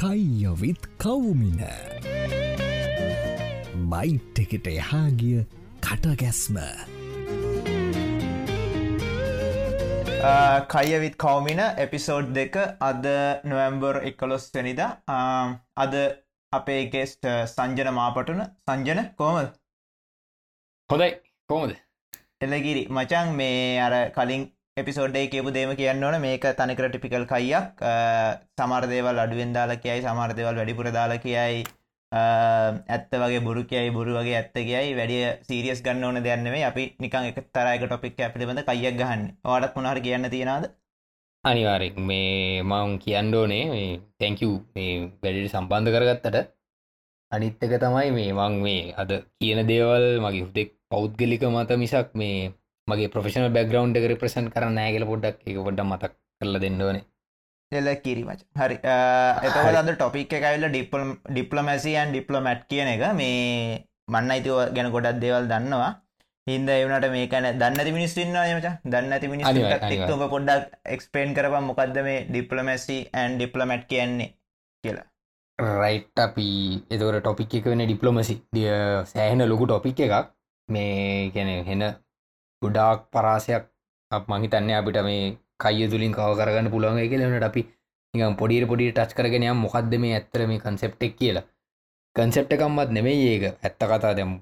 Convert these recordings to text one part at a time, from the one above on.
කයියවිත් කවුමින. Bite එකට එහාගිය කටගැස්ම. කයවිත් කවමින episode දෙක අද නොවම්බර් එකොලොස් වනිද. අද අපේ ගෙස්ට සංජන මාපටුන. සංජන කෝමද හොඳයි. කෝමද එලගිරි මචන් මේ අර කලින් එපිසෝඩ්ඩේ කියපු දේම කියන්න ඕන. මේක තනිකර ටිපිකල් කයියක්. සමාර්දේවල් අඩුවෙන් දාලා කියයි සමාර්දවල් වැඩිපුර දාලා කියයි. ඇත්ත වගේ බුරු කියයි බුරු වගේ ඇත්ත කියයි. වැඩිය සීරියස් ගන්න ඕන දෙයන්නෙේ අපි නිකං එක තරයක ටොපික් පිළිබඳ කයියක් ගහන්න. ඕඩක් මොනහර කියන්න තියෙනද අනිවාරෙක් මේ මං කියන්න ඕනේ මේ තැංකූ මේ වැඩට සම්බන්ධ කරගත්තට. අනිත්තක තමයි මේ මං මේ අද කියන දේවල් මගේ හුදෙක් පෞද්ගලික මත මිසක් මේ මගේ ප්‍රෆෙෂන බැග්‍රවන්් එක ප්‍රසන් කරන්න නෑගල පොඩ්ඩක් එක පොඩ්ඩ මතක් කරල දෙන්නවනේ එල කිරීමච හරි. එතවල අද ටොපික් එකයිල්ල ඩිපල් ඩිප්ලමැසියන් ඩිප්ලමැට් කියන එක. මේ මන්න අයිතුව ගැන ගොඩක් දේවල් දන්නවා. හින්ද එවනට මේකන දන්න මිනිස්න්න මච. දන්න ඇති මිනිස් තුම පොඩ්ඩක් එක්ස්පේන් කරපම් මොකක්ද මේ ඩිප්ලමැසි ඇන් ඩිප්ලමැට් කියන්නේ කියලා. රයිට් අපි එතවට ටොපික් එක වෙන ඩිප්ලොමසි දිය සෑහෙන ලොකු ටොපික් එකක්. මේ ගැන හෙන ගොඩාක් පරාසයක් මහිතන්න අපිට මේ කය තුලින් කව කරගන්න පුළුවන් කියලනට අපි නිකම් පොඩිර පොඩි ටච් කරගෙන යම් මොකක්ද මේ ඇත්තර මේ කන්සෙප්ටෙක් කියලා. කන්සෙප්ට එකම්මත් නෙමෙයි ඒක. ඇත්ත කතා දැම්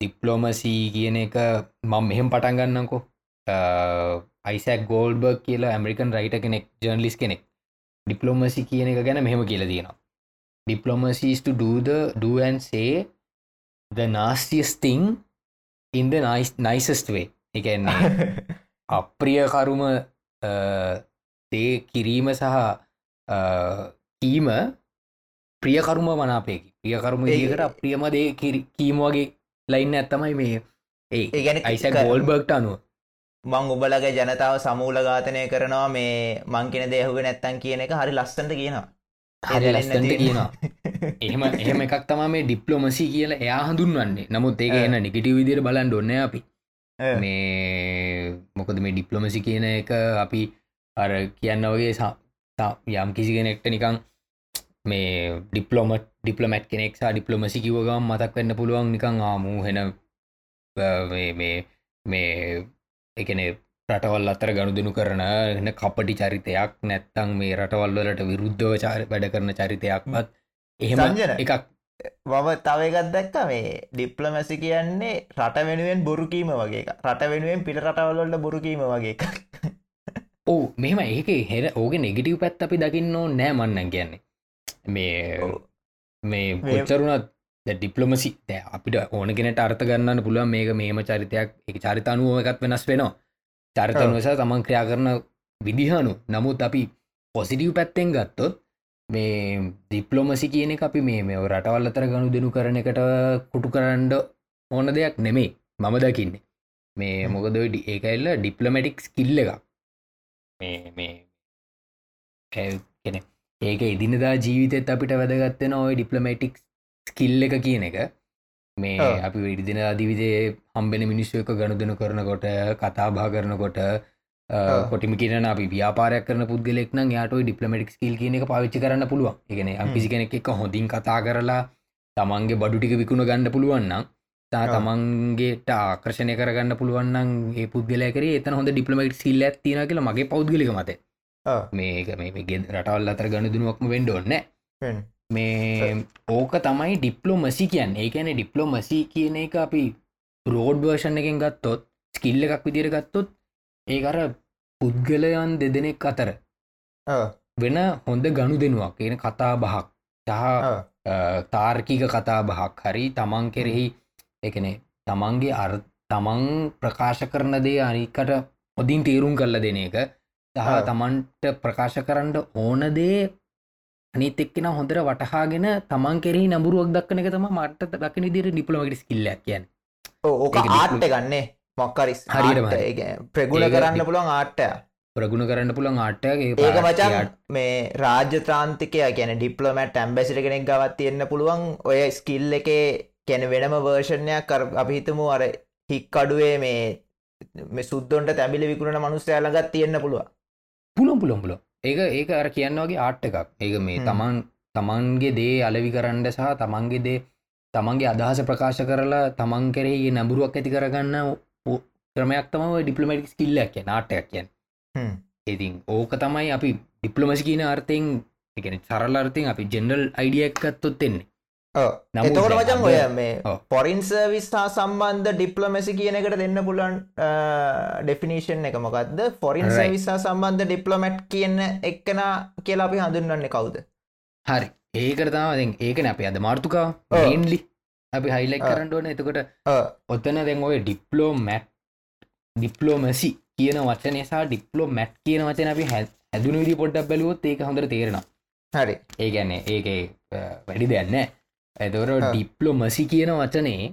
ඩිප්ලෝමසී කියන එක මං මෙහෙම පටන් ගන්නකෝ අයිසක් ගෝල්බර්ග කියලා ඇමරිකන් රයිට කෙනෙක් ජර්නලිස් කෙනෙක්. ඩිප්ලෝමසි කියන එක ගැන මෙහෙම කියලා තියෙනවා. ඩිප්ලෝමසිස් to do the do and say the nastiest thing in the nice nicest way. එකන්නේ අප්‍රියකරුම තේ කිරීම සහ කීම ප්‍රියකරුම මනාපයකි. ප්‍රියකරුම ඒකට අප්‍රියම දේ කීම වගේ ලයින්න ඇත්තමයි මේ ඒ ගැන අයිස ගෝල්බර්ග්ට අනුව. මං උබලගේ ජනතාව සමූල ඝාතනය කරනවා මේ මංකින දේහුව නැත්තන් කියන එක හරි ලස්සට කියනවා. හරි ලස්සට කියනවා. එහෙම එහෙම එකක් තම මේ ඩිප්ලොමසි කියලා එයා හඳුන්වන්නේ. නමුත් ඒක එන්න නිගිටි විදිර බලන් ොන්න අපි මේ මොකද මේ ඩිප්ලොමසි කියන එක අපි අර කියන්න වගේ යම් කිසි කෙනෙක්ට නිකං මේ ඩිප්ලොමට ඩිප්ලමට් කෙනෙක් ඩිප්ලොමසි කිවගම් මතක් වෙන්න පුළුවන් නිකං ආමූ හෙන මේ මේ එකන රටවල් අතර ගණුදනු කරන එන්න කපටි චරිතයක් නැත්තං මේ රටවල්වලට විරුද්ධව චාර වැඩ කරන චරිතයක්මත් එහෙම එකක් වව තවයගත් දැක්ක මේ ඩිප්ලමැසි කියන්නේ රට වෙනුවෙන් බොරුකීම වගේ රට වෙනුවෙන් පිට රටවල්ලොල්ට බොරුකීම වගේ ඕ මෙම ඒක හෙර ඕක නෙගිටව් පැත් අපි දකින්න නෑ මන්නන් කියන්නේ. මේ මේ පොච්චරුණත් ඩිප්ලොමසි අපිට ඕන කෙනට අර්ථ ගන්නන්න පුළුවන් මේක මේම චරිතයක් එක චරිතනුව එකත් වෙනස් වෙනවා. චරිතනුවසා තමන් ක්‍රියා කරන විදිහනු. නමුත් අපි පොසිටිව් පැත්තෙන් ගත්තොත් මේ දිප්ලොමසි කියන අපි මේ මේ රටවල් අතර ගණු දෙනු කරන එකට කුටු කරන්ඩ ඕන දෙයක් නෙමේ මම දකින්නේ. මේ මොකද ඒකල්ල ඩිප්ලමටික්ස් කිල්ල එක මේ කෙන ඒක ඉදිනදා ජීවිතත් අපිට වැදගත්තෙන ඔය ඩිප්ලමටික්ස් ස්කිල්ල එක කියන එක. මේ අපි ඉරිදින අදිවිදේ හම්බෙන මිනිස්සු එක ගණු දෙනු කරනකොට කතාබා කරනකොට කොටිම කියන අපි ව්‍යාපාරයක් කරන පුද්ගලෙක් නම් යාට ඩිප්ලමටික් ස්කිල් කියන එක පාවිච්චි කරන්න පුළුවන්. එකන පිසි කෙනෙක් එක හොඳින් කතා කරලා තමන්ගේ බඩු ටික විකුණ ගන්න පුළුවන්නම් තා තමන්ගේට ආකර්ශණය කරගන්න පුළුවන්න්න ඒ පුද්ගල කර එතන හොඳ ඩිප්ලමට සිල්ල තින කියලා මගේ පෞද්ගලික මත මේක මේ ගෙ රටවල් අතර ගණ දුනුවක්ම වෙන්ඩෝන්න මේ ඕක තමයි ඩිප්ලෝමසි කියන්න. ඒකැන ඩිප්ලෝමසි කියන එක අපි රෝඩ් වර්ෂණ එකෙන් ගත්තොත් ස්කිල්ල එකක් විදිර ගත්තොත් ඒකර පුද්ගලයන් දෙදෙනෙක් අතර වෙන හොඳ ගණු දෙනුවක්. කියන කතා බහක් සහ තාර්කික කතා බහක් හරි තමන් කෙරෙහි එකන තමන්ගේ අර් තමන් ප්‍රකාශ කරන දේ අනිකට හොදින් තේරුම් කරල දෙන එක. සහ තමන්ට ප්‍රකාශ කරන්න ඕන දේ අනිත එක්කෙන හොඳර වටහාගෙන තමන් කෙරෙහි නඹුරුවක් දක්න එක තම මට දකින දිර ඩිපලමට කිල්ල කියන්න. ඕක ආට්ට ගන්නේ මොක්කරි හරිට ප්‍රගුණ කරන්න පුළුවන් ආට්ටය ප්‍රගුණ කරන්න පුළන් ආට්ටගේ ඒක මචන් මේ රාජ්‍ය ත්‍රාන්තිකය කියන ඩිප්ලමට ඇම්බැසිට කෙනෙක් ගවත් තියෙන්න්න පුළුවන්. ඔය ස්කිල් එක කැන වෙනම වර්ෂණයක් කර අපිහිතමු අර හික් අඩුවේ මේ මේ සුද්දොන්ට තැබිලි විකුණන මනුස්සය ළගත් තියෙන්න්න පුළුව පුළොම් පුළොම් පුල ඒක ඒක අර කියන්න වගේ ආට් එකක්. ඒක මේ තමන් තමන්ගේ දේ අලවි කරන්න සහ තමන්ගේ දේ තමන්ගේ අදහස ප්‍රකාශ කරලා තමන් කෙරෙහි නැඹුරුවක් ඇති කරගන්න ක්‍රමයක් තම ඩිප්ලමටික් ස්කිල්ලක් කිය නාටයක් කියන්. ඉතින් ඕක තමයි අපි ඩිප්ලමසි කියන අර්ථයෙන් එකන සරල අර්ථයෙන් අපි ජෙනරල් අයිඩියක්කත්තොත් එන්නේ දැන් මචන් ඔය මේ. පොරින් සර්විස් හා සම්බන්ධ ඩිප්ලමසි කියන එකට දෙන්න පුලන් ඩෙෆිනිෂන් එක මොකක්ද ෆොරින්. සවිස්සා සම්බන්ධ ඩිප්ලමට් කියන එක්කන කියලා අපි හඳුන්වන්නේ කවුද හරි ඒකරතාව ඒකන අප අද මාර්තුකා ඔව්. අපි හයිලයික් ඔව්. කරන්න ඕන එතකොට. ඔත්තන දැන් ඔය ඩිප්ලෝ මැට් ඩිප්ලෝමසි කියන වචනසා ඩිප්ලෝ මැට් කියන වචන අපි හැ ඇදුන විදි පොඩ්ඩක් බැලුවොත් ඒක හොඳට තේරෙන හරි ඒ ගැන්න ඒක වැඩි දෙන්න ඇතවර. ඩිප්ලෝමසි කියන වචනේ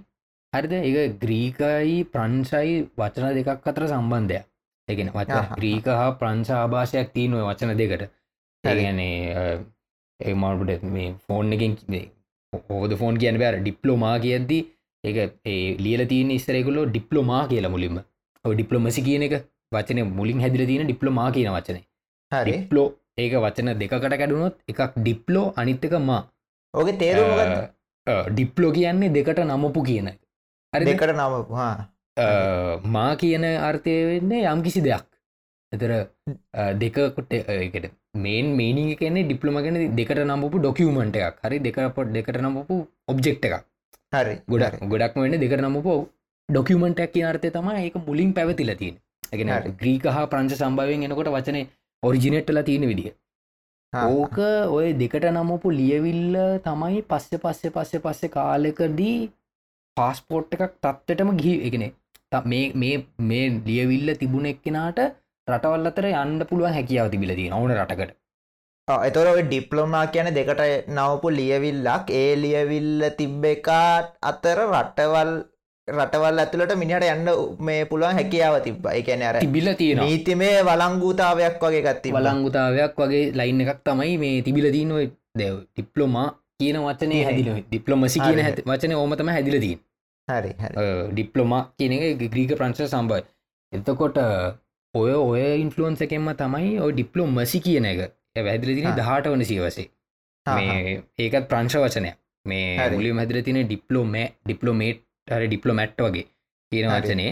හරිද ඒ ග්‍රීකයි ප්‍රංශයි වචන දෙකක් අතර සම්බන්ධයක් එකෙන වචන. ග්‍රීක හා ප්‍රංශ ආභාෂයක් තියන ඔය වචන දෙකට. ඒගැනේ ඒ මල්ට මේ ෆෝන් එකින් හෝද ෆෝන් කියන බෑර ඩිප්ලෝමා කියද්දි ඒක ඒ ලියල තියන ඉස්සරෙකුලෝ ඩිප්ලෝමා කියලා මුලින්ම. ඔය ඩිප්ලොමසි කියන එක වචන මුලින් හැදිල තියෙන ඩිප්ලෝමා කියන වචනේ. හරි. ඩිප්ලෝ ඒක වචන දෙකට කැඩුණොත් එකක් ඩිප්ලෝ අනිත්තක මා. ඕක තේරුම ඩිප්ලෝ කියන්නේ දෙකට නමපු කියන. හරිද? දෙකට නම මා කියන අර්ථය වෙන්නේ යම් කිසි දෙයක් එතර දෙකට එකට මේන් මේනිිය කියන්නේ ඩිප්ලොම ගැන දෙකට නම්පු ඩොකියමට එකක්. හරි? දෙක පොට් දෙකට නම්පු ඔබ්ජෙක්් එකක්. හරි ගොඩක් ගොඩක් වෙන්න දෙකට නම්පු ඩොකියමටක් කියන අර්ථය තම ඒක මුලින් පැවතිල තියෙන. එකන ග්‍රීක හා ප්‍රංච සම්භාවෙන් එනකොට වචනේ ඔරිජිනෙට්ටල තියෙන විදිහ ඕක ඔය දෙකට නමපු ලියවිල්ල තමයි පස්සෙ පස්සෙ පස්සෙ පස්සෙ කාලෙකදී පාස්පෝට් එකක් තත්වටම ගිහි එකනෙ මේ මේ මේ ලියවිල්ල තිබුණ එක්කෙනට රටවල් අතර යන්න පුළුවන් හැකියාව තිබිලදී ඕන රටකට. එතොර ඩිප්ලොමා කියන දෙකට නවපු ලියවිල්ලක්. ඒ ලියවිල්ල තිබ්බ එකාට අතර රටවල් රටවල් ඇතුළට මිනිට යන්න මේ පුළුවන් හැකියාව තිබ්බ. එකන අර තිබිල තියෙන නීතිමේ වලංගූතාවයක් වගේ ගත්ති වලංගුතාවයක් වගේ ලයින් එකක් තමයි මේ තිබිල දීන දෙව ඩිප්ලොමා කියන වචනය. හැදිල ඩිප්ලොමසි කියන වචන ඕමතම හැදිලදී හරි ඩිප්ලොමා කියන එක ග්‍රීක ප්‍රංශ සම්බයි එතකොට ඔය ඔය ඉන්ෆලුවන්ස එකෙන්ම තමයි ඔය ඩිප්ලොම් මසි කියන එක. වැදිල තින. දහට වන සියවසේ. මේ ඒකත් ප්‍රංශ වචනයක්. මේ. මුලින් හැදිල තින ඩිප්ලෝම ඩිප්ලොමේට් හර ඩිප්ලොමැට් වගේ කියන. වචනේ.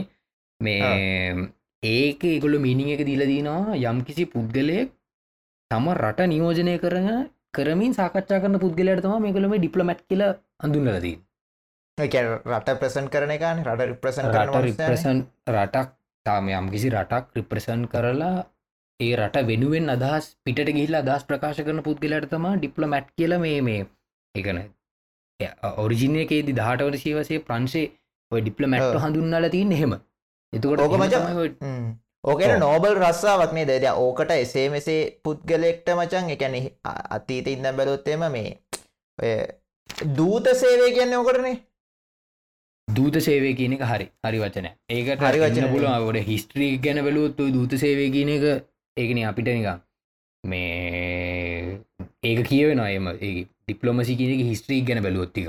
මේ ඒක ඒගොල්ල මිනිිය එක දීල දීනවා යම් කිසි පුද්ගලයෙක් තම රට නියෝජනය කරන කරමින් සාකච්ඡා කරන පුද්ගලයට තම මේකලම ඩිප්ලොමැට් කියල අඳුන්නලදී රට ප්‍රසන් කරන එකන රට රිප්‍රසන් රට රිප්‍රසන් රටක් තාම යම් කිසි රටක් රිප්‍රසන් කරලා ඒ රට වෙනුවෙන් අදහස් පිට ගිහිලා අදහස් ප්‍රකාශ කරන පුද්ගලට තම ඩිප්ලොමැට් කියල මේ මේ එකන ඔරිජිනයකේදි දහට වන සීවසේ ප්‍රංශේ ඔය ඩිප්ලමැට්. හඳුන්නල තින් එහෙම එතකොට ඕක මචං. ඕකෙන. නෝබල් රස්සාාවක් මේ දෙද ඕකට එසේ මෙසේ පුද්ගලෙක්ට මචන් එකැන අතීත ඉන්න බැලොත්තෙම මේ ඔය දූත සේවය කියන්න ඕකටනේ දූත සේවය කියන එක හරි. හරි වචන ඒකට හරි වචනය. හරි පුල ොට හිස්ට්‍රී ගැන ඔය දූත සේවය කියන එක ඒකන අපිට නිකම් මේ ඒක කියවෙන එම ඩිප්ලොමසි කියනක හිස්ට්‍රී ගැන බැලුවොත්තික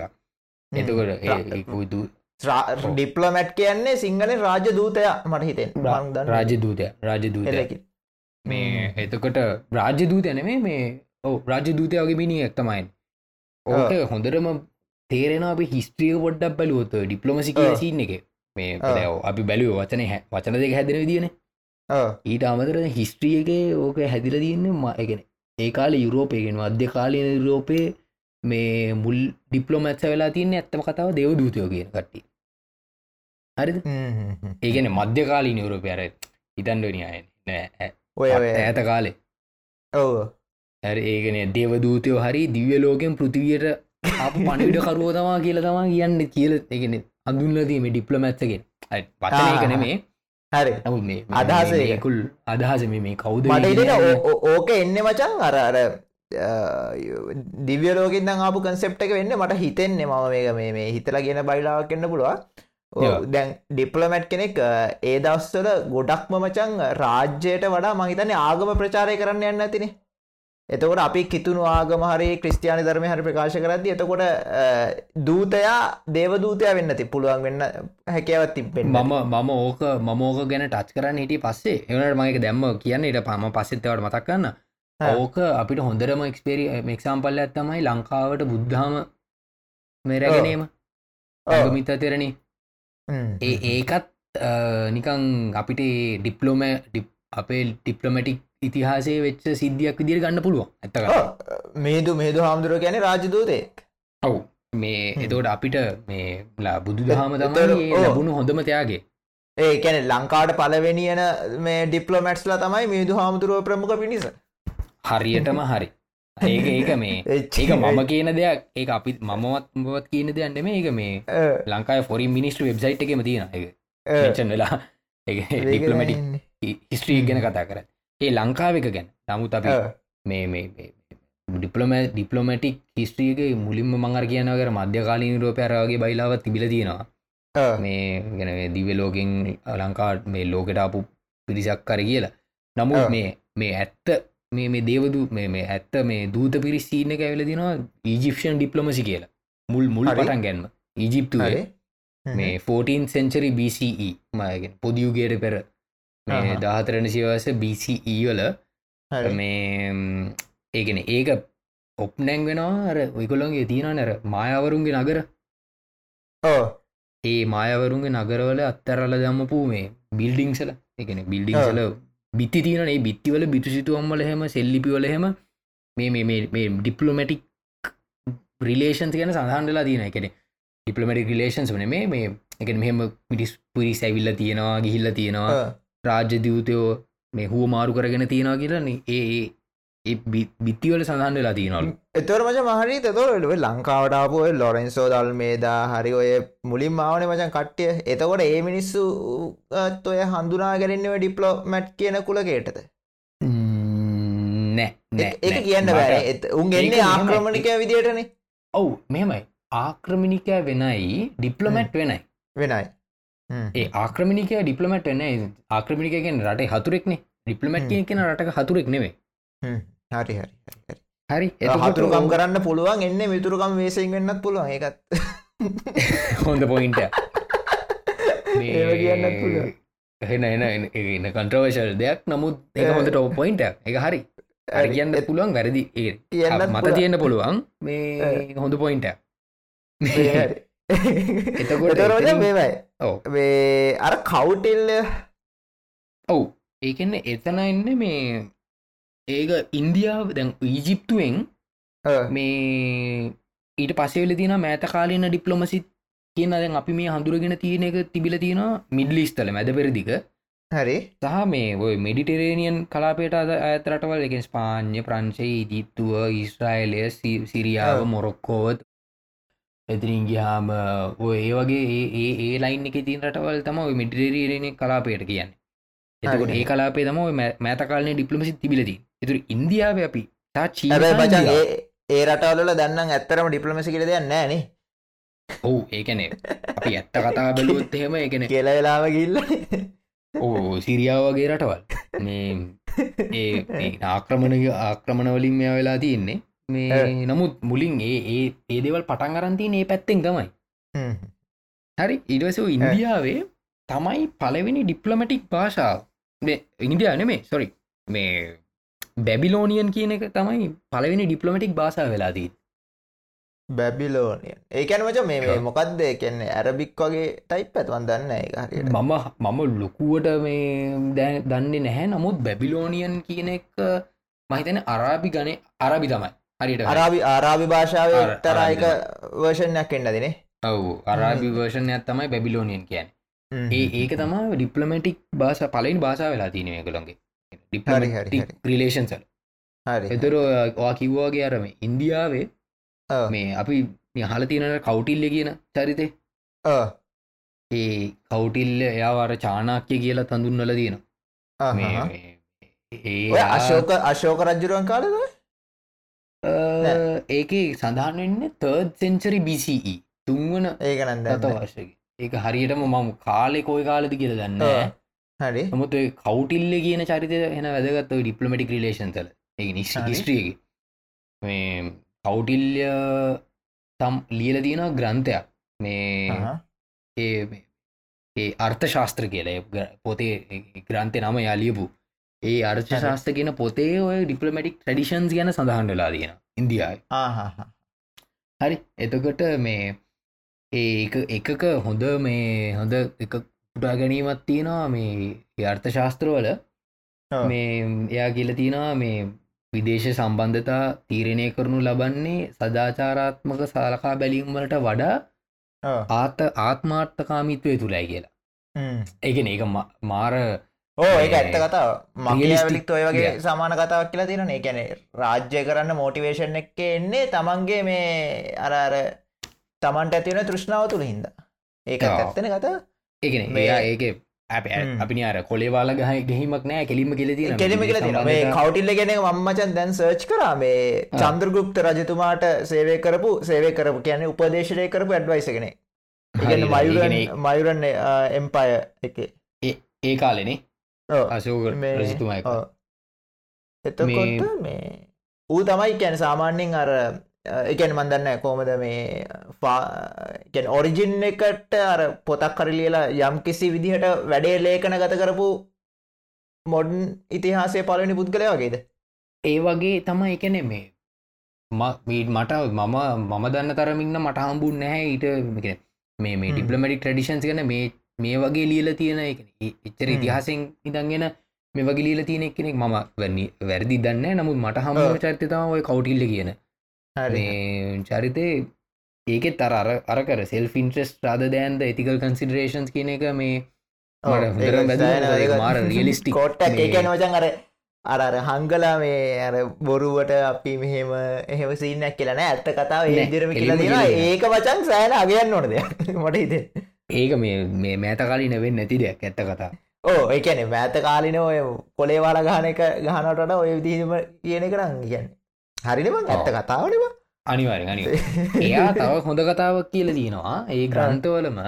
එතකොට ඒ- ඒ. ඩිප්ලොමැට් කියන්නේ සිංහලෙන් රාජ දූතය මට හිතෙන්. රාජ දූතය. රාජ දූතය. මේ එතකොට රාජ්‍ය දූතය නෙමේ මේ ඔව රාජ්‍ය දූතය වගේ මිනි එක්තමයින් ඕක හොඳරම තේරෙන අපි හිස්ට්‍රිය පොඩ්ඩක් බැලුවොත් ඩිප්ලොමසි. සින්න එක. මේ අපි බැලුව වචන වචන දෙක හැදෙන ඔව්. ඊට අමතර හිස්ට්‍රිය එක ඕක හැදිල තියන්නේ ම එකන ඒ කාල යුරෝපයගෙන් අධ්‍ය කාලය යුරෝපය මේ මුල් ඩිප්ලොමැත්ස වෙලා තියන්න ඇත්තම කතාව දෙව දූතයෝ කියන කට්ටි හ්ම්. ඒගැන මධ්‍ය කාලී යුරෝපයර ඔය ඔය. ඇත කාලේ. ඔව. ඇ ඒගෙන දේවදූතයෝ හරි දිව්‍ය ලෝකෙන් පෘතිවියට අප පණවිඩ කරුව තමා කියල තමා කියන්න කියල එකන. අඳුන්ලදීම ඩිප්ලොමැත්සගෙන් වචන එක නෙමේ. හරි. මේ අදහස ඒක. ඒකුල් අදහස මේ මේ කවුද මේ ඕක එන්න මචන් අර අර දිවියලෝකින් දං ආපු කන්සෙප්ට එක වෙන්න මට හිතෙන්නේ මම මේක මේ මේ හිතලා ගෙන බයිලාවක් එන්න පුළුවන්. දැන් ඩිප්ලමැට් කෙනෙක් ඒ දවස්වල ගොඩක්ම මචන් රාජ්‍යයට වඩා මහිතන්නේ ආගම ප්‍රචාරය කරන්න යන්න ඇතිනේ එතකොට අපි කිතුුණු ආගම හරි ක්‍රස්ටයානි ධර්ම හරි ප්‍රකාශ කරදදි එතකොට දූතයා දේවදූතය වෙන්න ති පුළුවන් වෙන්න හැකෑවත් තිබෙන් මම මම ඕක මමෝක ගැන ටච් කරන්න හිටිය පස්සේ. එවනට මක දැම්ම කියන්න ට පම පස්සෙත්තවට මතක් කන්න ආ. ඕක අපිට හොඳරම එක්ස්පේරි මෙක්සාම්පල්ල ඇත්තමයි ලංකාවට බුද්ධාම මෙරැගෙනීම ඇගමිත අතරණි ඒ ඒකත් නිකං අපිට ඩිප්ලෝම අපේ ඩිප්ලොමටික් ඉතිහාසේ වෙච්ච සිද්ධියක් විදිර ගන්න පුළුවන් ඇත්තක මේදු මේදු හාමුදුරුව ගැන රාජදූතයෙක් ඔව්. මේ. එතෝට අපිට මේ බුදු දහම තමයි. ලැබුණු හොඳම තයාගේ ඒ කැන ලංකාට පලවෙනියන මේ ඩිප්ලොමැට්ස්ලා තමයි මේදු හාමුදුරුව ප්‍රමුඛ පිණිස. හරියටම හරි. ඒක ඒක මේ ඒක මම කියන දෙයක්. ඒ අපි මමවත් මවත් කියන දෙයක් නෙම ඒක මේ ලංකායි ෆොරි මිනිස්ට වෙබ්සයිට් එකම තියෙන එක වෙලා. ඩිපලමටික් හිස්ට්‍රී ගැන කතා කර ඒ ලංකාව එක ගැන. නමුත් අපි මේ මේ ඩිපලම ඩිපලොමටික් හිස්ට්‍රියගේ මුලින්ම මංගර කියනවකර මධ්‍යකාලීන රෝපයරගේ බයිලාවත් තිබිල තියෙනවා. මේ ගැන දිවලෝකෙන් ලංකාට මේ ලෝකට අපපු පිරිසක් කර කියලා. නමුත්. මේ මේ ඇත්ත මේ මේ දේවදු මේ මේ ඇත්ත මේ දූත පිරිස්සීන ඇවල දිනවා ඊජිප්ෂන් ඩිප්ලොමසි කියලා. මුල් මුල්. පටන් ගැන්ම. ඊජිප්තුවේ මේ 14 සෙන්චරි BCE මයගෙන පොදියුගේට පෙර. දාහතරණ සිවස BCE වල. මේ ඒගෙන ඒක ඔප්නැං වෙනවා. අර ඔයිකොල්ලොන්ගේ තියෙන නර මායවරුන්ගේ නගර. ඒ මායවරුන්ගේ නගරවල අත්තරල දම්මපු මේ බිල්ඩිංසල එකන බිල්ඩිංසල බිත්ති තියන බිත්තිවල බිතු සිතුවම්මල හෙම සෙල්ලිපිවල හෙම මේ මේ ඩිප්ලොමටික් රිලේෂන්ස් ගැන සඳහන්ඩලා තියෙන එකන ඩිපලමටික් රිලේෂන්ස් වන මේ මේ එක මෙහෙම මිටිස් පුරි සැවිල්ල තියෙනවා ගිහිල්ල තියෙනවා රාජ්‍ය දියුතයෝ මේ හුව මාරු කරගෙන තියෙනවා කියලන්නේ ඒ ඒ- ඒ බිත්තිවල සඳහන් වෙලා තියෙනවලු. එතවට මච මහරි තොරට ලංකාවටාපුය ලොරෙන්සෝ දල් මේදා හරි ඔය මුලින් මාවන මචන් කට්ටිය. එතකොට ඒ මිනිස්සු ඔය හඳුනා ගැරෙන්ව ඩිප්ලෝමැට් කියන කුලකේටද? ම්ම්, නෑ නෑ. කියන්න මට- බෑ. එත්- උන් ඒක එන්නේ මෙහෙමයි. ආක්‍රමණිකය විදියටන. ඔව් මෙහෙමයි. ආක්‍රමිනිකය වෙනයි ඩිප්ලොමැට් වෙනයි. වෙනයි ඒ ආක්‍රමිනිකය ඩිප්ලොමට් වෙන ආක්‍රමිනිකගෙන් රට හතුරෙක්නේ ඩිප්ලමට්. කියන රටක හතුරෙක් නෙවේ හරි හරි හරි හතුරුකම් කරන්න පුළුවන් එන්න මිතුරුකම් වේසෙන් වෙන්නත් පුළුවන් ඒකත්. හොඳ පොයින්ට. එහෙන එන එන කන්ට්‍රවර්ශල් දෙයක්. නමුත් ඒ. හොඳට ඔප පොයින්ට එක හරි. කියන්න පුළුවන් වැරදි. ඒ කියන්නත් මත. තියෙන්න්න පුළුවන්. මේ හොඳ පොයින්ට. එතකොට මේවයි. මේ අර කවුටෙල්ල ඔව්. ඒකන්න එතන එන්න මේ ඒක ඉන්දියාව දැන් ඊජිප්තුවෙන් මේ ඊට පසේල තින මෑත කාලන ඩිප්ලොමසිත් කියන දැන් අපි මේ හඳුරගෙන තියෙන එක තිබිල තියෙන මිඩ්ලිස්තල මැද පෙරදික හරි. සහ මේ ඔය මෙඩිටරේනියන් කලාපේට අද ඇතරටවල් එක ස්පාන්්‍ය ප්‍රංශය ඉදිත්තුව ඉස්්‍රයිලය සිරියාව. මොරොක්කෝවත් එතිරින් ගිහාම ඔය ඒ වගේ ඒ- ඒ ලයින් එක තින් රටවල් තම මිඩිටරේන කලාපයට කියන්න. එතකොට. ඒ කලාපේ තම මෑතකාලන ඩිප්ලමසි තිබිලදී එතුර ඉන්දියාව අපි තා චීන හැබැයි සහ බචන්. ඒ රටවල දන්න ඇත්තරම ඩිප්ලමසි කියල දෙයක් නෑනේ ඔවු ඒකනේ අපි ඇත්ත කතා බැලුවොත් එහෙම එකන කියලා වෙලාව ගිල්ල ඕ සිරියාවගේ රටවල්. මේ ඒ ආක්‍රමණ ආක්‍රමණවලින් මෙයා වෙලා තියෙන්නේ මේ නමුත් මුලින් ඒ ඒ ඒ දෙවල් පටන් අරන්තින ඒ පැත්තෙන් තමයි. හරි ඉඩවස ඉන්දියාවේ තමයි පලවෙනි ඩිප්ලමටික් භාෂාව. ඉන්දයා නෙමේ සොරි මේ බැබිලෝනියන් කියන එක තමයි පලවෙනි ඩිප්ලමටික් භාෂාව වෙලාදී බැබිලෝනිය ඒකැන මච මේ මේ. මොකක්ද කියන්නේ ඇරබික් වගේ ටයිප් ඇත්වන් දන්න ඒ මම මම ලොකුවට මේ දන්නේ නැහැ. නමුත් බැබිලෝනියන් කියන එක මහිතන අරාබි ගන අරබි තමයි හරිට අරාබි ආරාබි භාෂාව තරයික වර්ෂණයක් එන්න දිනේ ඔවු. අරාබි වර්ෂණයක් තමයි බැබිලෝනියන් කියන්න. ඒ ඒක තම ඩිප්ලමටික් භාෂ පලයින් භාෂා වෙලා තියනය කළොන්ගේ හරි, හරි, හරි. රිලේෂන්සල් එතර වා කිව්වාගේ අරම ඉන්දියාවේ. මේ අපි හල තියනට කවුටිල්ල කියන චරිතේ. ඔව්. ඒ කවුටිල්ල එයාවාර චානාක්‍ය කියලා තඳුන්නල තියෙන ආහා. මේ ඒ අශෝක අශෝක රජ්ජුරුවන් කාලද ඒක සඳහන් වෙන්න තර්ඩ් සෙන්චරි BCE තුන්වන ඒක නන්ද තතවශක ඒක හරියටම මම කාලෙ කොයි කාලද කියල දන්න හරි. ඔය කවුටිල්ල කියන චරිත එන වැදගත් ඩිප්ලමටික් රිලේෂන්සල ඒ නිස් හරි. හිස්ට්‍රියගේ මේ කවුටිල්ය තම් ලියල තියෙන ග්‍රන්ථයක්. මේ. ඒ ඒ අර්ථ ශාස්ත්‍ර කියල. පොතේ ග්‍රන්ථය නම යාලියපු ඒ අර්ච ශාස්ත කියන පොතේ ඔය ඩිපලමටික් ටඩිෂන්ස් ගැන සඳහන් වෙලා තියෙන ඉන්දියායි හරි එතකොට මේ ඒක එකක හොඳ මේ හොඳ එක පුටා ගැනීමත් තියෙනවා මේ අර්ථ ශාස්ත්‍රවල. මේ එයා කියල තියෙනවා මේ විදේශ සම්බන්ධතා තීරණය කරනු ලබන්නේ සදාචාරාත්මක සාලකා බැලීම්වලට වඩා. ආත ආත්මාර්ථකාමිත්වය තුළයි කියලා. ඒගෙන ම- මාර ඕ ඒක ඇත්ත කතාව. මගේ realistic ඇවලිත් ඔය වගේ. සමාන කතාවක් කියලා තියෙන ඒ ගැන රාජ්‍ය කරන්න මෝටිවේශන් එක එන්නේ තමන්ගේ මේ අර අර තමන්ට ඇතිවන තෘෂ්ණාව තුළ හින්ද. ඒක. ඇත්තන කතා ඒගෙන මේ- එයා ඒක අප අර කොලේවාල ගහ ගෙහිමක් නෑ. කෙලිම කෙල තියෙන කෙලිම කියල මේ කවටිල්ල ගෙන මම්මචන් දැන් සර්ච් කරා. මේ. චන්ද්‍රගුප්ත රජතුමාට සේවය කරපු සේවය කරපු කියන උපදේශනය කරපු ඇඩ්වයිසගෙන ඉගන්න මයුරන් මයුරන් එම්පය එක. ඒ කාලෙනේ එක. ඔව්. එතකොට මේ ඌ තමයි කැන සාමාන්‍යෙන් අර එකන් මන්දන්න කෝමද මේ ෆාගැන් ඔරිජින් එකට අර පොතක් කර ලියලා යම් කිසි විදිහට වැඩේ ලේකන ගත කරපු මොඩන් ඉතිහාසේ පලනි පුද්ගලය වගේද ඒ වගේ තමයි එකන මේ මීට මට මම මම දන්න තරමින්න මට හම්බුන් නැහැ ඊට මේ මේ හ්ම්. ඩිප්ලමටික් ටඩිෂන්ස් ගන මේ මේ වගේ ලියල තියෙන එක එච්චර හ්ම්. ඉතිහාසෙන් ඉදන්ගෙන මේ වගේ ලියල තියෙන කෙනෙක් මම වැනි වැරදි දන්න නමුත් මට ඔව්. චරිතතාව ඔය කවටිල්ල කියන. චරිතය ඒකෙත් තර අර අරකර සෙල් ෆින්ට්‍රස් රාද දෑන්ද ඇතිකල් කන්සිඩරේෂන්ස් කියන එක මේ. ඒක මාර කොට්ටක්. මේ- ඒකන වචන් අර අර අර හංගලා මේ අර බොරුවට අපි මෙහෙම එහෙම සීනක් කියලන ඇත්ත කතාව ඒදිරම කියලා ඒක වචන් සෑන අගයන්න ඕනද මට හිතේ ඒක මේ මේ මෑතකාලි නැවෙන් නැති දෙයක් ඇත්ත කතා. ඕ එකන මෑත කාලින ඔය කොලේ වාල ගහන එක ගහනටට ඔය විදිීම කියන එක නං කියන්න. හරිනිම ඇත්ත කතාවනම අනිවාරෙන් අනි එයා තව හොඳ කතාවක් කියල තියෙනවා ඒ ග්‍රන්ථවලම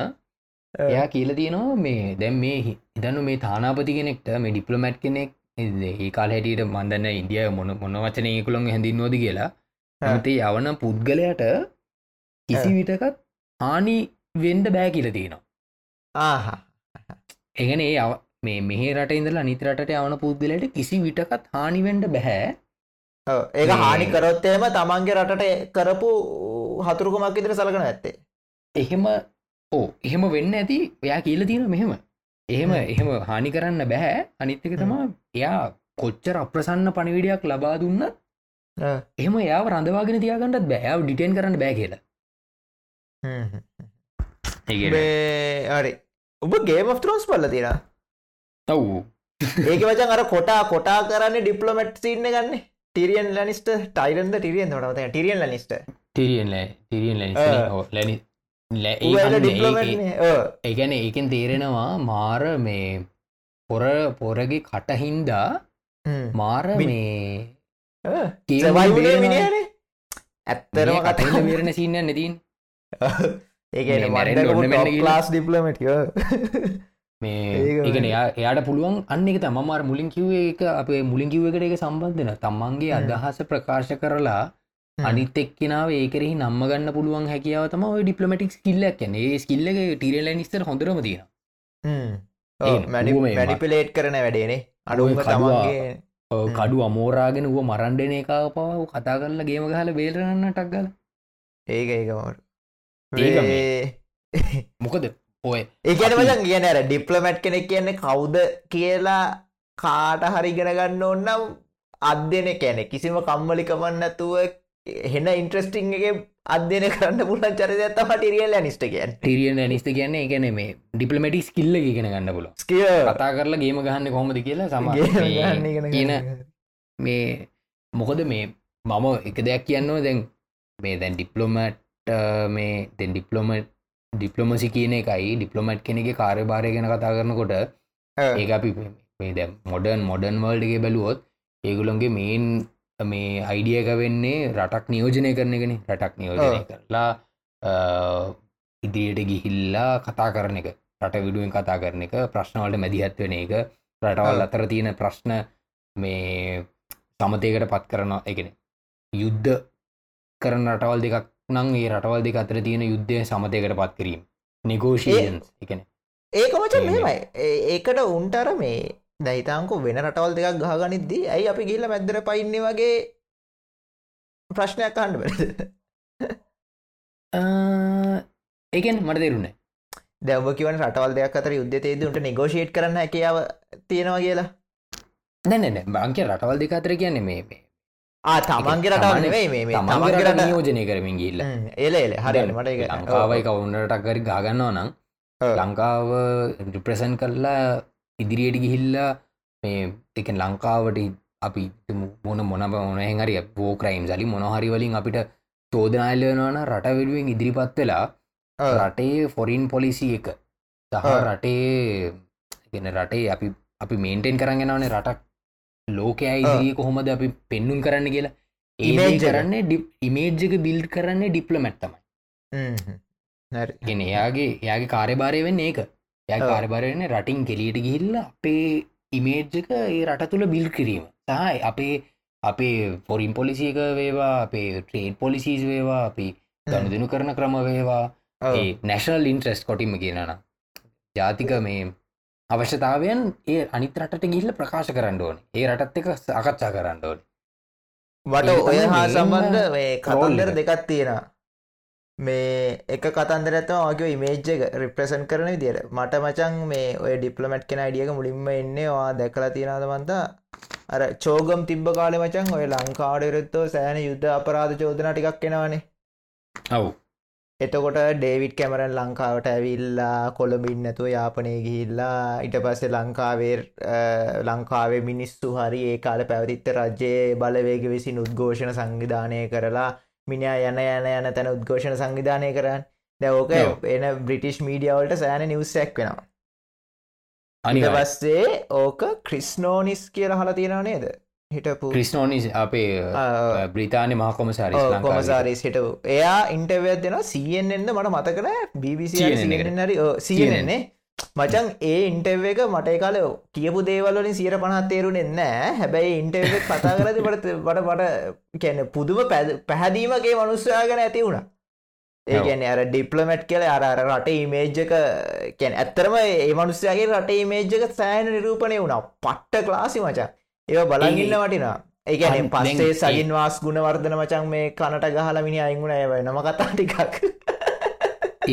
එයා කියල තියෙනවා මේ දැම් මේ හි- හිතන්නු මේ තානාපති කෙනෙක්ට මේ ඩිප්ලමැට් කෙනෙක් ඒ කාල හැටියට මන්දන්න ඉන්දිය මොන මොන වචනයකුළොන් හැඳින් නොද කියලා. නමුතේ යවන පුද්ගලයට කිසි විටකත් හානි වෙන්ඩ බෑ කියල තියෙනවා. ආහා. එගෙන ඒ අව- මේ මෙහ රට ඉඳලා නිතරට යවන පුද්ගලයට කිසි විටකත් හානිවෙන්ඩ බැහැ මේ- හානි කරොත්තේම තමන්ගේ රටට කරපු හතුරුකමක් ඉදිර සලකන ඇත්තේ. එහෙම ඕ එහෙම වෙන්න ඇති එයා කියල තියෙන මෙහෙම. එහෙම හ්ම්. එහෙම හානි කරන්න බැහැ අනිත්තක තමා එයා කොච්චර අප්‍රසන්න පණිවිඩයක් ලබා දුන්න. එහෙම එයා රඳවාගෙන තියාගන්නත් බෑව ඩිටෙන් කරන්න බෑ කියලා හරි. ඔබ ගේම ත්‍රෝස් පල්ල තින තව් ඒක වචන් අර කොටා කොටා කරන්න ඩිප්ලොමට් සින්න ගන්න. ටිරියන් ලනිස්ට ටයිරන්ද ටිරියෙන් ොටත ටිරියන් ලනිස්ට තිරියෙන් ආ. ලැනි ඒගැන ඒකෙන් තේරෙනවා මාර මේ පොර පොරගේ කටහින්දා මාර මේ ඇත්තරම කතා වේරණ සින්න නැතින් කියලා. ලාස් ඩිප්ලමට මේ එයා එයාට පුළුවන් අන්න එක තමමාර මුලින් කිව්වේ එක අපේ මුලින් කිව්ව එකට එක සම්බන්ධන තමන්ගේ. අදහස ප්‍රකාශ කරලා අනිත් එක්කෙනාව ඒකරෙහි නම්ම ගන්න පුළුවන් හැකියාව තම ඔය ඩිපලමටික් ස්කිල්ලක් කියන ඒ ස්කිල්ල ටිරල නිස්තර හොඳරම ඒ මේ මැඩිපිලේට් කරන වැඩේනේ අඩුම කඩුවා- තමන්ගේ. කඩු අමෝරාගෙන ුව මරන්ඩන එක පව කතා කරලා ගේම ගහල බේරන්න ටක්ගල ඒක ඒකමට ඒක මොකද ඔය අපි- වචන් කියන ඇර ඩිප්ලමැට් කෙනෙක් කියන්නේ කවුද කියලා කාට හරි ගෙනගන්න ඔන්නම් අධ්‍යන කැනෙ කිසිම කම්මලිකමන්නතුව හෙන ඉන්ට්‍රස්ටිං එක අධ්‍යන කරන්න පුලන් චරිත ඇත්තම ටිරියල් නිස්ට කියන්න. ටිරියෙන් නිස්ත කියන්න එකන මේ ඩිපලමටික් ස්කිල්ල ගෙන ගන්න පුල ස්කිය කතා කරලා ගේම ගහන්න කොහොමද කියලා සම කියන මේ මොකද මේ මම එක දෙයක් කියන්නවා දැන් මේ දැන් ඩිප්ලොමට් මේ දැන් ඩිප්ලොම ඩිප්ලොමසි කියන එකයි. ඩිප්ලොමට් කෙනෙගේ කාර්යභාරය ගැන කතා කරනකොට ඒ අපි දැ මොඩර්න් මොඩර්න් වල්ඩගේ බැලුවොත් ඒගුලොන්ගේ මේන් මේ අයිඩියක වෙන්නේ රටක් නියෝජනය කරන එකෙන. රටක් නියෝජනය. කරලා ඉදිරියට ගිහිල්ලා කතා කරන එක. රට විඩුවෙන් කතා කරන එක. ප්‍රශ්නවලට මැදිහත් වෙන එක. රටවල්. අතර තියෙන ප්‍රශ්න මේ සමතයකට පත් කරන එකන. යුද්ධ කරන රටවල් දෙකක් නං ඒ රටවල් දෙක අතර තියෙන යුද්ධය සමතයකට පත් කිරීම. නිගෝෂයන්ස් එකන ඒක වචන් මේ- මෙමයි ඒකට උන්ටර මේ දැහිතාංකු වෙන රටවල් දෙකක් ගහගනිද්දී ඇයි අපි ගිල්ල මැදර පයින්න වගේ ප්‍රශ්නයක් බැද ඒකෙන් මට දෙරුණේ දැව කිවන රටවල් දෙයක් අතර යුද්ධතේද උට නිගෝෂේට් කරන්න හැකියාව තියෙනවා කියලා. නැනැන බංක රටවල් දෙක අතර කියන්නේ මේ තමන්ගේ රටවල් නෙවෙයි මේ මේ තමන්ගේ තමන්ගේ රට රට නියෝජනය කරමින් ගිල්ල එල එල හරි මට ලංකාවයි කවුන්නටක් කරි ගාගන්නවා නම්. ලංකාව රිප්‍රසන් කරලා ඉදිරියට ගිහිල්ලා මේ එක ලංකාවට අපි මොන මොන මොනහ හරි බෝ ක්‍රයිම් සලි මොනහරි වලින් අපිට චෝදනාල්ලයනවන රට වෙනුවෙන් ඉදිරිපත් වෙලා. රටේ ෆොරින් පොලිසි එක සහ. රටේ ගෙන රටේ අපි අපි මේන්ටෙන් කරගෙනවනේ රටක් ලෝකයා ඉදිරිය කොහොමද අපි පෙන්නුම් කරන්න කියලා? ඒ. කරන්න ඉමේජ්ජක බිල්් කරන්නේ. හරි. ගෙන එයාගේ එයාගේ කාර්යභාරය වෙන්න ඒක. ය ඔව්. කාර්භාරයන රටින් කෙලියට ගිහිල්ල අපේ ඉමේජ්ජක ඒ රට තුළ බිල් කිරීම. සහයි. අපේ අපේ ෆොරින් පොලිසියක වේවා අපේ ට්‍රේඩ් පොලිසිස් වේවා අපි ගණු දෙනු කරන ක්‍රම වේවා. නැශනල් ඉන්ට්‍රෙස් කොටිම කියනන ජාතික මේ අවශ්‍යතාවයන් ඒ අනිත් රටට ගිල්ල ප්‍රකාශ කරන්න ඕන. ඒ රටත් එක සාකච්ඡා කරන්න ඕන. වට ඔය හා සම්බන්ධ මේ කතන්දර. දෙකක් තියෙනවා. මේ එක කතන්දර ඇතම වගේ ඉමේජ් එක රිප්‍රසන් කරන විදියට. මට මචන් මේ ඔය ඩිප්ලමට් කෙන අඩියක මුලින්ම එන්නේවා දැකලා තියෙනද මන්තා අර චෝගම් තිබ්බ කාලෙ මචන් ඔය ලංකාඩරත්තෝ සෑන යුද්ධ අපරාධ චෝදන ටිකක් එෙනවානේ. ඔව් එතකොට ඩේවිඩ් කැමරන් ලංකාවට ඇවිල්ලා කොළඹින් නැතුව යාපනය ගිහිල්ලා ඉට පස්සේ ලංකාවේ ලංකාවේ මිනිස්සු හරි ඒ කාල පැවතිත්ත රජයේ බලවේග විසින් උද්ඝෝෂණ සංවිධානය කරලා මිනිා යන යන යන තැන උද්ඝෝෂණ සංවිධානය කරන්න. දැවෝක. එන බ්‍රිටිෂ් මීඩියවල්ට සෑන නිවස්සැක් වෙනවා. ඉට අනිවා පස්සේ ඕක ක්‍රිස්නෝනිස් කියල හල තියෙනව නේද හිටපු ක්‍රිස්නෝනිස් අපේ බ්‍රිතාන්‍ය මහකොමසාරි කොමසාරිස් හිට එයා ඉන්ටවයක් දෙෙන සියෙන්ෙන්ද මට මතකන සියනෙන්නේ මචන් ඒ ඉන්ටව එක මට කාල කියපු දේවලින් සියට පනත් තේරුණ එන්න හැබැයි ඉන්ටව කතා කරති පට බට පට කැන පුදුම පැද පැහැදීමගේ මනුස්සයාගෙන ඇති වුණ. ඒගැන අර ඩිප්ලමට් කියල අර රට ඉමේජ්ජක කැන ඇත්තරම ඒ මනුස්සයාගේ රට ඉමේජ්ජක සෑන නිරූපණය වුණා. පට්ට ක්ලාසි මචන් ඒ බලගන්න වටිනා අන්- පස්සේ සගින් වාස් ගුණවර්ධන මචන් මේ කනට ගහලමිනි අයිගුණ ඇවයි නම කතා ටිකක්.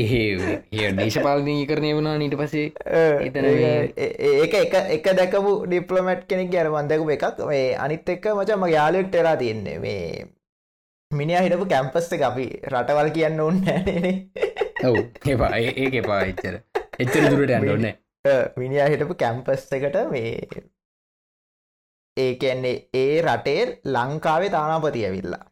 ඒ දේශපාලනය කරනය වුණා නීට පසේ එතන ඒක එක එක දැකපු ඩිප්ලමට් කෙනෙක් ගැන මන්දකපු එකක්. මේ අනිත් එක්ක මචම යාලෙක් ටෙරා තියන්නේ. මේ මිනිා හිටපු කැම්පස් එක අපි රටවල් කියන්න ඔන්න නේ. ඔව්. ඒ- ඒක එපා. එච්චර. එච්චර දුරට යන්න ඕන්න මිනිා හිටපු කැම්පස් එකට මේ ඒකන්නේ ඒ රටේ ලංකාවේ තානාපති ඇවිල්ලා.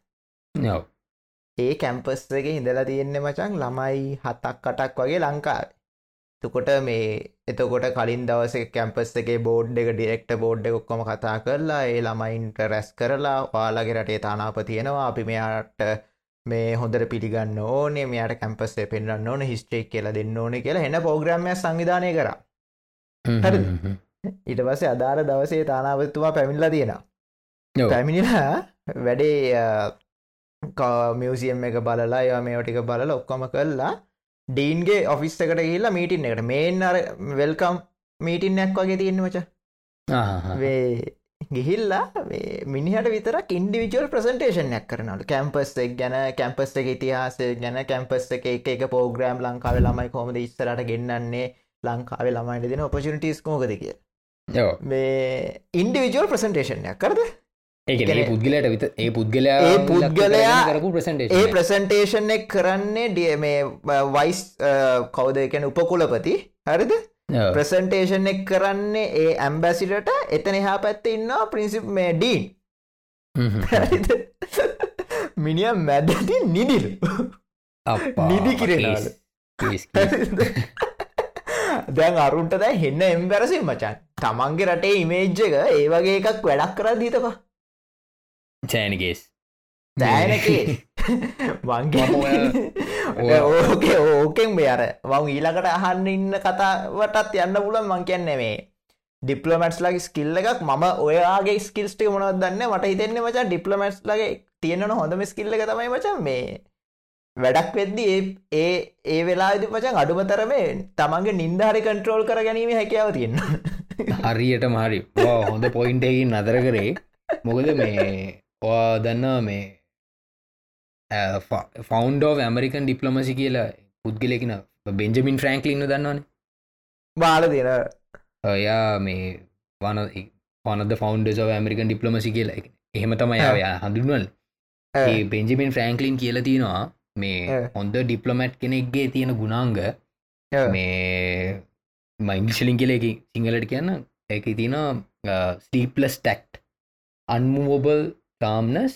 ඒ කැම්පස් එක ඉඳලා තියෙන්නේ මචන් ළමයි හතක් කටක් වගේ ලංකාව. තුකොට මේ එතකොට කලින් දවස කැම්පස් එකේ බෝඩ් එක ඩිරෙක්ට බෝඩ් එක ඔක්කොම කතා කරලා ඒ ළමයින්ට රැස් කරලා ඔයාලගේ රටේ තානාප තියෙනවා අපි මෙයාට මේ හොඳට පිළිගන්න ඕනේ. මෙයාට කැම්පස්සේ පෙන්න්න ඕන හිස්ට්‍රේක් කියලා දෙන්න ඕන කියලා. එන්න පෝග්‍රම්ය සංවිධානය කර. හරිද? ඉට පස්සේ අදාර දවසේ තානාපතුමා පැමිල්ලා තියෙනවා. පැමිණිලා වැඩේ මියසියම් එක බලලා ය මේ ටික බලල ඔක්කොම කරලා ඩීන්ගේ ඔෆිස් එකට ගිල්ලා මීටින් එකට. මේන් අර වෙල්කම් මීටින්නක් වගේ තියෙන මච. වේ ගිහිල්ලා මිනිහට විතරක් ඉන්ඩිවිචුවල් ප්‍රසන්ටේෂන්යක් කරනවල. කැම්පස් එක් ගැන කැම්පස් එක ඉතිහාසය ගැන කැම්පස් එක එක එක පෝග්‍රම් ලංකාව ළමයි කොමද ඉස්සරට ගෙන්න්නන්නේ ලංකාව ළමයිට දෙන ඔපචනිටස් කෝකද කිය මේ ඉන්ඩිවිචුවල් ප්‍රසන්ටේෂන්යක් කරද? ඒ පුද්ගලට විත ඒ පුද්ගලයා ඒ පුද්ගලයා- කරපු ප්‍රසන්ටේ ඒ ප්‍රසන්ටේෂන් එක කරන්නේ ඩිය මේ වයිස් කවද? එකන උපකුලපති. හරිද? ප්‍රසන්ටේෂන් එක කරන්නේ ඒ ඇම්බැසිට එතන එහා පැත්ත ඉන්න පින්සිප් මේ ඩීන් මිනිිය මැදති නිදිල්. නිදි කිරෙනවලු. දැන් අරුන්ට දැ හෙන්න එම්බැරසි මචන් තමන්ගේ රටේ ඉමේජ්ජක ඒ වගේ එකක් වැඩක් කර දීතපා චෑනගේස් දෑනකේ වංගේ ඕකේ ඕකෙන් මේ අර වං ඊලකට අහන්න ඉන්න කතාවටත් යන්න පුලන් මං කියන්නේ මේ ඩිප්ලමටස් ලගේ ස්කිල්ල එකක්. මම ඔයාගේ ස්කිල්ස්ටේ මොනවත් දන්න? මට හිතෙන්නේ මචා ඩිප්ලමටස් ලගේ තියෙනන හොඳම ස්කිල්ල එක තමයි මචන් මේ වැඩක් වෙද්දි ඒ ඒ ඒ වෙලා පචන් අඩුමතරම තමන්ගේ නින්දාරි කන්ට්‍රෝල් කර ගැනීම හැකියාව තියෙන හරියට මහරි හොඳ පොයින්ටකින් නදර කරේ. මොකද මේ ඔයා දන්නවා මේ ෆෞන්ඩ ඇමරිකන් ඩිප්ලොමසි කියලා පුද්ගලෙකින බෙන්ජමින් ෆ්‍රෑන්ක්ලින්න දන්නවන. බාල දෙන ඔයා මේ වන පනද ෆෞන්ඩ ඇමරිකන් ඩිප්ලොමසි කියලා. එහෙම තමයි ය හඳුන්වල් ඒ බෙන්ජමින් ෆ්‍රෑන්ක්ලින් කියල තියෙනවා. මේ හොඳ ඩිප්ලොමැට් කෙනෙක්ගේ තියෙන ගුණාංග. මේ මයිංගලින් කියල එක සිංහලට කියන්න. එක තින ස්ටීපලස් ටෙක්ට් unmovable calmness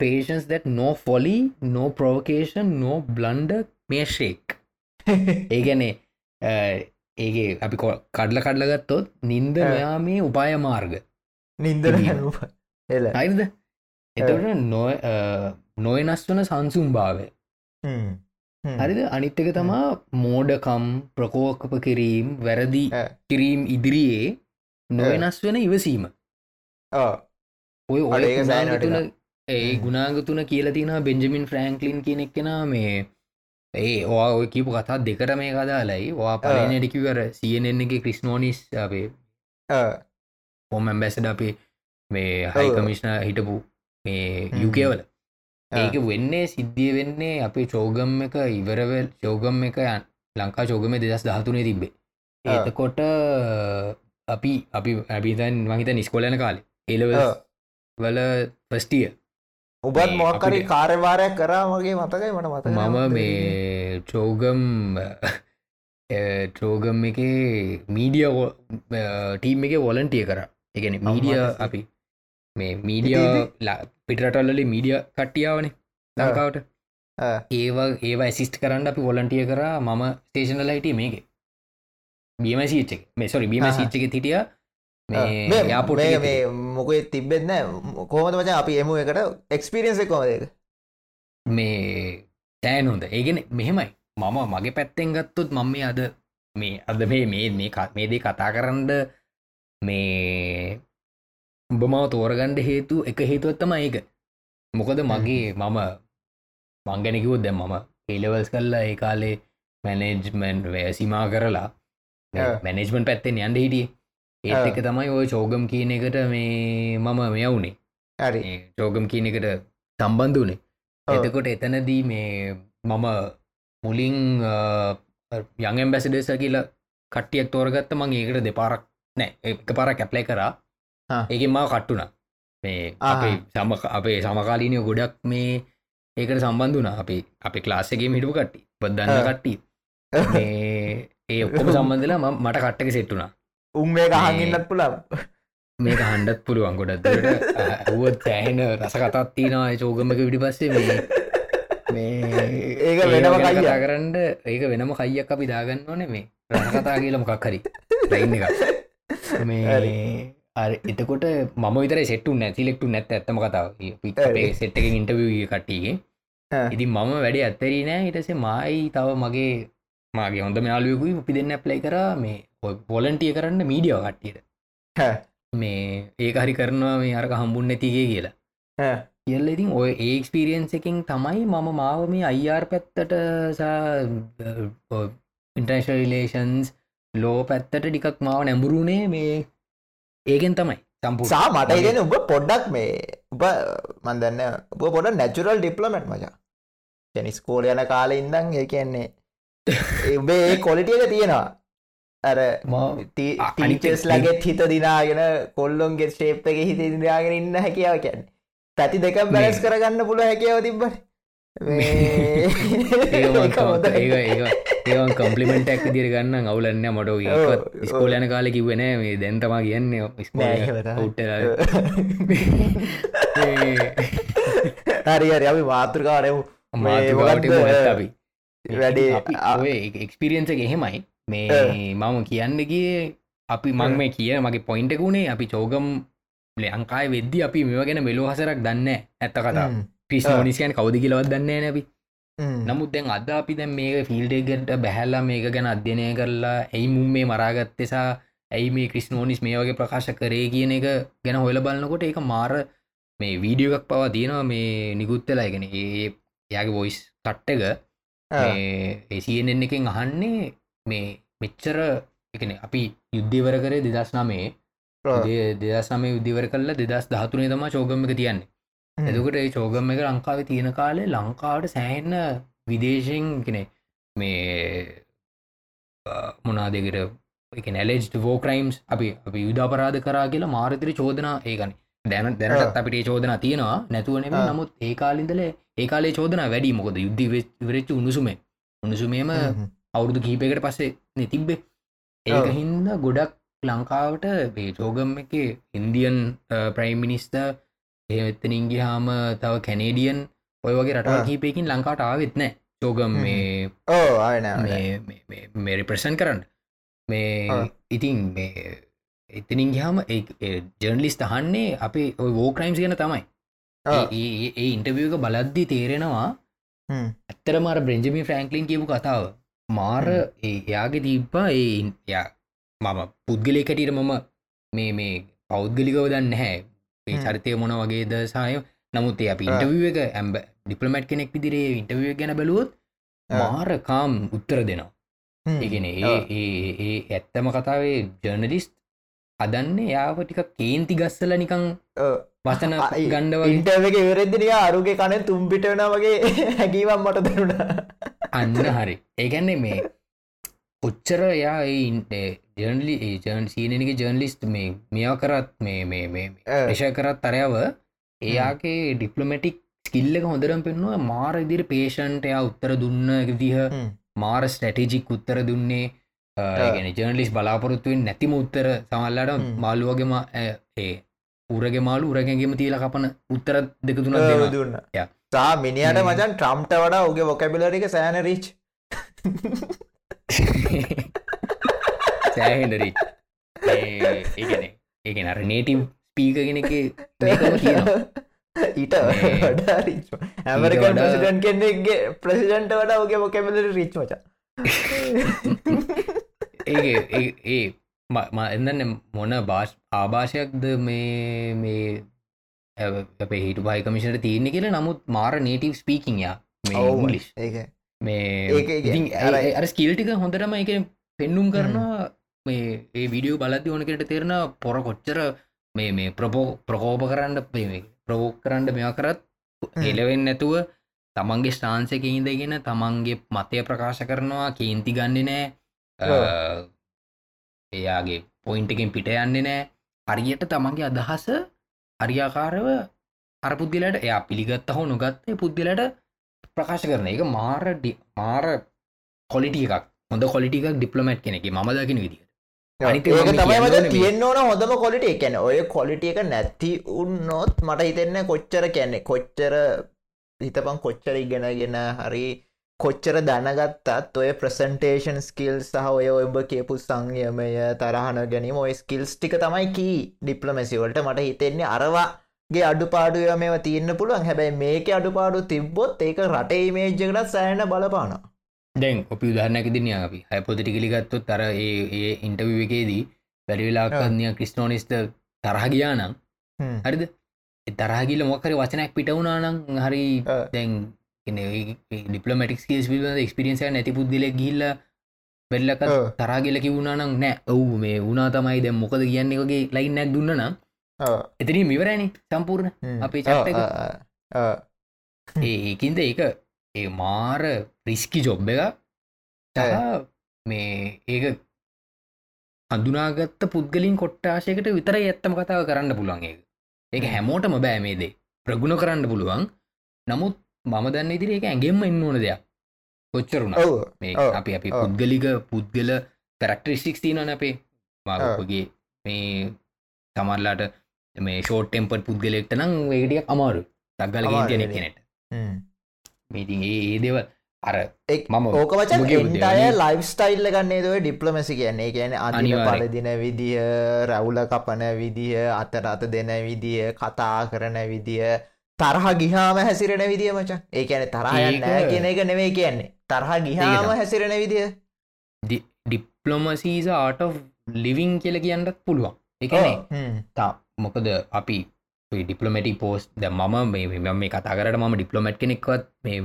patience that no folly no provocation no blunder may shake. ඒගැනේ ඒගේ අපි කඩල කඩල ගත්තොත් නින්ද මෙයා මේ උපාය මාර්ග. නින්දර එල. අයිද එතට නො නොයනස් වන සංසුම් භාවය හරිද? අනිත්තක තමා මෝඩකම් ප්‍රකෝකප කිරීම් වැරදි කිරීම් ඉදිරියේ නොවෙනස් වෙන ඉවසීම. ඔය වටිනවා. ඒ ගුණාග තුන කියල තින බෙන්ජමින් ෆ්‍රෑන්ක්ලින් කෙනෙක් කෙන මේ ඒ ඕ ඔය කියපු කතා දෙකට මේ කදාලයි වා පලනටිකිවර සියනෙන් එක ක්‍රිස්නෝනිස් අපේ හොම ඇම්බැසඩ අපේ මේ හයි. කමිශ්න හිටපු මේ. යුකවල ඒක වෙන්නේ සිද්ධිය වෙන්නේ අපේ චෝගම් එක ඉවරවල් චෝගම් එක යන් ලංකා චෝගම දෙදස් දහතුනේ තිබ්බේ. එතකොට අපි අපි ඇබිතන් මහිත නිස්කොලන කාලේ. එලව වල ප්‍රස්ටිය ඔබත් මොක්කරි කාර්යවාරයක් කරා මගේ මතකයි මට මත මම මේ චෝගම් චෝගම් එක මීඩිය ටීම් එක වොලන්ටිය කර. එකන මීඩිය අපි මේ මීඩිය පිටරටල්ලි මීඩිය කට්ටියාවන ලංකාවට. ඒවා ඒවා ඇසිස්ට කරන්න අපි වොලන්ටිය කර මම ස්ටේෂනල හිටිය මේක. බීම සීච්ච මේ සොරි ආහා. සිච්චක හිටිය. යාපොට මේ මොකේ තිබෙන්න කෝමද මච අපි එමු එකට එක්ස්පිරියන්ස කොමදක මේ තෑන් හොඳ. ඒගෙන මෙහෙමයි. මම මගේ පැත්තෙන් ගත්තොත් මම අද මේ අද මේ මේ මේ ක- මේ දේ කතා කරන්න මේ උඹ මව තෝරගණ්ඩ හේතු එක හේතුවත්තම ඒක. මොකද මගේ මම මංගැනකිවොත් දැම් මම ඒලවල්ස් කල්ලා ඒ කාලේ මැනේජ්මන්් වැසිමා කරලා. මැනේජ්මන් පැත්තෙන් යන්ඩ හිටිය. ඒත්. එක තමයි ඔය චෝගම් කියන එකට මේ මම මෙයවුනේ ඒ චෝගම් කියන එකට සම්බන්ධ වනේ. එතකොට එතනදී මේ මම මුලින් යඟම් බැසිඩෙස කියලා කට්ටියක් තෝරගත්ත මං ඒකට දෙපාරක් නෑ. එක පාර කැප්ලයි කරා ආ. ඒක මාව කට්ටුනා. මේ අපේ සම අපේ සමකාලීනය ගොඩක් මේ ඒකට සම්බන්ධන අපි අපි ක්ලාස්සගේ මිටපු කට්ටි බදන්න. කට්ටි මේ ඒ ඔක්කොම සම්බන්ධලා ම- මට කට්ටක සෙට්ටුනා උන් මේ මේ- අහගන්නත් පුලම් මේක හන්ඩත් පුළුවන්. ගොඩත් ඇුවත් සෑහෙන රස කතත් තිනවා චෝගමක විඩි පස්සේ මේ මේ ඒක වෙනම. කතා කරන්න ඒක වෙනම කයියක් අපි දාගන්න ඕනේ මේ රස කතා කියල මොකක් හරි. ලයින් එක මේ එතකොට මම විතර සෙට්ටු නැතිලෙක්ටු නැත් ඇත්තම කතාව. අපේ සෙට් එක ඉන්ටවිය කට්ටියගේ ඉතින් මම වැඩේ ඇත්තරී නෑ. ඉටසේ මයි තව මගේ මගේ හොඳ යාලුවකුයි අපි දෙන්න ප්ලයි කර මේ පොලන්ටිය කරන්න මීඩියෝ කට්ටියට. මේ ඒක හරි කරනවා මේ අරක හම්බුන් නැතිගේ කියලා. කියල්ල ඉතින් ඔය ඒක්ස්පිරියන්ස එකින් තමයි මම මාව මේ අයිර් පැත්තට ඉන්ටර්ශලේෂන්ස් ලෝ පැත්තට ටිකක් මාව නැඹුරුණේ මේ ඒකෙන් තමයි සම්පු සා මට ඉගෙන උඹ පොඩ්ඩක් මේ උබ මන්දන්න උබ පොඩ නැචුරල් ඩිප්ලමට් මචා. ජැනිස්කෝල යන කාල ඉඳං ඒ කියන්නේ උබේ ඒ කොලිටියක තියෙනවා. අර ටීචස් ලගෙත් හිත දිනාගෙන කොල්ලොන්ගේ ශේප් එක හිත දිනාගෙන ඉන්න හැකියාව කියන්නේ. පැති දෙක බැලස් කරගන්න පුළ හැකියාව තිබට ඒවන් කම්පලිමෙන්ටක් දිර ගන්න අවුලන්න මට ඔව්, ස්කෝලයන කාල කිවන මේ දැන්තමා කියන්න උට හරි හරි. අපි මොකක්ද, අපි. වැඩේ එක්ස්පිරියන්ස එහෙමයි. මේ මම කියන්න ගිය අපි මං මේ කිය මගේ පොයින්ටකුණේ අපි චෝගම් ලංකායි වෙද්දි අපි මෙව ගැන මෙලෝ හසරක් දන්න ඇත්ත කතා ක්‍රිස්නෝනිසියන් කවද කියලවත් දන්නේ නැබි නමුත් දැන් අද අපි දැන් මේක ෆිල්ඩෙගට බැහැල්ලා මේක ගැන අධ්‍යනය කරලා ඇයි මුම් මේ මරාගත්තෙසා ඇයි මේ ක්‍රිස්නෝනිස් මේ වගේ ප්‍රකාශ කරේ කියන එක ගැන හොල බලන්නකොට ඒක මාර මේ වීඩියෝ එකක් පවා තියෙනවා මේ නිකුත්තලාගෙන ඒ යාගේ වොයිස් කට්ටක ඒසියෙන් එකෙන් අහන්නේ මේ මෙච්චර එකන අපි යුද්ධවර කරේ දෙදස් නමේ දෙදස් නම යුද්ධවර කල්ල දෙදස් දහතුනේ තම චෝගම එක තියන්නේ එදකට ඒ චෝගම එක ලංකාව තියෙන කාලේ ලංකාවට සෑහෙන්න විදේශයෙන් කෙනෙ මේ මොනාදකට එක නැලෙජ් වෝක්‍රයිම්ස් අපි අපි යුදාපරාධ කරා කියලා මාරතිරි චෝදනා ඒකන දැන දැනටත් අපිට චෝදනා තියෙනවා. නැතුවනෙම නමුත් ඒ කාලින්දල ඒ කාලේ චෝදනා වැඩි. මොකද යුද්ධ වෙරච්ච උණුසුමේ. උණුසුමේම අවුරුදු කීපයකට පස්සේ නැතිබ්බේ ඒක හින්ද ගොඩක් ලංකාවට මේ චෝගම් එක ඉන්දියන් ප්‍රයිම් මිනිස්ත ඒත්තනින්ගේ හාම තව කැනේඩියන් ඔය වගේ රටවල් කීපයකින් ලංකාට ආවෙත් නෑ. චෝගම් මේ ඕ ආන මේරි ප්‍රසන් කරන්න. මේ ඉතින් මේ එතනින් ගහම ජර්නලිස් තහන්නේ අපේ ඔය වෝක්‍රයිම්ස් ගැන තමයි. ඒ ඉන්ටවියක බලද්දි තේරෙනවා ඇත්තර මර බ්‍රෙන්ජමි ෆ්‍රෑන්ක්ලින් කියපු කතාව. මාර එයාගේ තිබ්බා ඒ යා මම පුද්ගලයකටට මම මේ මේ පෞද්ගලිකව දන්න හැ ඒ චරිතය මොන වගේද සාය නමුත් ඒ අපි ඉන්ටවිය එක ඇම්බ ඩිපලමට් කෙනෙක් විදිරේ ඉන්ටවිය ගැන බැලුවොත් මාරකාම් උත්තර දෙනවා. ඒගෙන ඒ ඒ ඇත්තම කතාවේ ජර්නලිස්් අදන්නේ යාව ටික කේන්ති ගස්සල නිකං වචන ගණ්ඩව ඉන්ටව එක ඉවරෙදිනිය අරුගේ කන තුම්පිට වෙන වගේ හැකිවම් මට දරුණ අන්න හරි. ඒගැන්නේ මේ ඔච්චර යා ජර්නලි ජර්න් සීනක ජර්නලිස්ට මේ මෙයා කරත් මේ මේ මේ ප්‍රේෂය කරත් තරයව එයාගේ ඩිප්ලමටික් ස්කිල්ලක හොඳරම් පෙන්වා මාර ඉදිරි පේෂන්ට එයා උත්තර දුන්න විදිහ මාර ස්ටැටජික් උත්තර දුන්නේ ගැන ජර්නලිස් බලාපොරොත්තුවෙන් නැතිම උත්තර සමල්ලට මාළුවගේම ඒ උරගේ මාලු උරගැගේම තිීල කපන උත්තර දෙක තුන දුන්න. සා මිනිට මචන් ට්‍රම්ට වඩා උගේ ොකැබිලරික සෑන රිච් සෑහෙනරි ඒගැන ඒගෙන අර නේටම් ස්පීකගෙන එක ඊට ඇමරිකන් ප්‍රසිඩන් කෙන්නෙක්ගේ ප්‍රසිඩන්ට වඩා ඔගේ මොකැමලට රිච් මච. ඒ ඒ එන්නන්න මොන භාෂ ආභාෂයක්ද මේ මේ අපේ හිටු බයි කමිෂට තියන්නේ කියල. නමුත් මාර නේටව ස්පීකිංයා මේ මේ අර ස්කිල්ටික හොඳටම එක පෙන්නුම් කරනවා මේ ඒ විඩියෝ බලද්දි ඕනකට තෙරෙන පොර කොච්චර මේ මේ ප්‍රපෝ ප්‍රකෝප කරන්න ප්‍රවෝක් කරන්න මෙයා කරත් එලවෙන් නැතුව තමන්ගේ ස්ටාන්සක ඉඳගෙන තමන්ගේ මතය ප්‍රකාශ කරනවා කේන්ති ගන්න නෑ එයාගේ පොයින්ටකින් පිට යන්නේ නෑ. හරියට තමන්ගේ අදහස හරියාකාරව අර පුද්ගලට එයා පිළිගත්ත හෝ නොගත්තේ පුද්ගලට ප්‍රකාශ කරන. එක මාර මාර කොලිටිය එකක්. හොඳ කොලිටිකක් ඩිප්ලමට් කෙනෙක ම දකින විදිට තමයි තියෙන් ඕන හොඳම කොලිට එකැන ඔය කොලිටිය එක නැති උන්නොත් මට හිතෙන්න කොච්චර කැන්නේ කොච්චර හිතපන් කොච්චර ඉගෙනගෙන හරි කොච්චර දැනගත්තත් ඔය ප්‍රසන්ටේෂන් ස්කිල් සහ ඔය ඔබ කියපු සංයමය තරහන ගැනීම ඔය ස්කිල්ස් ටික තමයි කී ඩිප්ලමැසිවලට මට හිතෙන්නේ අරවාගේ අඩුපාඩුව මේ තියන්න පුළුවන්. හැබැයි මේක අඩුපාඩු තිබ්බොත් ඒක රටේ මේජ්ජකට සෑන බලපාන දැන් ඔපි උදාහරණක දින අපි හැපොතිටි කිලිගත්තුත් තර ඒ ඉන්ටවි එකේදී වැඩිවෙලාකරනය ක්‍රිස්ටෝනිස්ට තරහ ගියානම් හරිද? තරහගිල මොකර වචනයක් පිටවුනානම් හරි දැන් ඩිපලමටික් ස් පිබ ක්ස්පිරියන්ස නැති පුද්දිල ගිල්ල වෙල්ලක තරාගෙල කිවුණනම් නෑ. ඔවු මේ වුණා තමයි දැ මොකද කියන්නේ වගේ ලයින්නක් දුන්න නම් එතන මිවරෑනි සම්පූර්ණ අපේ චට්ට ඒකින්ද ඒක ඒ මාර රිස්කි ජොබ් එක මේ ඒක හඳුනාගත්ත පුද්ගලින් කොට්ටාශයකට විතර ඇත්තම කතාව කරන්න පුළුවන් ඒක. ඒක හැමෝටම බෑමේදේ ප්‍රගුණ කරන්න පුළුවන්. නමුත් මම දන්න ඉදිරි එක ඇගෙන්ම එන්න ඕන දෙයක්. කොච්චරුණ මේ අපි අපි පුද්ගලික පුද්ගල කරක්ටරිස්ටික්ස් තියනන අපේ. මගේ මේ තමල්ලාට මේ ෂෝට් ටෙම්පට පුද්ගලෙක්ට නම් වේටිය අමාරු තක්ගල ගෙන කෙනෙට මේති ඒ දේව අර මම ඕකවච ටය ලයිෆ් ස්ටයිල්ල ගන්නේ දව ඩිප්ලමසි කියන්නේ? කියන අනිල පලදින විදිහ රැවුල කපන විදිහ අතර අත දෙන විදිහ කතා කරන විදිහ තරහ ගිහාම හැසිරෙන විදිිය මචන්. ඒ ඇන තරහය නෑ කියන එක නෙවේ කියන්නේ. තරහ ගිහාම හැසිරෙන විදිිය. ඩිප්ලොමසීස ආට ලිවිං කියල කියන්නත් පුළුවන්. එකනේ තා මොකද අපි ඩිපලමටි පෝස් ද මේ මේ කතා කරට ම ඩිපලොමට් කෙනෙක්වත් මේ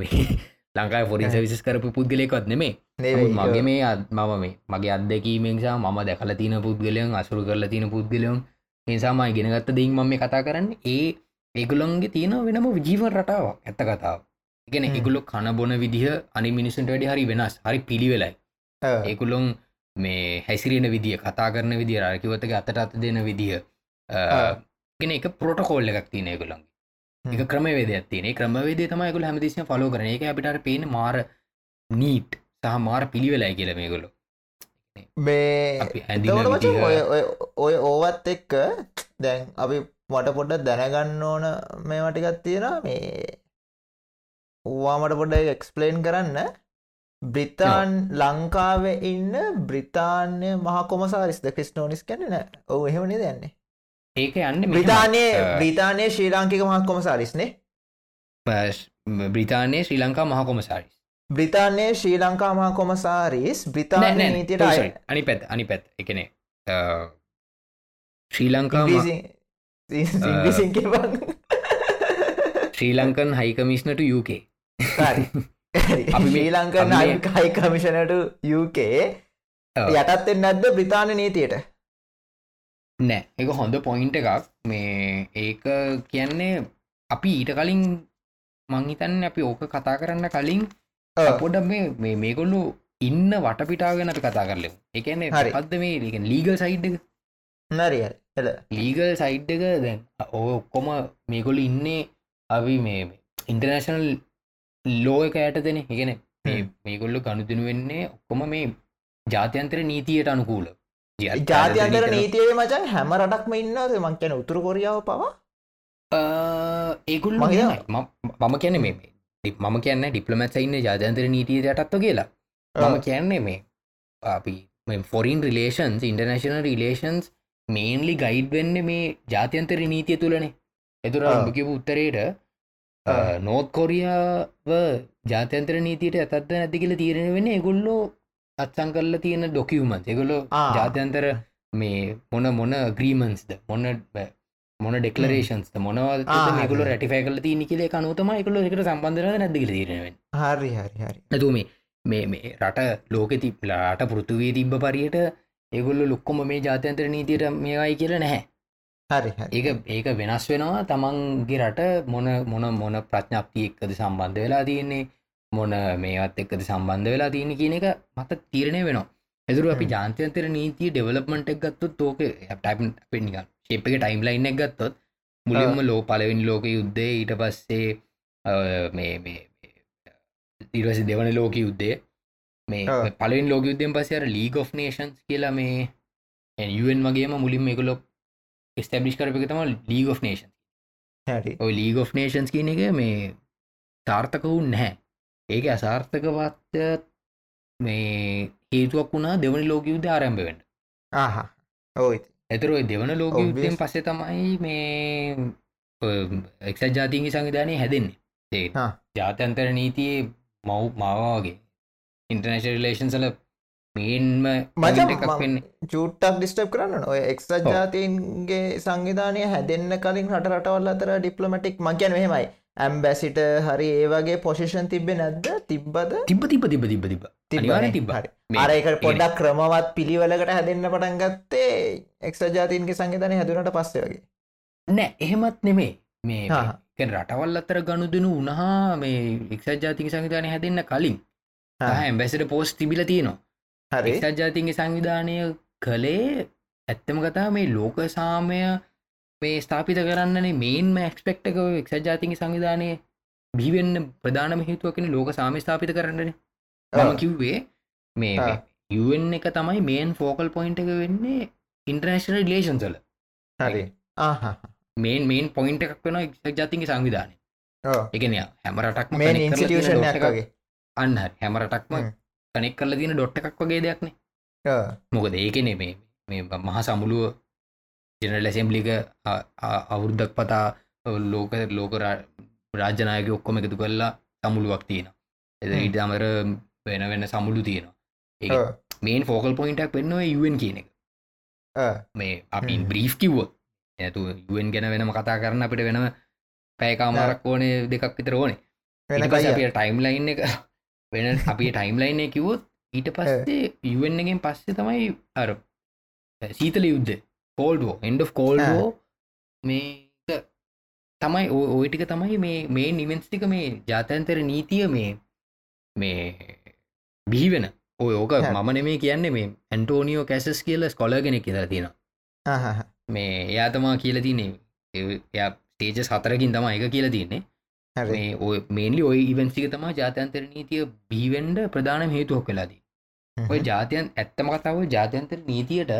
ලංකායි ෆොරින් සවිසිස් කරපු පුද්ගලයකොත් නෙමේ. මගේ මේ මම මේ මගේ අත්දැකීමෙන්සා මම දැකල තින පුද්ගලයන් අසුරු කරලා තින පුද්ගලයන් නිසාමයි ගෙනගත්ත දෙයින් මම මේ කතා කරන්න ඒ ඒගුලොන්ගේ තියෙන වෙනම ජීව රටාවක් ඇත්ත කතාව එකන. එගුලො කණ බොන විදිහ අනි මිනිසුන්ට වැඩි හරි වෙනස් හරි පිළිවෙලයි. ඒකුලොන් මේ හැසිරෙන විදිිය කතා කරන විදිිය රකිවතක අතට අත දෙන විදිහ ගෙන එක පොටකෝල්ල එකක් තියන ගුලන්ගේ එක ක්‍රමවේදයක් තියනේ. ක්‍රමවේදේ තමයි ගුල හැමතිසිය ෆලෝ කරන එක අපිට පේන මාර නීට් සහ මාර පිළිවෙලයි කියල මේගොලු මේ ඔය ඕවත් එක්ක දැන් අපි මට පොඩ්ඩ දැනගන්න ඕන මේවටිකත් තියෙන මේ ඕවාමට පොඩ්ඩ එක්ස්පලේන් කරන්න. බ්‍රිතාන් ලංකාවේ ඉන්න බ්‍රිතාන්‍ය මහකොමසාරිස්ද ක්‍රිස්නෝනිස් කැන නෑ. ඔව එහෙමනි දන්නේ ඒක යන්න. බ්‍රිතානයේ බ්‍රිතානය ශ්‍රී ලාංකික මහකොමසාරිස්නේ බස්- බ්‍රිතානයේ ශ්‍රී ලංකා මහකොමසාරිස්. බ්‍රිතානයේ ශ්‍රී ලංකා මහකොමසාරිස් බ්‍රිතාාන නීතියට අය අනි පැත් අනි පැත් එකන ශ්‍රී ලංකා ශ්‍රී ලංකන් හයිකමිස්නට යුක හරි. අපි මේ ලංකන්න අපි මේ- අයිකයි කමිෂනට UK යටත්තෙන් නැද්ද බ්‍රිතාාන නීතියට නෑ. එක හොඳ පොයින්ට එකක්. මේ ඒක කියන්නේ අපි ඊට කලින් මංහිතන්න අපි ඕක කතා කරන්න කලින් පොඩ මේ මේගොල්ලු ඉන්න වටපිටාගෙන අපි කතා කරලෙමු. එකන්නේ හරි. පත්ද මේ? ලීගල් සයිඩ් නරිය ලීගල් සයිඩ් එක දැන් ඔක්කොම මේගොලු ඉන්නේ අපි මේ ඉන්ටර්නශනල් ලෝ එක යට දෙන එකන මේගොල්ලු ගණුදන වෙන්නේ ඔක්කොම මේ ජාත්‍යන්තර නීතියට අනුකූල ජාතියන්තර නීතියේ මචන් හැම රටක්ම ඉන්නද මං කියන උතුරු කොරියාව පවා. මගේ මම කියන මේ මම කියන්න ඩිපලමත් ඉන්න ජාතන්තර නීතිය යටත්ව කියලා. මම කියන්නේ මේ අපි foreign relations international relations mainly guide වෙන්න මේ ජාත්‍යන්තර නීතිය තුළනේ. එතුර. කිව උත්තරයට. නෝත් කොරියාව ජාත්‍යන්තර නීතියට ඇතත්ද නැති කියල තීරණ වෙන්න එගොල්ලෝ අත්සං කරලා තියෙන ඩොකියමන්ස් එගොලො ආ. ජාත්‍යන්තර මේ මොන මොන ග්‍රීමන්ස්ද මොන්න මොන ඩෙක්ලරේෂන්ස් මොනවද ආ, මේකල හරි. රැටි කල තිය නිකල කනුතම එකකල එකට සම්බන්ධර නැදි තීරෙන හරි හරි හරි. නැතු මේ මේ මේ රට ලෝක තිප්ලාට පෘතුවේ තිබ්බ පරියට ඒගොල්ල ලොක්කොම මේ ජාත්‍යන්තර නීතියට මේවයි කියල නැහැ. හරි. ඒක ඒක වෙනස් වෙනවා තමන්ගේ රට මොන මොන මොන ප්‍රඥප්තිය එක්කද සම්බන්ධ වෙලා තියෙන්නේ මොන මේවත් එක්කද සම්බන්ධ වෙලා තියෙන කියන එක මත තීරණය වෙනවා. එදුරු අපි. ජාන්තයන්තර නීතිය ඩෙවලප්මට එක් ගත්තුත් තෝක ටයිපන් පෙන්නික ශේප් එක ටයිම් ලයින් එක් ගත්තොත් මුලින්ම ලෝ පලවෙනි ලෝක යුද්ධේ ඊට පස්සේ මේ ඉරසි දෙවන ලෝක යුද්ධය. මේ. පලින් ලෝක යුද්ධෙන් පසර ලීග of නේෂන්ස් කියලා මේ යුවන් වගේම මුලින් එකලො ස්ටබිෂ් කරප එක තම ලීග of නේෂන් ඔය ලීග of නේෂන්ස් කියන එක මේ තාර්ථක වූ නැහැ ඒක අසාර්ථකවත්ය මේ හේතුවක් වුණා දෙවනි ලෝක යුද්ධ ආරම්භවෙන්ට ආහ. ඔය දෙවන ලෝක. යුද්ධෙන් පස්සේ තමයි මේ එක්සත් ජාතිීන්ගේ සංවිධානය හැදෙන්නේ. ඒ. ජාතන්තර නීතියේ මව් මවාගේ ඉන්ටර්නශ රිලේෂන්සල මේන්ම මචං එකක් මම- වෙන්නේ. චුට්ටක් ඩිස්ටප් කරන්න ඔය එක්ස්ට ජාතීන්ගේ සංවිධානය හැදෙන්න්න කලින් රට රටවල් අතර ඩිප්ලමටික් මංකයන් මෙහෙමයි ඇම්බැසිට හරි ඒවගේ පොසිෂන් තිබෙ නැද්ද? තිබ්බද? තිබ තිබ තිබ තිබ තිබ හරි. මේ- අරක පොඩක් ක්‍රමවත් පිළිවලකට හැදෙන්න්න පටන් ගත්තේ එක්ෂ ජාතීන්ගේ සංවිධානය හැදුනට පස්සේ වගේ. නෑ එහෙමත් නෙමේ මේ රටවල් අතර ගණුදනු උනහා මේ එක්සත් ජාතික සංවිධානය හැදෙන්න්න කලින්. ඇම්බැසිට පෝස් තිබිල තියෙනවා. හරි. එක්සත් ජාතින්ගේ සංවිධානය කළේ ඇත්තම කතා මේ ලෝක සාමය මේ ස්ථාපිත කරන්නනේ මේන්ම එක්ස්පෙක්ටක එක්සත් ජාතික සංවිධානය බිවෙන්න ප්‍රධානම හේතුවකෙන ලෝක සාමය ස්ථාපිත කරන්නන. මම කිව්වේ මේ. යුවන් එක තමයි මේන් ෆෝකල් පොයින්ට එක වෙන්නේ ඉන්ටර්නේශනල් ලේෂන්සල හරි. ආහ. මේන් මේන් පොයින්ට එකක් වෙන එක්සත් ජාතික සංවිධානය. එකන හැම රටක්ම මේ connect කරලා තියෙන ඉන්ස්ටිටියෂන් dot එකක්- වගේ. අන්න හරි. හැම රටක්ම හ්ම්. කනෙක් කරල තින ඩොට් එකක් වගේ දෙයක්නේ. මොකද ඒකනේ මේ මේ මහා සමුළුව ජනල් ඇසෙම්බලික අවුරුද්දක් පතා ලෝක ලෝක රාජ්‍යනායක ඔක්කොම එකතු කරලා සමුළුවක් තියෙන එද හ්ම්. ඉට අමර වෙන වෙන්න සමුළු තියෙනවා. ඒ. මේන් ෆෝකල් පොයින්ටක් වෙන්නවා යුවන් කියන එක. මේ අපි. බ්‍රීෆ් කිව්ව ඇතු යුවන් ගැන වෙනම කතා කරන්න අපිට වෙනම පැයකාමාරක් ඕනේ දෙකක් විතර ඕනේ. වෙන ටයිම් ලයින් එක වෙන අපි ටයිම්ලයින කිවොත් ඊට පස්සේ යුවෙන්ගෙන් පස්සේ තමයි අර සීතල යුද්ධ කෝල්ඩෝ එන්ඩ කෝල්ඩෝ මේ තමයි ඔයටික තමයි මේ මේ නිවෙන්ස්ටික මේ ජාතන්තර නීතිය මේ මේ බිහිවෙන. ඔය ඕක මම නෙමේ කියන්නේ මේ ඇන්ටෝනියෝ කැසස් කියල ස්කොලගෙන කියලා තියෙන මේ එයා තමා කියල තින්නේ. එයා තේජ සතරකින් තම එක කියලා තියන්නේ මේ ඔය මේන්ලි ඔය ඉවන්සික තමා ජාතන්තර නීතිය බීවෙන්ඩ ප්‍රධාන හේතුවක් කලාදී ඔය ජාතයන් ඇත්තම කතාව ජාතයන්තර නීතියට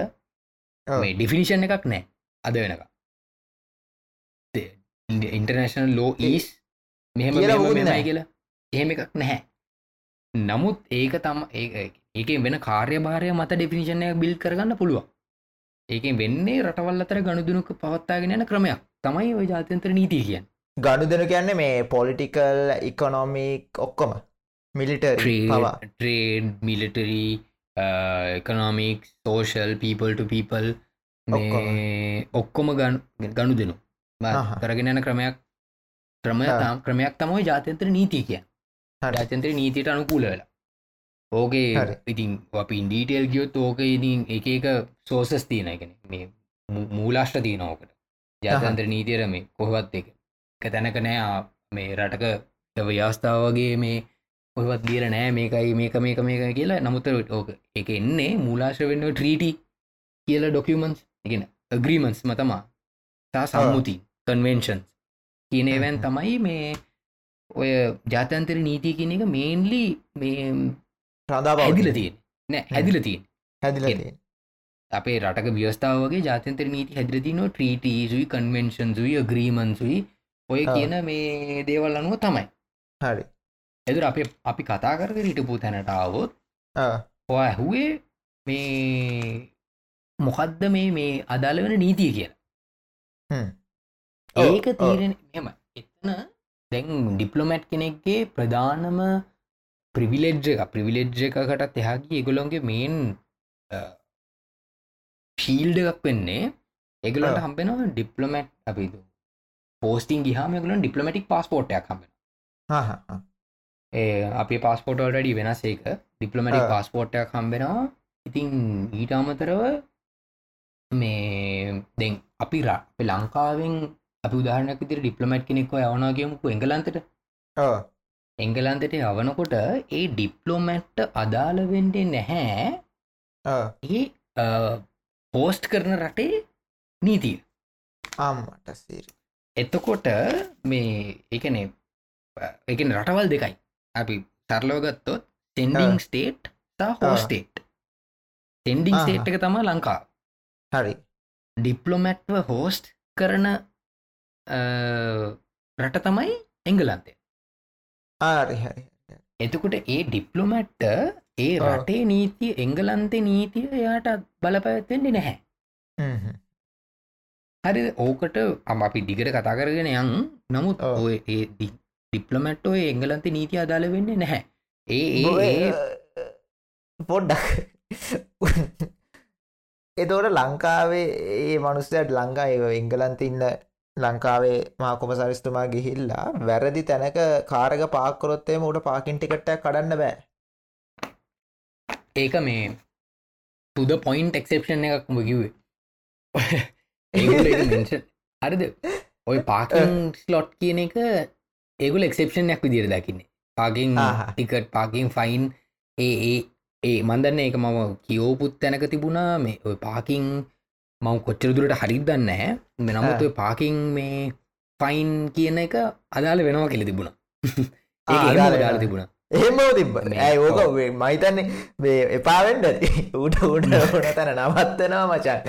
මේ ඩිෆිනිෂන් එකක් නෑ. අද වෙනක ඉන්ටර්නශනල් ලෝ ඊස් මෙහම කියලා එහෙම එකක් නැහැ. නමුත් ඒක තම ඒක වෙන කාර්ය භාරය මත ඩිෆිනිෂණය බිල් කරගන්න පුළුවන්. ඒකෙන් වෙන්නේ රටවල් අතර ගණුදුනුක පවත්තාගෙන යන ක්‍රමයක්. තමයි ඔය ජාතන්ත්‍ර නීතිය කියන් ගණුදන කියන්නේ මේ පොලිටිකල් ඉකොනොමික් ඔක්කොම. මිලිට ට්‍රේඩ් මිලිටරී එකනොමික් සෝෂල් පීපල්ට පීපල් ඔක්කොම. ගණු දෙනු කරගෙන යන ක්‍රමයක් ක්‍රම ක්‍රමයක් තමයි ජාතන්ත්‍ර නීතිය කිය ජාතන්ත්‍ර නීතියට අනුකූල වෙලා. ඕකේ ඉතින් අපි ඉන්ඩීටෙල් ගියොත් ඕක ඉතින් එක එක සෝසස් තියෙන එකන මේ මූලාශ්ට තියනෝකට ජාතන්ත්‍ර නීතියර මේ කොහවත් එක. එක තැනක නෑ මේ රටක ව්‍යවස්ථාවගේ මේ ඔහවත් දියර නෑ මේකයි මේක මේක මේක කියලා. නමුතර ඕක එක එන්නේ මූලාශ්‍ර වෙන්න ට්‍රීටි කියල ඩොකියමන්ස් එකෙන අග්‍රීමන්ස් මතමා තා සම්මුති කන්වෙන්ෂන්ස් කියන එවැන් තමයි මේ ඔය ජාතන්තර නීති කියන එක මේන්ලි මේ රඳා ඇදිල තියෙන නෑ හැදිල තියෙන් හැදිල අපේ රටක ව්‍යස්ථාවගේ ජාතන්තර නීති හැදිලතින ට්‍රීටසුයි කන්වෙන්ෂන්සුයි අග්‍රීමන්සුයි ඔය කියන මේ දේවල් අනුව තමයි. හරි එදුර අප අපි කතා කර හිටපු තැනට ආවොත් ඔය ඇහුවේ මේ මොකක්ද මේ මේ අදාළ වෙන නීතිය කියලා. ඒක තීරෙන මෙම එතන දැන් ඩිප්ලොමැට් කෙනෙක්ගේ ප්‍රධානම ප්‍රවිලෙජ්ජ එක ප්‍රවිලෙජ්ජ එකකටත් එහාගේ එගොලොන්ගේ මේන් ශීල්ඩ එකක් වෙන්නේ. එගලට හම්බෙනවා ඩිප්ලොමැට් අපිතු පෝස්ටිං ගහම ගලන් ඩිප්ලමටික් පස්පෝට්යක් හම්බෙන අපි පස්පෝටෝටඩි වෙනස් ඒක ඩිප්ලමටික් පස්පෝට්ටයක් හම්බෙනවා. ඉතින් ඊට අමතරව මේ දෙ අපි රා ලංකාවෙන් අපි උදාහරනක් විතර ඩිප්ලමට් කෙනෙක්ව යවනාගේමුකු එංගලන්තට. එංගලන්තට යවනකොට ඒ ඩිප්ලෝමැට්ට අදාළ වෙන්ඩේ නැහැ. ඒ පෝස්ට් කරන රටේ නීතිය. ආමට සිරි. එතකොට මේ එකනේ එකන රටවල් දෙකයි අපි සරලෝගත්තොත් සෙන්ඩිං ස්ටේට් හෝස්ටේට් සෙන්ඩිං ස්ටේට් එක තම ලංකා. හරි. ඩිප්ලොමැට්ව හෝස්ට් කරන රට තමයි එංගලන්තය. ආරිහරි එතකොට ඒ ඩිප්ලොමැට්ට ඒ රටේ නීතිය එංගලන්තේ නීතිය එයාට බලපැත්තෙන්ටි නැහැ. හරි ඕකට අම අපි දිගට කතා කරගෙන යන්. නමුත් ඔය ඒ ඩිප්ලමැට්ටෝ එංගලන්ත නීති අදාළ වෙන්න නැහැ ඒ පොඩ්ඩක්. එතෝට ලංකාවේ ඒ මනුස්සයට ලංකා ඒ එංගලන්ත ඉන්න ලංකාවේ මාකොම සරිස්තුමා ගිහිල්ලා වැරදි තැනක කාරග පාක්කොරොත්තේ මට පාකින් ටිකට්ට කඩන්න බෑ. ඒක මේ තුද පොයින්් එක්සප්ෂන් එකක් මකිවේ හරිද? ඔය පාකින් ස්ලොට් කියන එක ඒගුල එක්සපෂන්යක් විදිර දකින්නේ. පාකින් ටිකට් පාකින් ෆයින් ඒ ඒ මන්දන්න ඒක මම කියෝපුත් තැනක තිබුණා. මේ ඔය පාකින් මං කොච්චර දුරට හරිත් දන්න හැ නමුත් පාකින් මේ ෆයින් කියන එක අදාළ වෙනවා කෙලෙ තිබුණ. ඒ අදාල තිබුණ. එහෙම තිබ ඇයි ඕක මයිතන්නේ මේ එපාවෙන්ඩ ඌට උඩ තැන නවත්තනවා මචන්.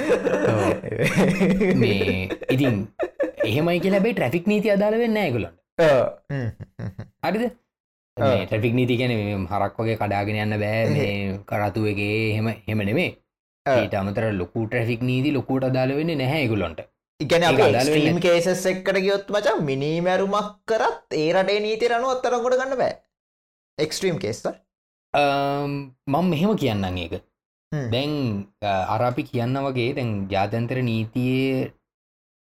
මේ ඉතින් එහෙමයි කියලබේ ට්‍රෆික් නීති අදාළ වෙන්න ඇගුලන් හරිද? ට්‍රෆික් නීති ගැන හරක් වගේ කඩාගෙන යන්න බෑ. මේ කරතුවගේ හෙම හෙම නෙමේ ඊට අමතර ලොකු ට්‍රෆික් නීති ලොකුට අදාළ වෙන්න නැහැ ගුලොන්ට ඉගැන කේසස් එක්කට ගියොත් මචා මිනිමැරුමක් කරත් ඒ රටේ නීති රනු අත්තරකොට ගන්න බෑ. එක්ස්ට්‍රීම් කේස්ත මං මෙහෙම කියන්නම් ඒක. දැන් අරාපි කියන්න වගේ දැන් ජාතන්තර නීතියේ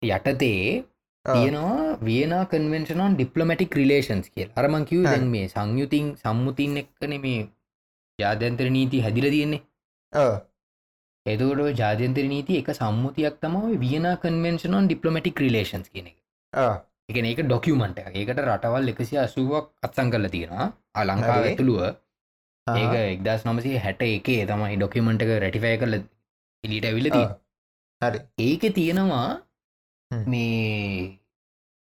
යටතේ තියෙනවා වියනා කන්වෙන්ශනන් ඩිප්ලමටික් රිලේෂන්ස් කිය අරමංකිව. දැන් මේ සංයුතින් සම්මුතින් එක්කන මේ ජාත්‍යන්තර නීති හැදිල තියෙන්නේ. එතකට ජාත්‍යන්තර නීති එක සම්මුතියක් තමයි වියනා කන්වෙන්ශනන් ඩිප්ලමටික් රිලේෂන්ස් කියන එක. එක ඒක ඩොකියමන්ට ඒකට රටවල් එකසි අසුවක් අත්සං කල තියෙනවා අලංකාව හරි. ඇතුළුව. ඒක එක්දස් නමසේ හැට එකේ තමයි ඩොකියමන්ට එක රැටිෆය කල එලිට ඇවිලදී හරි. ඒක තියෙනවා. මේ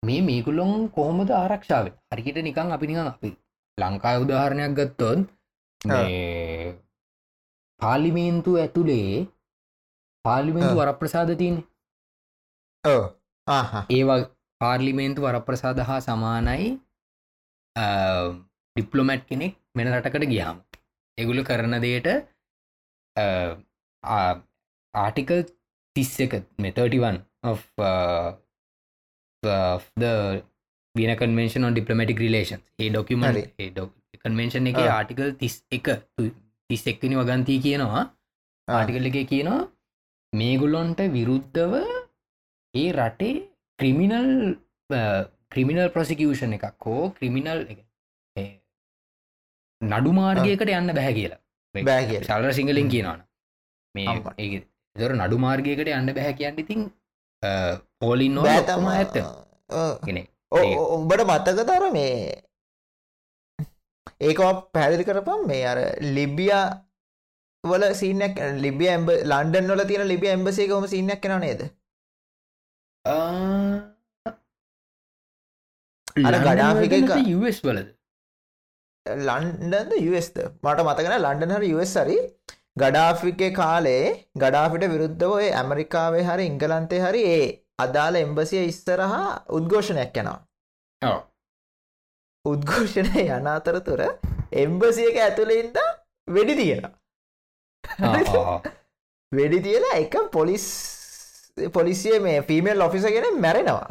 මේ මේකුල්ලොන් කොහොමද ආරක්ෂාව? හරිකට නිකං අපි නිකං අපි ලංකාය උදාහරණයක් ගත්තොත් මේ පාලිමේන්තු ඇතුළේ පාලිමේන්තු ආහා. ඒවා පාර්ලිමේන්තු වරප්‍රසාද හා සමානයි ඩිප්ලොමැට් කෙනෙක් මෙන රටකට ගියාම. එගුල කරන දේට ආටිකල් තිස්ස එක මෙතටිවන් වින කන්වෙන්ශන් ඩිපලමටික් රිලේෂන් ඒ ඩොකමට හරි. කන්වෙන්ශන් එක ආ. ආටිකල් තිස් එක තිස් එක්කනි වගන්තී කියනවා ආටිකල් එක කියනවා මේගුල්ලොන්ට විරුද්ධව ඒ රටේ ක්‍රිමිනල් ක්‍රිමිනල් ප්‍රසිකියෂන් එකක් හෝ ක්‍රිමිනල් නඩු මාර්ගයකට යන්න බැහැ කියලා බෑ. සල්ර සිංහලින් කියනවන මේ. ඒ දොර නඩු මාර්ගයකට යන්න බැහැ කියන්න ඉතින් පෝලින් තමා. ඇත්ත. ඔව්. ගෙන ඔ- ඔ- උඹට මත්තක තර මේ ඒක පැදිලි කරපම් මේ අර ලිබිය වල සීනක් ලිබිය ඇම්බ ලන්ඩන් වල තියෙන ලිබිය ඇම්බසේ හොම සිීනයක් කෙන නේද? අර ගඩාෆි එක- යස් වලද? ලන්ඩන්ද යස්ද මට මතකන ලන්ඩන් හරි යස් හරි ගඩාෆිකේ කාලේ ගඩාෆිට විරුද්ධව ඔය ඇමරිකාවේ හරි ඉංගලන්තේ හරි ඒ අදාළ එම්බසිය ඉස්සරහා උද්ඝෝෂණයක් යනවා. උද්ඝෝෂණය යන අතරතුර එම්බසියක ඇතුළෙන්ද වෙඩි තියෙන ආ, ආ, ආ. වෙඩි තියලා එක පොලිස් පොලිසිය මේ ෆිමල් ඔෆිස ගෙන මැරෙනවා.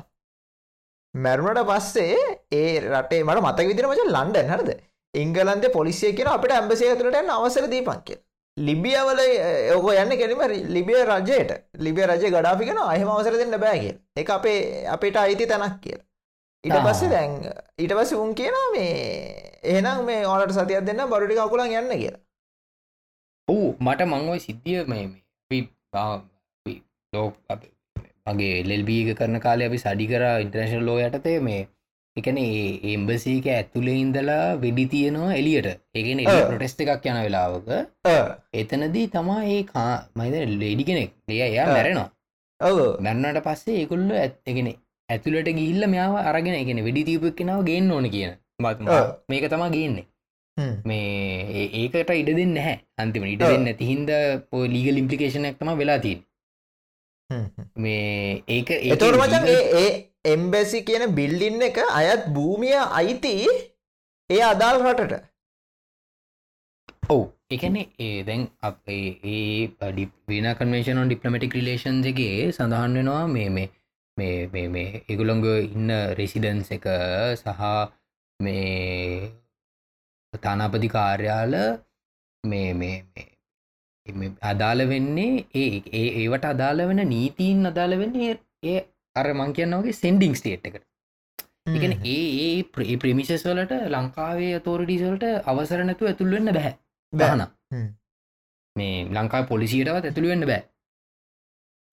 මැරුණට පස්සේ ඒ රටේ මට මතක විදිර මච ලන්ඩන් හරද? ඉංගලන්ද පොලිසිය කියෙන අපට ඇම්බසිය තුළට යන්න අවසර දීපන්කය ලිබියවල ඔක යන්න කෙනීම ලිබිය රජයට. ලිබිය රජ ගඩාපිකෙන අහම අවසර දෙන්න බෑග එක අපේ අපිට අයිති තැනක් කිය ඊට ආහා. පස්සේ දැන් ඊට පස්ස උන් කියන මේ එහෙනම් මේ ඕලට සතියක් දෙන්න බරුටි කකුලන් යන්න කියලා. ඔව් මට මංවයි සිද්ධිය මේ ලෝ මගේ ලෙල්බීග කරන කාලය අපි සඩි කර ඉන්ටර්නශල් ලෝ යටතේ මේ එකන එම්බසීක ඇතුළේ ඉඳලා වෙඩි තියෙනවා එලියට ඔව්. ප්‍රටෙස්ට එකක් යන වෙලාවක එතනදී තමා ඒ මයිද ලේඩි කෙනෙක් දෙය එයා. මැරෙනවා ඔව් මැරණට පස්සේ ඒකුල්ල ඇත්ගෙන ඇතුළට ගිල්ල මෙයාව අරගෙන එකෙන වෙඩි තීපක් කෙනාව ගේන්න ඕන කියන මත්. මේක තමා ගේන්නේ. මේ ඒකට ඉඩ දෙන්න හැ අන්තිම ඉඩ ඔව්. දෙන්න ඇතිහින්ද පෝ ලීග ලිම්පිකේෂනක් තම වෙලා හ්ම්. මේ ඒක එතවට මචන් ඒ එම්බැසි කියන බිල්ඩින්න එක අයත් භූමිය අයිති ඒ අදාල් රටට. ඔව්. එකන ඒ දැන් අපේ ඒ පඩි වීන කන්වේෂන් ඩිප්ලමටික් රිලේෂන්ගේ සඳහන් වෙනවා මේ මේ මේ මේ එගුළොංග ඉන්න රෙසිඩන්ස් එක සහ මේ තානාපති කාර්යාල මේ මේ අදාළ වෙන්නේ ඒ ඒ ඒවට අදාළ වෙන නීතිීන් අදාළ වෙන්නේ ඒ අර මං කියන්නවගේ සෙන්ඩිං ස්ටේට් එකට. එකන ඒ ඒ ප්‍රේ ප්‍රමිසස් වලට ලංකාවේ තෝරඩිසල්ට අවසර නැතු ඇතුල්වෙන්න බැහැ බහන. මේ ලංකා පොලිසියටවත් ඇතුළුවෙන්න බෑ.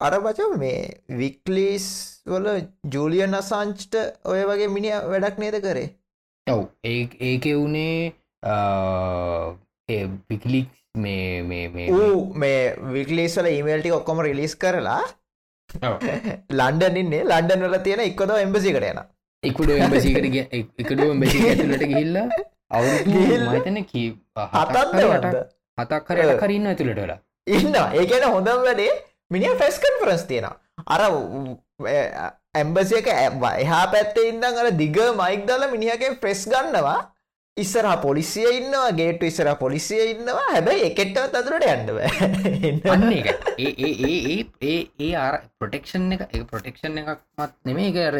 අර බච මේ වික්ලිස් වල ජූලියන් අසංච්ට ඔය වගේ මිනිිය වැඩක් නේද කරේ? ඔව්. ඒ ඒක වුණේ පිකලික් මේ මේ මේ ඌ මේ. වික්ලිස්වල ඉමේල්ටි ඔක්කොම රිලිස් කරලා ඔව්. ලන්ඩන් ඉන්නේ. ලන්ඩන් වල තියෙන එක්කොද එම්බසිකට යන එකුඩෝ එම්බසිකට එකඩුව බැසි ඇතුලට ගිහිල්ල අවුරුදු ගිහිල්ලා? මතන කී හතත්ද වද හතක් කරට කරන්න ඇතුළට වෙලා. ඉන්න ඒකන හොඳම් වැඩේ මිනිිය ෆෙස් කන්ෆරන්ස් තියෙනවා. අර ඇම්බසියක එහා පැත්තේ ඉඳන් අර දිග මයික් දල මිනිහගේ ප්‍රෙස් ගන්නවා ඉස්සරහ පොලිසිය ඉන්නවා ගේට ඉස්සර පොලිසිය ඉන්නවා. හැබැයි එකෙට්ටවත් අතුරට යන්නව අන්න එක ඒ ඒ අර ප්‍රොටෙක්ෂන් එක ඒ ප්‍රොටෙක්ෂන් එකක් මත් නෙමේ එක අර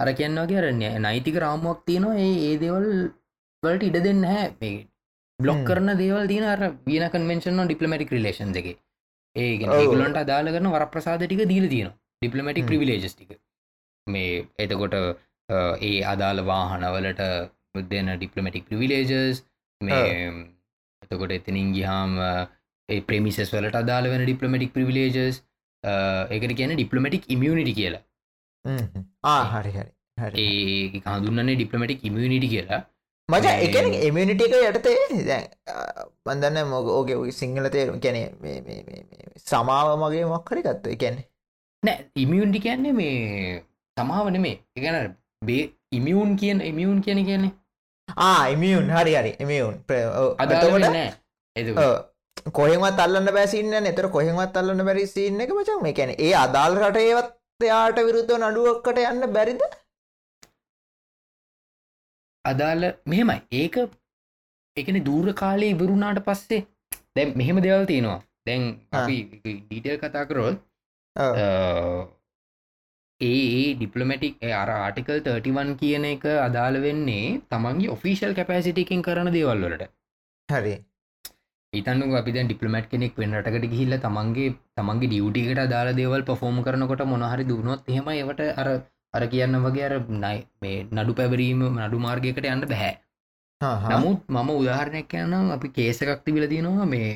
අර කියන්නගේ අර නෑ- නෛතික රාමුවක් තියෙනවා. ඒ ඒ දේවල් වලට ඉඩ දෙන්න හැ බ්ලොක් හ්ම්. කරන දේවල් තින අර වියන කන්වෙන්ශන් ඩිපලමටික් රිලේෂන් එක. ඒ. ගලන්ට අදාල කරන වර ප්‍රසාද ටික දීල තියෙන ඩිපලමටික්. ප්‍රවිලේජස් ටික. මේ එතකොට ඒ අදාළ වාහනවලට දෙන්න ඩිපලමටික් ප්‍රවිලේජස් මේ එතකොට එතනින් ගිහාම ඒ ප්‍රමිසස් වලට අදාළ වෙන ඩිපලමටික් ප්‍රවිලේජස් එකට කියන ඩිපලමටික් ඉමියනිටි කියලා. හ්ම්. ආ හරි ඒ හඳුන්නන්නේ ඩිපලමටික් ඉමියනිටි කියලා. මච මේ- එකන එමිනිිටික යටතේ දැන් බන්දන්න මොක ඕගේ ඔය සිංහල තේරු කැනෙ සමාව මගේ මොක්හරි ගත්තු එකැන නෑ ඉමියුන්ටි කියන්නේ මේ සමාවන මේ එකන බේ ඉමියුන් කියන ඉමියුන් කියන කියන්නේ ආ ඉමියුන් හරි හරි. එමියුන් එ කොහෙමත් අල්ලන්න බැසින්න එතර කොහෙමත් අල්ලන්න බැරි සින්න එක මචන් මේ කැන ඒ අදාල් රට ඒවත් එයාට විරුද්ධ නඩුවක්කට යන්න බැරිද? අදාල මෙහෙමයි. ඒක එකන දූර කාලේ ඉවරුණාට පස්සේ දැන් මෙහෙම දෙවල් තියෙනවා. දැන් ඩීටල් කතා කරොත්. ඒ ඩිපලමටික් අර ආටිකල් 31 කියන එක අදාළ වෙන්නේ තමන්ගේ ඔෆිෂල් කැපසිටිකින් කරන දේවල්වලට හරි. ඉතන්නු අපි ඩිපලමට් කෙනෙක් වෙන රටකට ගිහිල්ල තමන්ගේ තමන්ගේ ඩියුටිකට අදාළ දේවල් පෆෝර්ම් කරනකොට මොනහරි දුණොත් එහෙම ඒවට අර අර කියන්න වගේ අර නයි මේ නඩු පැවරීම නඩු මාර්ගයකට යන්න බැහැ. නමුත් මම උදාහරණයක් කියනම් අපි කේස එකක් තිබිල තියෙනවා මේ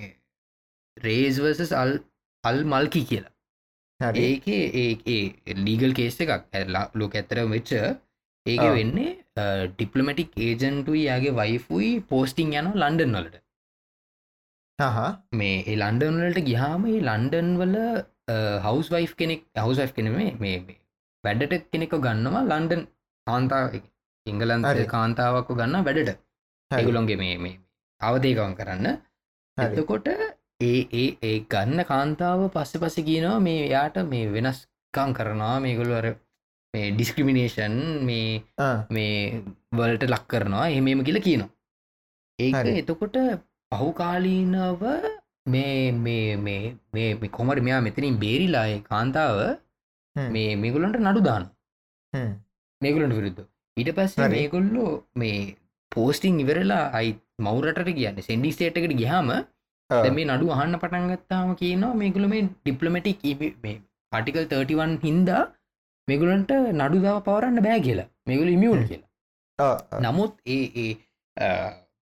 රේස්වර්සස් අල් අල් මල්කි කියලා ඒක ඒ ලීගල් කේස එකක් ඇල්ලා ලෝක ඇත්තර වෙච්ච ඒක. වෙන්නේ ඩිපලමටික් ඒජන්ටුයි යාගේ වයිෆුයි පෝස්ටිං යන ලන්ඩන් වලට. මේ ඒ ලන්ඩන් වලට ගිහාම ඒ ලන්ඩන් වල හවස් වයි් කෙනෙක් හවස් වයි් කෙනෙ මේ වැඩට කෙනෙක ගන්නවා ලන්ඩන් කාන්තා ඉංගලන්ත. කාන්තාවක්ක ගන්න වැඩට හරි. ඒගුලොන්ගේ මේ මේ අවදේකවන් කරන්න. එතකොට ඒ ඒ ඒ ගන්න කාන්තාව පස්ස පස කියනවා මේ යාට මේ වෙනස්කං කරනවා මේගොලු අර මේ ඩිස්ක්‍රමිනේෂන් මේ. මේ වලට ලක් කරනවා එහෙමම කියල කියනවා ඒක. එතකොට පහුකාලීනව මේ මේ මේ මේ කොමට මෙයා මෙතනින් බේරිලාය කාන්තාව. මේ මේගොලන්ට නඩු දාන. මේගොලන්ට විරුද්ධ ඊට පස්සේ හරි. මේගොල්ලෝ මේ පෝස්ටිං ඉවරලා අයි මවරට කියන්න සෙන්ඩි සේටකට. දැන් මේ නඩු අහන්න පටන් ගත්තාම කියනවා මේගොල මේ ඩිප්ලමටික් ආටිකල් 31 හින්දා මේගුලන්ට නඩු දාව පවරන්න බෑ කියලා මේගුල ඉමියුන් කියලා. නමුත් ඒ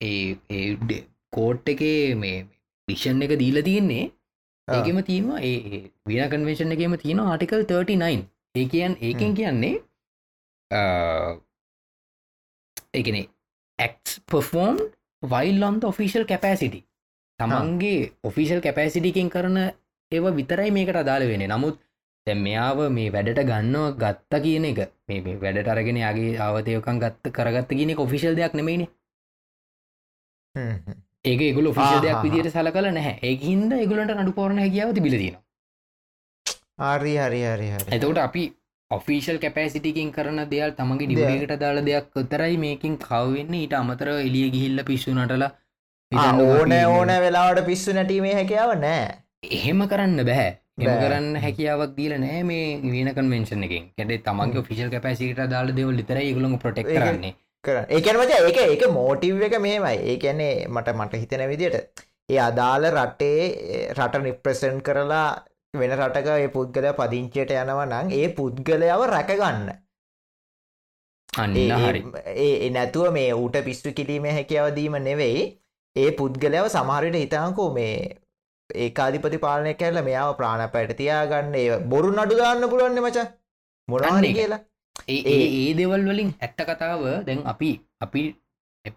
ඒ කෝට් එකේ මේ විෂන් එක දීල තියෙන්නේ. ඒකෙම තියෙනවා ඒ වින කන්වේශන් එකම තියෙන ආටිකල් 39 ඒ කියන් ඒකෙන්. කියන්නේ එකන ඇක්ස් පෆෝම් වයිල්ලොන්ද ඔෆිෂල් කැපෑසිටි තමන්ගේ ඔෆිෂල් කැපෑසිටිකින් කරන ඒව විතරයි මේකට අදාළ වෙන නමුත් තැ මෙයාව මේ වැඩට ගන්නව ගත්ත කියන එක මේ වැඩට අරගෙන යාගේ ආවතයකන් ගත්ත කරගත්ත කියන ඔෆිෂල් දෙයක් නෙමයින. ඒක ගුල ෆිෂල් දෙයක්. විදිට සල කල නැහැ ඒ හින්ද එගුලට නඩු පෝරණ හැකියාව තිබිලදින හරි හරි හරි හරි එතකට අපි ඔෆිෂල් කැපෑසිටිකින් කරන දෙයක් තමගේ. ඩිබේකට දාල දෙයක් කොතරයි මේකින් කවවෙන්න ඊට අමතර එලිය ගිහිල්ල පිස්සු නටලා ආ, හිතන්න ඕන ඕන වෙලාවට පිස්සු නැටීමේ හැකියාව නෑ. එහෙම කරන්න බෑ. එම. කරන්න හැකියාවක් දීල නෑ මේ වීන කන්වෙන්ශන එකෙන්. තමන්ගේ ෆිසිල් කැපසිට දාල දෙවල් ලිතර ගුලඟ ප්‍රටෙක් කරන්නේ. කරන්න. ඒකන මච ඒක ඒක මෝටිව් එක මේමයි. ඒකැන්නේ මට මට හිතන විදියට ඒ අදාළ රටේ රට නිප්‍රසන්් කරලා වෙන රටක ඒ පුද්ගල පදිංචයට යනව නම් ඒ පුද්ගලයාව රැකගන්න අන්න ඒ නැතුව මේ ඌට පිස්සු කිරීම හැකියාවදීම නෙවෙයි ඒ පුද්ගලයාව සමහරයට හිතාංකෝ මේ ඒකාධිපති පාලනය කැල්ල මෙයාව ප්‍රාණ පැට තියාගන්න ඒ බොරු නඩු දාන්න පුළුවන්න මච. ඒක. කියලා. ඒ ඒ දෙවල් වලින් ඇත්ත කතාව දැන් අපි අපි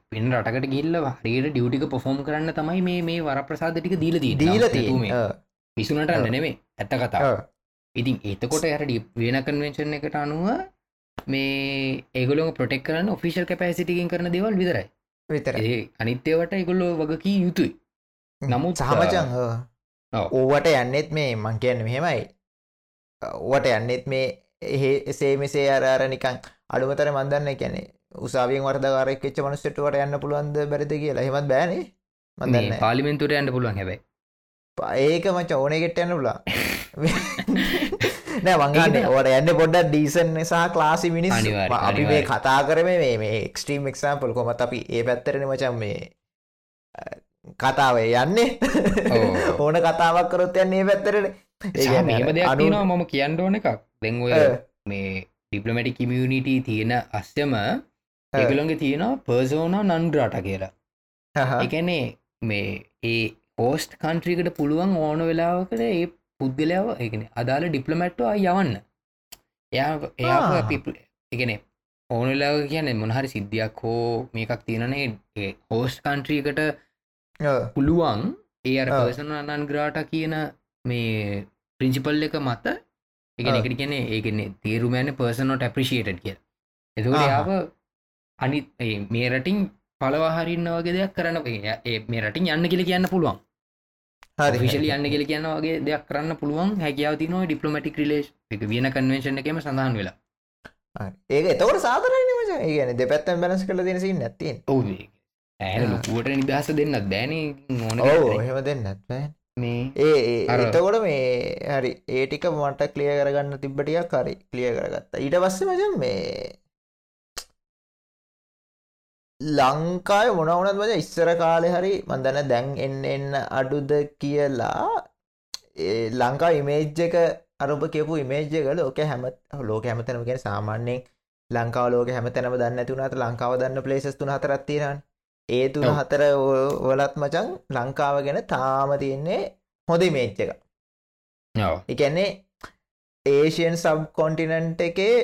පෙන් රටකට ගිල්ල හරියට ඩියුටික පොෆෝම් කරන්න තමයි මේ මේ වරප්‍රසාද ටික දීල දී දීල තිය පිසුනට නෙමේ ඇත්ත කතා ඉතින් ඒතකොට යට වෙන කන්වෙන්ශන් එකට අනුව මේ ඒගොලො ප්‍රොටෙක් කරන්න ඔෆිෂල් කැපෑසිටිකින් කරන දෙවල් විතරයි විතර ඒ අනිත්‍යවට එගොල්ලෝ වගකී යුතුයි. නමුත්, සහමචන්. ඕවට යන්නෙත් මේ මං කියන්න මෙහෙමයි. ඕවට යන්නෙත් මේ එහෙ එසේ මෙසේ අර අර නිකං අඩුමතර මන්දන්න කැනෙ උසාවියෙන් වර්ධකාරයක් එච්ච මනුස්සටවට යන්න පුළුවන්ද බැරිද කියලා. හෙමත් බෑනේ මදන්න පාලිමෙන්තුරට යන්න පුළුවන් හැබයි. ඒක මච ඕන ගෙට යන්න පුලා නෑ මංගන්න ඒක ඕට යන්න පොඩ්ඩ ඩීසන් සහ ක්ලාසි මිනිස් අපි මේ. කතා කරම මේ එක්ස්ට්‍රීම් එක්සාම්පල් කොමත් අපි ඒ පැත්තරන මචන් මේ කතාවේ යන්නේ. ඕන කතාවක් කරොත් යන්නේ ඒ පැත්තරට දෙයක් තියෙනවා මම කියන්න ඕන එකක්. අ. මේ ඩිපලමටි කමියනිට තියෙන අස්්‍යම ඒගලොන්ගේ තියෙනවා පර්සෝන නන්ග්‍රාට කියලා. එකනේ මේ ඒ පෝස්ට් කන්ට්‍රීකට පුළුවන් ඕන වෙලාවකට ඒ පුද්ගලාව එකන අදාළ ඩිප්ලමැට්ටවා යවන්න එයා එයා එකන ඕනලාව කියන මොනහරි සිද්ධියක් හෝ මේකක් තියෙනනේ හෝස්් කන්ට්‍රීකට පුළුවන් ඒ අර ආ. පර්සන අනන්ග්‍රාට කියන මේ ප්‍රින්සිපල් එක මත එක ආ. එකට කියන ඒකන්නේ තේරුමෑන පර්සනොට ඇප්‍රිෂේට් කිය ආහා. යාව අනිත් මේ රටින් පලවාහරින්න වගේ දෙයක් කරන්න ඒ- ඒ මේ රටින් යන්න කියල කියන්න පුළුවන් විශලි යන්න කියල කියන්න වගේ දෙයක් කරන්න පුළුවන්. හැකියාව තින ඩිපලමටික් රිලේස් එක වියන කන්වේශන එකම සඳහන් වෙලා. ඒක එතවට සාතරන මච. ඒගන දෙපැත්තම් බැලස් කල දෙනසි ආ. ලොකුවට නිදහස දෙන්නත් දැන ඕන ඕ එහෙම දෙන්න මේ ඒ ඒ- අර- එතකොට මේ හරි. ඒටික මට කලිය කරගන්න තිබ්බටියක් හරි කලිය කරගත්තා. ඊට පස්සේ මචන් මේ ලංකාය මොනවනත් මච ඉස්සර කාලෙ හරි මන්දන දැන් එන්න එන්න අඩුද කියලා ලංකා ඉමේජ්ජක අරුප කියපු ඉමේජ්ජක ලෝක හැම ලෝක හැමතනම කියෙන සාමාන්‍යයෙන් ලංකාව ලෝක හැමතැනම දන්න ඇතුනට ලංකාව දන්න පලේසස් තුන හතරත්තිරන් ඒ තුන. හතර වලත් මචන් ලංකාව ගැන තාම තියෙන්නේ හොඳ මේච්ච එක එකන්නේ ඒෂයන් සබ් කොන්ටිනන්ට් එකේ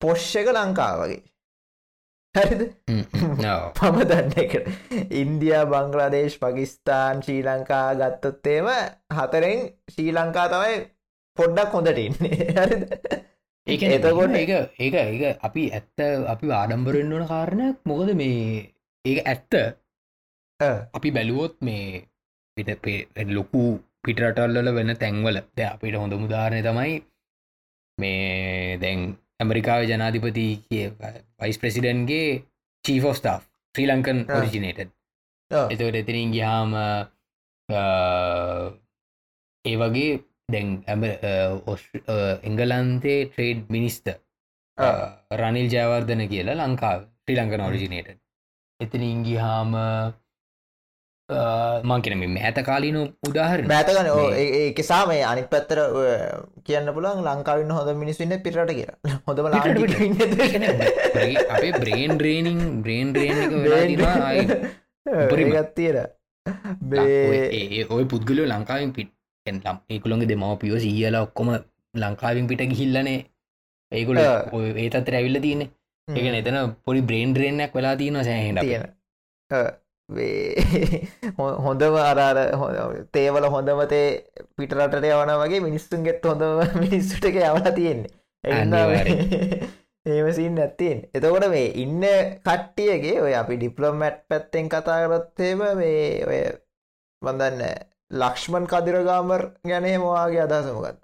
පොෂ්ෂ එක ලංකාව වගේ හරිද? පම දන්න එකට ඉන්දයා බංගලදේශ් පකිස්ාන් ශ්‍රී ලංකා ගත්තොත්තේම හතරෙන් ශ්‍රී ලංකා තමයි පොඩ්ඩක් හොඳට ඉන්නේ. හරිද? ඒක එතකොට- ඒක ඒක ඒක අපි ඇත්ත අපි ආඩම්බරෙන් වන කාරණයක්. මොකද මේ ඒක ඇත්ත. අපි බැලුවොත් මේ පිට ලොකු පිටරටල්ල වෙන තැන්වල. ද අපිට හොඳ මුදාරණය තමයි මේ දැන් ඇමරිකාව ජනාධිපති කිය වයිස් ප්‍රසිඩන්ගේ චීෆෝස්ටා් ශ්‍රී ලංකන්. ඔරිජිනේට. එතවට එතිරින් ගියාම ඒ වගේ දැන් එංගලන්තේ ට්‍රේඩ් මිනිස්ත රනිල් ජයවර්ධන කියලා ලංකාව ශ්‍රී ලංකන ඔරිජිනේට එතන ඉංගිහාම මංකෙන මේ ඇත කාලීන උදාහරන මෑතකන ඒකෙසා මේ අනි පත්තර කියන්න පුළන් ලංකාවන්න හොඳ මිනිස්වන්න පිරට කියලා. හොඳම අපේ බ්‍රේන් රේනිං බ්‍රේන් රේන් එක වෙලා උපරිම. ගත්තිර ඒ ඔය පුද්ගලෝ ලංකාවෙන් පිට ලම් ඒකුළොගේ දෙමව පියෝ සියලා ඔක්කොම ලංකාවෙන් පිට ගිහිල්ලනේ ඒකුල. ඒතත් රැවිල්ල තියන එක එතන පොඩි බ්‍රේන් රේනයක් වෙලා තියන සෑහෙට තියෙන හොඳම අරාර තේවල හොඳමතේ පිටරටට යවන වගේ මිනිස්සුන්ගෙත් හොඳම මිනිස්සුට එක යවලා තියෙන්නේ. ඒමසින් ඇත්තින් එතකොට මේ ඉන්න කට්ටියගේ ඔය අපි ඩිප්ලොමැට් පැත්තෙන් කතා කරොත්තේම මේ ඔය බඳන්න ලක්ෂ්මන් කදිරගාමර් ගැනේ මවාගේ අදහසමගත්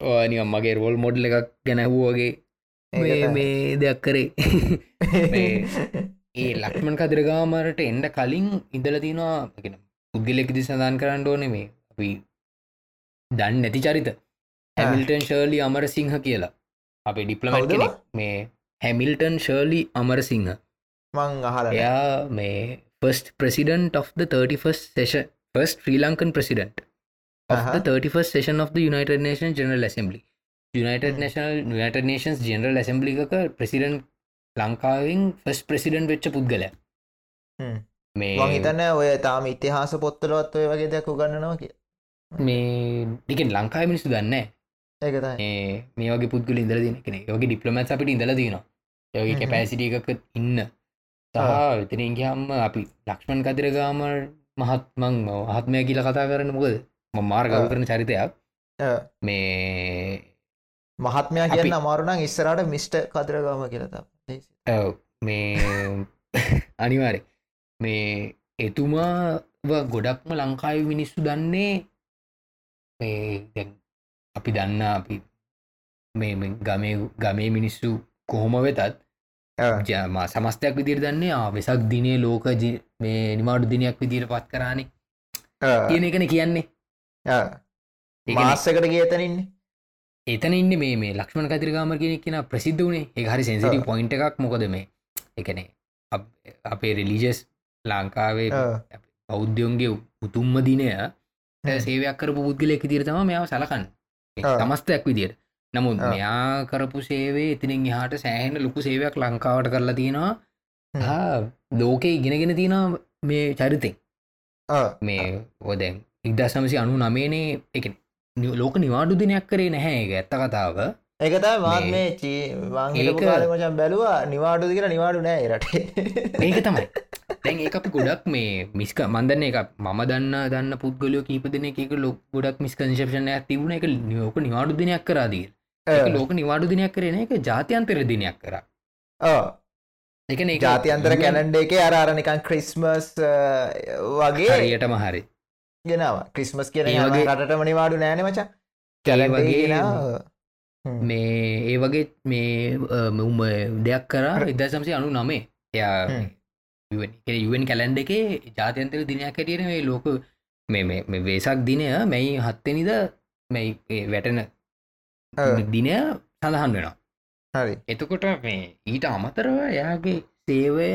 නිකම් මගේ රෝල් මොඩ්ල එකක් ගැනැහුවගේ මේ දෙයක් කරේ ඒ ලක්මන් කදිරගාමරට එන්ඩ කලින් ඉදල තිනවා ගෙන පුද්ගලෙක්දි සඳන් කරන්න ඕන මේ අපි දන්න නැති චරිත. හැමිල්ටන් ශර්ලි අමර සිංහ කියලා. අපේ ඩිප්ලමට් කෙනෙක් මේ හැමිල්ටන් ශර්ලි අමර සිංහ මං අහල එයා මේ first president of the 31st session first Sri Lankan president of the 31st session of the United Nations General Assembly. United. National United Nations General Assembly එකක president ලංකාවෙන් ෆස් ප්‍රසිඩන්් වෙච්ච පුද්ගල. මේ මහිතන්න ඔය තාම ඉතිහාස පොත්තලොත් ඔය වගේ දෙයක් උගන්නනවා කිය මේ ඩිකෙන් ලංකාව මිනිසු දන්න ඒකතයි මේ වගේ පුද්ගල ඉදල දින කෙන යගේ ඩිප්ලමත් අපිට ඉඳල දිනවා යගේ. කැපෑසිටිය එකක ඉන්න. සහ විතරින්ගහම්ම අපි ලක්ෂ්මන් කතිරගාමර් මහත්මං මහත්මය කියල කතා කරන්න මොකද? ම මාර් ගව කරන චරිතයක්. මේ මහත්මයා කියන්න අමාරුනම් ඉස්සරට මිස්ට කදරගම කියලතා ඔව්, මේ අනිවාරය මේ එතුමා ගොඩක්ම ලංකායි මිනිස්සු දන්නේ මේ අපි දන්න අපි මේ ගමේ ගමේ මිනිස්සු කොහොම වෙතත් ජම සමස්තයක් විදිර දන්නේ වෙසක් දිනේ ලෝක මේ නිමාඩු දිනයක් විදිර පත් කරානේ කියන එකන කියන්නේ. මාස්සකට ගේතනන්නේ එතන ඉන්න මේ මේ ලක්ෂණ කතිරගාම කියෙන කියෙන ප්‍රසිද්ධ වනේ ඒ හරි සැසිටි ආ. පොයින්ට එකක්. මොකද මේ එකනේ අපේ රිලිජස් ලංකාවේ බෞද්ධයන්ගේ උතුම්ම දිනය. සේවයක් කර පුද්ගලෙක් දිර තම මෙයාව සලකන්න. ආ. තමස්තයක් විදියට. නමුත්. මෙයා කරපු සේවේ ඉතිනින් එහාට සෑහෙන ලොකු සේවයක් ලංකාවට කරලා තියෙනවා. ලෝකෙ ඉගෙනගෙන තියෙන මේ චරිතෙන්. මේ ඔොදැන් ඉක්දස් සමසි අනු නමේනේ එක ලෝක නිවාඩු දිනයක් කරේ නැහැ එක ඇත්ත කතාව. ඒක තමයි මාත් මේ- මේ චී වංහිලපු ඒක- කාලේ මචං බැලුවා නිවාඩුද කියලා නිවාඩු නෑ රටේ. ඒක තමයි. දැන් ඒ අපි ගොඩක් මේ මිස්ක මන්දන්න එක මම දන්න දන්න පුද්ගලයෝ කීප දෙන එක ලොක් ගොඩක් මිස්කංශපෂන තිබුණ. එක නියෝක නිවාඩු දිනයක් කරාදී ලෝක නිවාඩු දිනයක් කරන එක ජාතියන්තර දිනයක් කර. එක ජාතියන්තර කැනන්ඩ එක අර අරනිකන් ක්‍රිස්මස් වගේ හරියටම හරි ගෙනවා. ක්‍රිස්මස් කියන වගේ- රටම නිවාඩු නෑන මචා. ඒ වගේ කැලගේ මේ ඒ වගේ මේ මෙම දෙයක් කරා ඉදසම්සි අනු නමේ එයා. යුවන් කැලන්ඩ එකේ ජාතියන්තර දිනයක් හැටියට මේ ලෝක මේ වේසක් දිනය මැයි හත්තනිද මැයි වැටන දිනය සඳහන් වෙනවා. හරි. එතකොට මේ ඊට අමතරව එයාගේ සේවය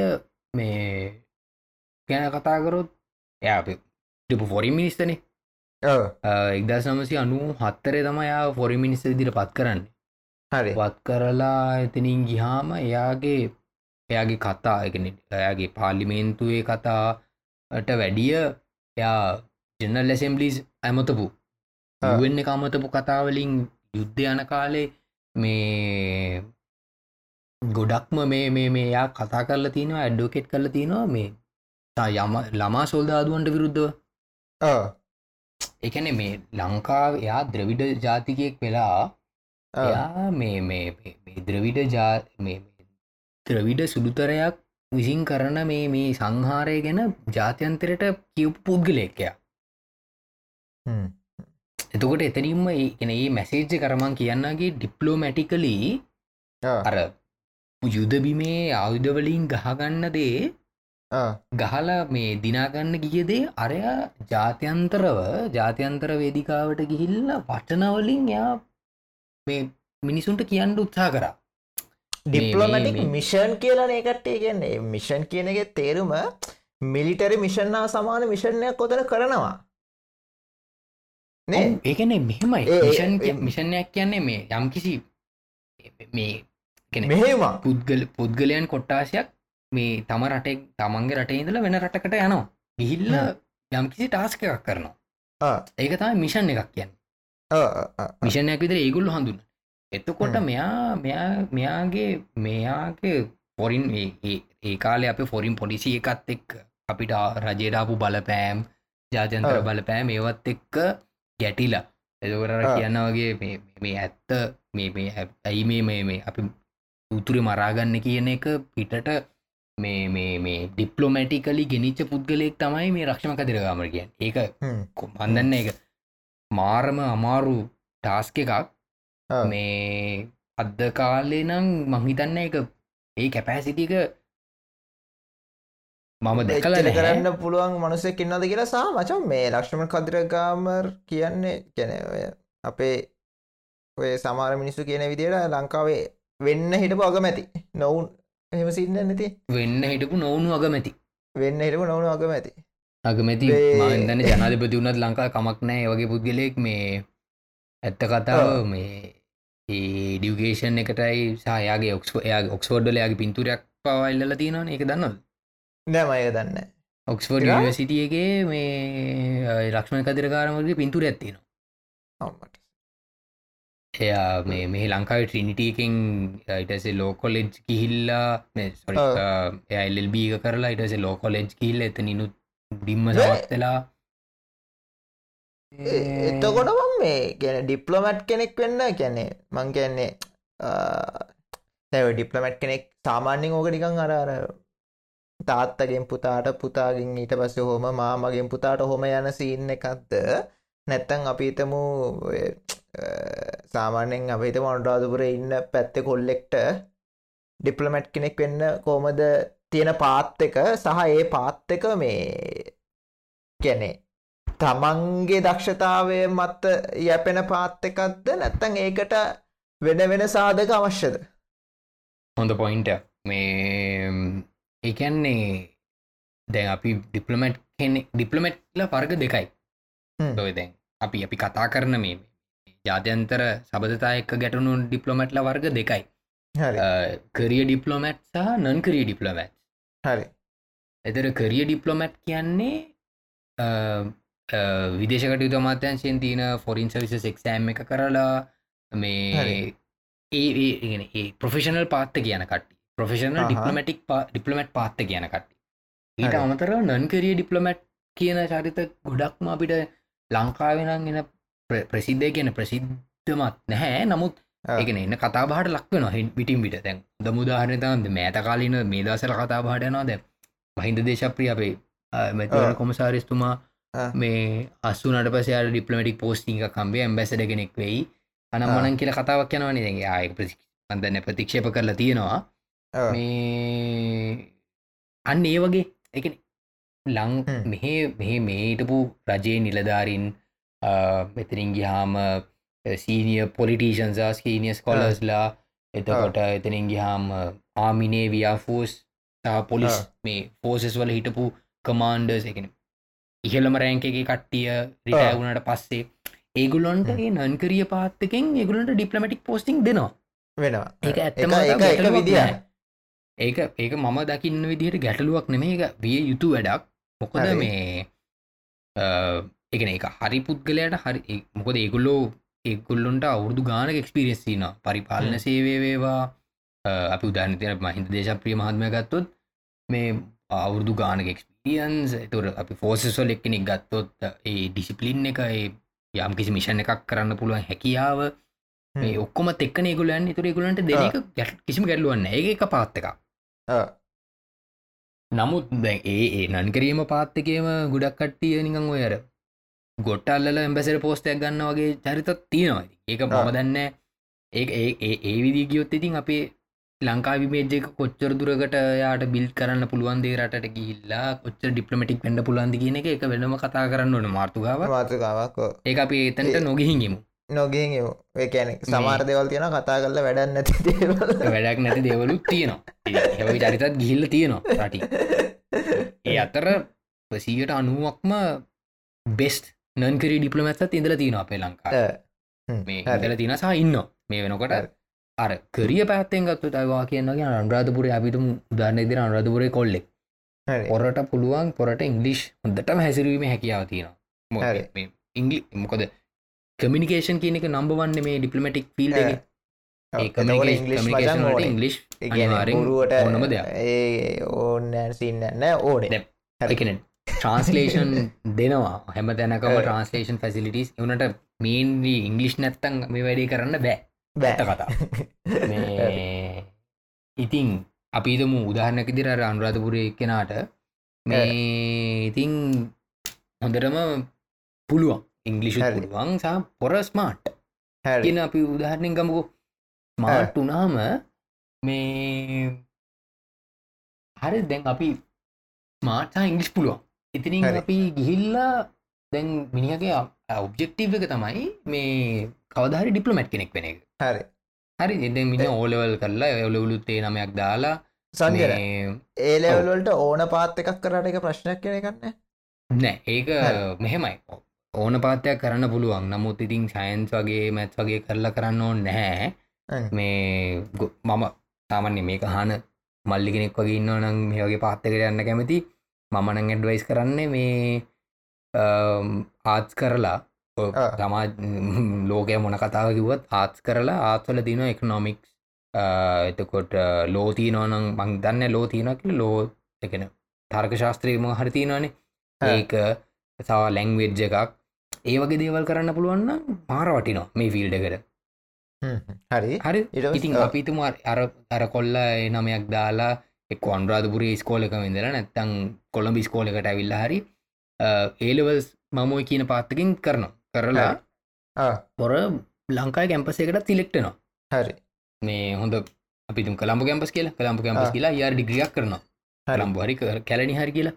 මේ ගැන කතාකරොත් එයා ටිපු ෆොරි මිනිස්තනේ එක්දස් නමසි අනු හත්තරේ තම යා ෆොරි මිනිස්ස දිට පත් කරන්න. හරි. වත් කරලා එතනින් ගිහාම එයාගේ එයාගේ කතා එයාගේ පාලිමේන්තුවේ කතාට වැඩිය එයා ජනල් ලැසෙම්බලිස් ඇමතපු. වෙන්න එක අමතපු කතාවලින් යුද්ධ යන කාලේ මේ ගොඩක්ම මේ මේ මේ යා කතා කරලා තියෙනවා ඇඩ්ඩෝකෙට් කරලා තියෙනවා මේ තා යම ළමා සොල්දාදුවන්ට විරුද්ධව එකන මේ ලංකාව එයා ද්‍රවිඩ ජාතිකයෙක් වෙලා මේ මේ ද්‍රවිඩ ජා ද්‍රවිඩ සුළුතරයක් විසින් කරන මේ මේ සංහාරය ගැන ජාත්‍යන්තරයට කියවපු පුද්ගලයක්කයා එතකොට එතනින්ම එන ඒ මැසේජ්ජ කරමන් කියන්නගේ ඩිප්ලෝමැටිකලී අර යුදබිමේ ආයුධවලින් ගහගන්න දේ ගහලා මේ දිනාගන්න ගියදේ අරයා ජාත්‍යන්තරව ජාත්‍යන්තර වේදිකාවට ගිහිල්ල වචනවලින් යා මේ මිනිසුන්ට කියන්න උත්සා කරා. ඩිප්ලොමටික් මේ- මිෂන් කියලන එකටේ කියන්නේ. මිෂන් කියනගේ තේරුම මිලිටරි මිෂන්නා සමාන මිෂණයක් කොතන කරනවා. ඒකන මෙහෙමයි. මිෂණයක් කියන්නේ මේ යම්කිසි මේ කෙනෙ මෙහෙම පුද්ගල පුද්ගලයන් කොට්ටාශයක් මේ තම රටෙක් තමන්ගේ රටේ ඉඳල වෙන රටකට යනවා. ගිහිල්ල යම්කිසි ටාස්ක එකක් කරනවා. ඒක තමයි මිෂන් එකක් කියන්න. මිෂණයක් විතර ඒගුල්ල හඳුන්න එතකොට. මෙයා මෙයා මෙයාගේ මෙයාගේ පොරින් ඒ කාලේ අප ෆොරින් පොලිසි එකත් එක් අපිට රජේඩාපු බලපෑම් ජාජන්තර. බලපෑම් ඒවත් එක්ක ගැටිලා. එදකර. කියන්න වගේ මේ- ඇත්ත මේ ඇයි මේ මේ අපි උතුරි මරාගන්න කියන එක පිටට මේ මේ මේ ඩිප්ලොමැටිකලි ගෙනිච්ච පුද්ගලයෙක් තමයි මේ රක්ෂම කදිරගාමර කියන් ඒක කොමන්දන්න එක මාරම අමාරු ටාස්ක එකක්. මේ අද්ද කාලේ නම් මංහිතන්න එක ඒ කැපෑසිටික මම දැකල. කරන්න පුළුවන් මනුසෙක් ඉන්නද කියලා සා මචන් මේ ලක්ෂ්මණ කදිරගාමර් කියන්නේ ගැන ඔය අපේ ඔය සමාර මිනිස්සු කියන විදියට ලංකාවේ වෙන්න හිටපු අගමැති. නොවුන් එහෙම සින්න නැති. වෙන්න හිටපු නොවුණු අගමැති. වෙන්න හිටපු නොවුණු අගමැති. අගමැති මේ- මන්දන්න ජනාධපති වුණත් ලංකා කමක් නෑ වගේ පුද්ගලෙක් මේ ඇත්ත කතාව. මේ ඩියුගේෂන් එකටයි සහයාගේ ඔක්ස්ෝ එයාගේ ඔක්ස්ෝඩ්ඩල යාගේ පින්තුරයක් පවල්ල තියෙනවන. එක දන්නද නෑ මය දන්න ඔක්ස්ෆෝඩ් ඒවා? නිවසිටියගේ මේ ලක්ෂණ කදිරකාරමගේ පින්තුර ඇත්තිනවා එයා මේ මේ ලංකාව ට්‍රිනිටියකින් ඉටසේ ලෝකොලෙජ් කිහිල්ලා. එල්බ එක කරලා ඉටසේ ලෝකොලෙජ් කිහිල්ල එත නිනුත් ඩිම්ම. සවත්වෙලා එතකොට මම මේ ගැන ඩිප්ලොමට් කෙනෙක් වෙන්න කැනෙ මං කියන්නේ නැව ඩිප්ලමට් කෙනෙක් සාමාන්‍යෙන් ඕක නිකං අර අර තාත්තගෙන් පුතාට පුතාගෙන් ඊට පස්ස හොම මාමගෙන් පුතාට හොම යන සින්න එකක්ද නැත්තං අපිතමු සාමාන්‍යෙන් අපිත මොන්ඩාදුපුර ඉන්න පැත්ත කොල්ලෙක්ට ඩිප්ලමට් කෙනෙක් වෙන්න කෝමද තියෙන පාත් එක සහ ඒ පාත් එක මේ කැනෙ තමන්ගේ දක්ෂතාවය මත යැපෙන පාත් එකක්ද නැත්තං ඒකට වෙන වෙන සාධක අවශ්‍යද? හොඳ පොයින්ට මේ ඒකන්නේ දැන් අපි ඩිප්ලමට් කෙනෙ ඩිප්ලමට්ල පර්ග දෙකයි. ඔය දැන් අපි අපි කතා කරන මේ ජාත්‍යන්තර සබධතා එක්ක ගැටුණු ඩිප්ලොමැට්ල වර්ග දෙකයි කරිය ඩිප්ලොමැට් සහ නන් කරිය ඩිප්ලොමැට් හරි එතර කරිය ඩිප්ලොමැට් කියන්නේ විදේශකට අමාත්‍යන්ශයෙන් තියන ෆොරින් සවිස සෙක්ෂෑම් එක කරලා මේ හරි. ඒ ප්‍රොෆෙෂනල් පාත්ත කියන කට ප්‍රොෆෙෂනල්. ඩිප්ලමටික් ඩිප්ලමට් පාත්ත කියන කට ඊට. අමතර නන්කරිය ඩිප්ලමට් කියන චරිත ගොඩක්ම අපිට ලංකාවෙනන් එන ප්‍රසිද්ධය කියන ප්‍රසිද්ධමත් නැහැ. නමුත් ආ. ඒකන එන්න කතාබහට ලක්වෙන හෙන් පිටිම් පිට තැන් දමුදාහරන තම මේත කාලින මේ දසල කතාබහට නවා දැ මහින්ද දේශප්‍රිය අපේ මැතිවන ආ. කොමසාරිස්තුමා. මේ අස්සුනට පසයාට ඩිප්ලමටික් පෝස්ටිං කම්බේ ඇම්බැසඩ කෙනෙක් වෙයි. අනම්මනන් කියල කතාවක් යනවන දැ ආය ප්‍රසින්දන්න ප්‍රතික්ෂේප කරලා තියෙනවා. අන්න ඒ වගේ. එක ලං. මෙහ මෙහ මේටපු රජයේ නිලධාරින් මෙතරින් ගිහාම සීනිය පොලිටීෂන්සා ස්කීනියස් කොලස්ලා එතකොට එතනින් ගිහාම ආමිනේ ව්‍යාෆෝස් පොලිස්. මේ ෆෝසස් වල හිටපු කමාන්ඩර්ස් එකන. ඉහළම රෑන්කගේ කට්ටිය රිටවුණට පස්සේ ඒගුලොන්ට නන්කරිය පාත්තකෙන් ඒගුලන්ට ඩිප්ලමටික් පෝස්ටිං දෙනවා. වෙනවා. එක ඇත්තම එක එක විදිහ. ඒක ඒක මම දකින්න විදිහට ගැටලුවක් නෙමේ එක විය යුතු වැඩක්. මොකද. මේ එකන එක හරි පුද්ගලයට හරි මොකද ඒගුල්ලෝ ඒගුල්ලොන්ට අවුරදු ගානක එක්ස්පිරියස්සින පරිපාලන හ්ම්. සේවේ වේවා අ, අපි උදාන තින මහින්ද දේශප්‍රිය මහත්මය ගත්තොත් මේ අවුරදු ගානක එක්ස්පිරියන්ස් තුර අපි ෆෝසස්වල් එක්කෙනෙක් ගත්තොත් ඒ ඩිසිපලින් එක ඒ යම් කිසි මිෂණ එකක් කරන්න පුළුවන් හැකියාව මේ ඔක්කොම එක්කන ගුලන් තුර ගුලන්ට දෙක කිසිම ගැල්ලුවන්න ඒ එක පාත්ත එක ආ. නමුත් දැන් ඒ ඒ නන්කරීම පාත්තකේම ගුඩක් කට්ටිය නිකං ඔයර ගොට්ටල්ල එම්බැසර පෝස්ටයක් ගන්න වගේ චරිතත් තියෙනවා. ඒක. මම දන්න ඒ ඒ විදි ගියොත් ඉතින් අපේ ලංකා විමේජක කොච්චර දුරකට යාට බිල් කරන්න පුළුවන් දේ රටට ගිහිල්ලා කොච්චර ඩිප්ලමටික් වෙන්ඩ පුලන්දි කියන එක එක වෙනම කතා කරන්න ඕන මාර්තුගාව මාතෘකාවක් ඕ. ඒ අපි ඒතන්ට ඒ- නොගිහින්ගමු නොගෙන් ඒකැන සමාර දෙවල් තියෙන කතා කරල වැඩන්න නැති වැඩක් නැති දෙවලුත් තියෙනවා. හැවයි චරිතත් ගිහිල්ල තියෙනවා රටි. ඒ අතර ප්‍රසීට අනුවක්ම බෙස්ට නන්කරි ඩිපලමැත්ත් ඉඳල තියෙන අපේ ලංකා. මේ. ඉඳල තින සහ ඉන්න මේ වෙනකොට. අර කරිය පැත්තෙන් ගත්තු තයිවා කියන්නගේ අන්රාධපුර අපිතුම උදාරන්න දින අන්රධපුරේ කොල්ලෙක්. පොරට පුළුවන් පොරට ඉංගලිෂ් හොඳටම හැසිරීම හැකියාව තියෙනවා. ඉංගලි මොකද කමිනිකේෂන් කියන එක නම්බවන්න මේ ඩිපලමටික් ඕනේ. ඉංගලිෂ් බොරුවට ඕනම දෙයක්. ඒ ඕන්න සින්න නෑ ඕනේ එකන ට්‍රන්ස්ලේෂන් දෙනවා. හැම තැනකම ඒ. ට්‍රන්ස්ලේෂන් ෆැසිලිටස් එවනට මේන්ලි ඉංගලිෂ් නැත්තං මේ වැඩේ කරන්න බෑ. ඇත්ත බෑ. කතා ඉතිං අපිතම උදාහරණක දිර අනුරාධපුරය කෙනාට මේ ඉතිං හොඳටම පුළුවන්. ඉංගලිෂ්. පුළුවන් සහ පොර ස්මාට් කියන අපි උදාහරණෙන් ගමකු. ස්මාට් වනාම මේ හරි දැන් අපි ස්මාර්ට් ඉංගලිස් පුළුවන් ඉතිනින්. අපි ගිහිල්ලා දැන් මිනිහගේ ඔබ්ජෙක්ටීව එක තමයි මේ කවදහරි ඩිප්ලමැට් කෙනෙක් වෙන එක. හරි. හරි එද මිනි ඕලවල් කරලා ඔලවලුත්තේ නමයක් දාලා සංජර මේ- ඒලවල්වලට ඕන පාත් එකක් කරට එක ප්‍රශ්නයක් කෙන කන්න නෑ ඒක. මෙහෙමයි. ඕන පාතයක් කරන්න පුළුවන්. නමුත් ඉතින් සයින්ස් වගේ මැත් වගේ කරලා කරන්න ඕන්න නැහැ. මේ මම සාමන්‍ය මේක හන මල්ලි කෙනෙක් වගේ ඉන්න නම් මේ වගේ පාත්තකට යන්න කැමති මමනං ඇඩ්වයිස් කරන්නේ මේ ආත්ස් කරලා. තමා ලෝකය මොන කතාව කිවත් ආත්ස් කරලා ආත්වල තින එක්නොමික්ස් එතකොට ලෝතිී නොනම් මං දන්න ලෝ තියනක ලෝ එකන තර්ක ශාස්ත්‍රීම හරිතිනවානේ. ඒක සවා ලැංවෙඩ්ජ එකක්. ඒ වගේ දේවල් කරන්න පුළුවන්න මාර වටිනවා මේ ෆිල්ඩ එකට. හරි. හරි? ඉතින්. අපිතුම අර අර කොල්ල නමයක් දාලා එක් අන්රාධපුරේ ස්කෝලක ඉදලා නැත්තං කොළඹ ස්කෝලකට ඇවිල්ල හරි ඒලවල්ස් මමෝයි කියන පාත්තකින් කරනවා. කරලා පොර ලංකායි කැම්පස එකට තිලෙක්ටනවා හරි. මේ හොඳ අපිතුම් කළම්ඹ කැම්පස් කියලා කළම්ප කැම්පස්. කියලා යාර ඩිග්‍රියක් කරනවා. ලම්බ හරි කැලනි හරි කියලා.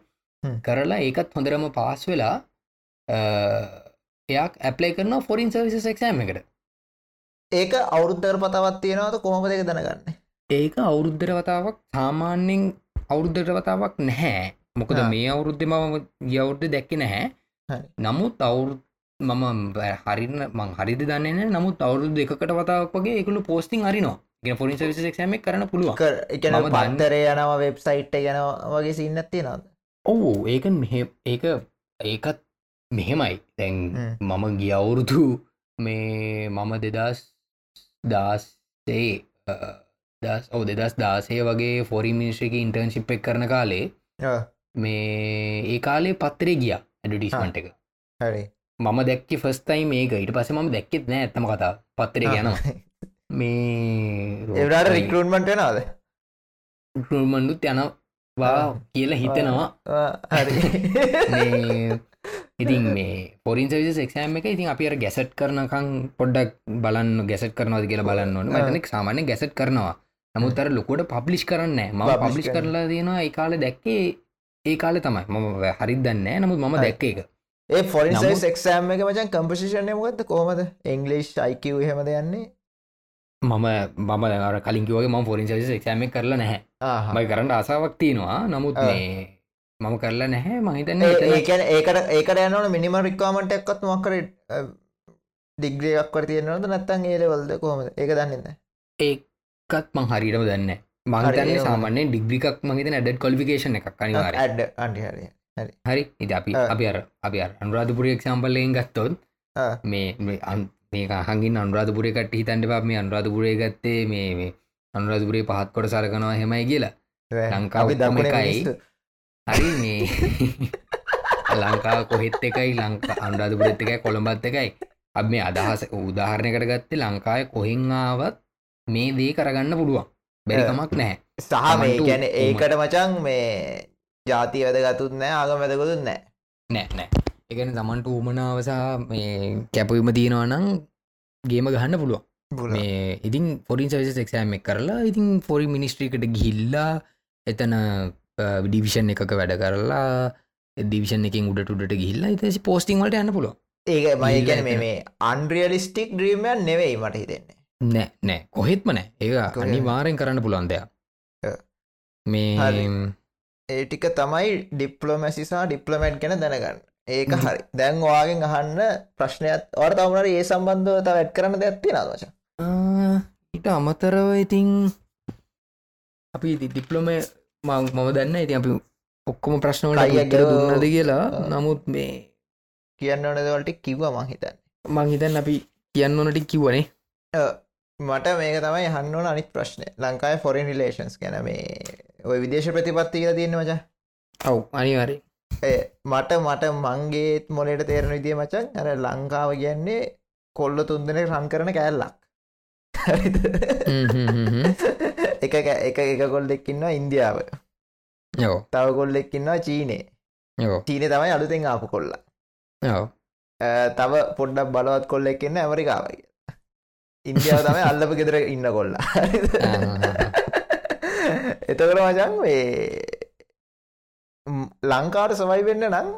කරලා ඒකත් හොඳරම පාස් වෙලා එයක් ඇප්ලයි කරන ෆොරින් සවිස එක්ෂෑම එකට. ඒක අවුරුද්ධර පතවත් තියෙනවද? කොහොම දෙක දැනගන්න ඒක අවුරුද්ධර වතාවක් සාමාන්‍යෙන් අවුරුද්ධට වතාවක් නැහැ. මොකද. මේ අවුරුද්ධ මම ගියවුරුද්ධ දැක්ක නැහැ. නමුත් අවුරු මම හරින්න මං හරිදි දන්න නමුත් අවුරුදු දෙකට වතාවක් වගේ එකළු පෝස්ටිං හරිනවා ගෙන පොලිස විසක්ෂම කරන්න පුළුවන්. එකන මම දන්න- පන්තරය යනව වෙබ්සයිට් ගැන වගේ සින්නත්තිය නද ඔවු ඒක මෙහෙ ඒක ඒකත් මෙහෙමයි. තැන්. මම ගියවුරුදු මේ මම දෙදස් දාස්සේ දස් ඔව දෙදස් දාසේ වගේ ෆොරි මිනිස්්‍රක ඉන්ටර්න්ශිප් එක් කරන කාලේ මේ ඒ කාලේ පත්තරේ ගිය ඇඩටිස්මන්ට එක. හරි. මම දැක්ක ෆස්ටයි මේක ඊට පස ම දැක්කෙත් නෑ ඇත්තම කතා පත්තරේ ගැනවා මේ එවරට රිකරුන්මට නද මණ්ඩුත් යනවා කියලා හිතනවා. හරි. ඉතින් මේ පොරින් සවිස එක්ෂෑම එක ඉතින් අපි අර ගැසට් කරනකං පොඩ්ඩක් බලන්න ගැසට කරනවාද කියලා බලන්න ඕන. මතනෙක් සාමාන්‍ය ගැසට් කරනවා නමුත් අර ලොකොට පබ්ලිෂ් කරන්න ම පබ්ලිෂ්. කරලා තියෙනවා ඒ කාල දැක්කේ ඒ කාලෙ තමයි. මම හරිත් දන්න නමුත් මම. දැක්ක එක ඒ ෆොරින් නමුත්- එක්ෂෑම් එක මචන් කම්පසිෂන් මොකද කොහමද? එංගලිෂ් අයිකව හෙමද යන්නේ? මම මම අර කලින්කිවගේ ම පොරින් සවිස එක්ෂෑම කරලා නැහැ. මයි කරන්න ආසාවක් තියෙනවා. නමුත් මම කරලා නැහැ. මහිතන්න ඒ- ඒකැන ඒකට ඒකට යනවන මිනිම රික්වාමට එක්කත් මොක්කර දිග්‍රියක්වර තියෙනවද? නැත්තන් ඒලවල්ද කොහොමද? ඒක දන්නන්න ඒකත් මං හරිටම දන්න හරි, මහිතන්න ඒක සාමාන්‍ය ඩිග්‍රිකක් මහිතන ඇඩ කොලිකේෂන එකක්. අනිවාර ඇඩ් අන්ටිහරය හරි ඉති අපි. අපි අර අපි අර අනුරාධපුරය එක්සම්පල්ලයෙන් ගත්තොත්. මේ මේ හඟින් අනුරාධපුරය කට හිතන්ට පා මේ අනුරාධපුරය ගත්තේ මේ මේ අනුරාධපුරේ පහත් කොට සලකනවා හෙමයි කියලා. ලංකාව දකුණ එකයි. හරි මේ ලංකාව කොහෙත් එකයි? ලංකා අනුරාධපුරත් එකයි කොළඹත් එකයි. අබ මේ අදහස උදාහරණයකට ගත්තේ ලංකාය කොහෙංආවත් මේ දේ කරගන්න පුළුවන්. බැරිකමක් නැහැ. සහ මේ ගැන ඒකට මචන් මේ ජාති වැදගතුත් නෑ ආගම වැදගොතුත් නෑ නෑ නෑ එකන තමන්ට උමනාවසා මේ කැපවීම තියෙනවා නම් ගේම ගහන්න පුළුවන්. මේ ඉතින් පොරින් සවිස එක්ෂෑම් එක් කරලා ඉතින් පොරි මිනිස්ට්‍රීකට ගිහිල්ලා එතන ඩිවිෂන් එකක වැඩ කරලා දිවිෂන් එකින් උඩට උඩට ගිල්ලා ඉතසි පෝස්ටිං වලට යන්න පුළුව ඒක මයි ගැන මේ මේ අන්රියලිස්ටික් ද්‍රීමයන් නෙවෙයි මට හිතෙන්නේ නෑ නෑ. කොහෙත්ම නෑ. ඒ කොහෙත්. අනි වාරෙන් කරන්න පුළුවන් දෙයක්. මේ. ඒ ටික තමයි ඩිප්ලොමැසිසා ඩිප්ලමට් ගැන දැනගන්න. ඒක හරි. දැන් වාගෙන් අහන්න ප්‍රශ්නයක්. ඔර තවුණට ඒ සම්බන්ධව තව ඇත් කරන දැත්ති නදවශ ආ, ඊට අමතරව ඉතින් අපි ඩිප්ලොම මම දන්න ඉති අපි ඔක්කොම උත්තර ගෝ- දුන්නද කියලා. නමුත් මේ කියන්න ඕනදවලට කිව්ව මහිතන්න මං හිතන් අපි කියන්න ඕනට කිව්වනේ මට මේක තමයි හන්නවන අනිත් ප්‍රශ්නය. ලංකායි ෆොරින් රිලේෂන්ස් ගැන මේ ඔය විදේශ ප්‍රතිපත්ති කියලා තියන්න මච. ඔව් අනිවාරය මට මට මංගේත් මොලට තේරණ විදිිය මචන් අර ලංකාව කියන්නේ කොල්ල තුන්දන රන් කරන කෑල්ලක්? එක එක එක කොල්ලෙක්කින්න ඉන්දියාව. යෝ තව කොල්ලෙක්කින්නවා චීනේ යෝ චීන තමයි අලුතෙන් ආපු කොල්ල. තව පොඩ්ඩක් බලවත් කොල්ලෙක් එන්න ඇමරිකාවගේ ඉන්දියාව තමයි අල්ලප ගෙදර ඉන්න කොල්ල. එතකට මචන් ලංකාට සවයි වෙන්න නම්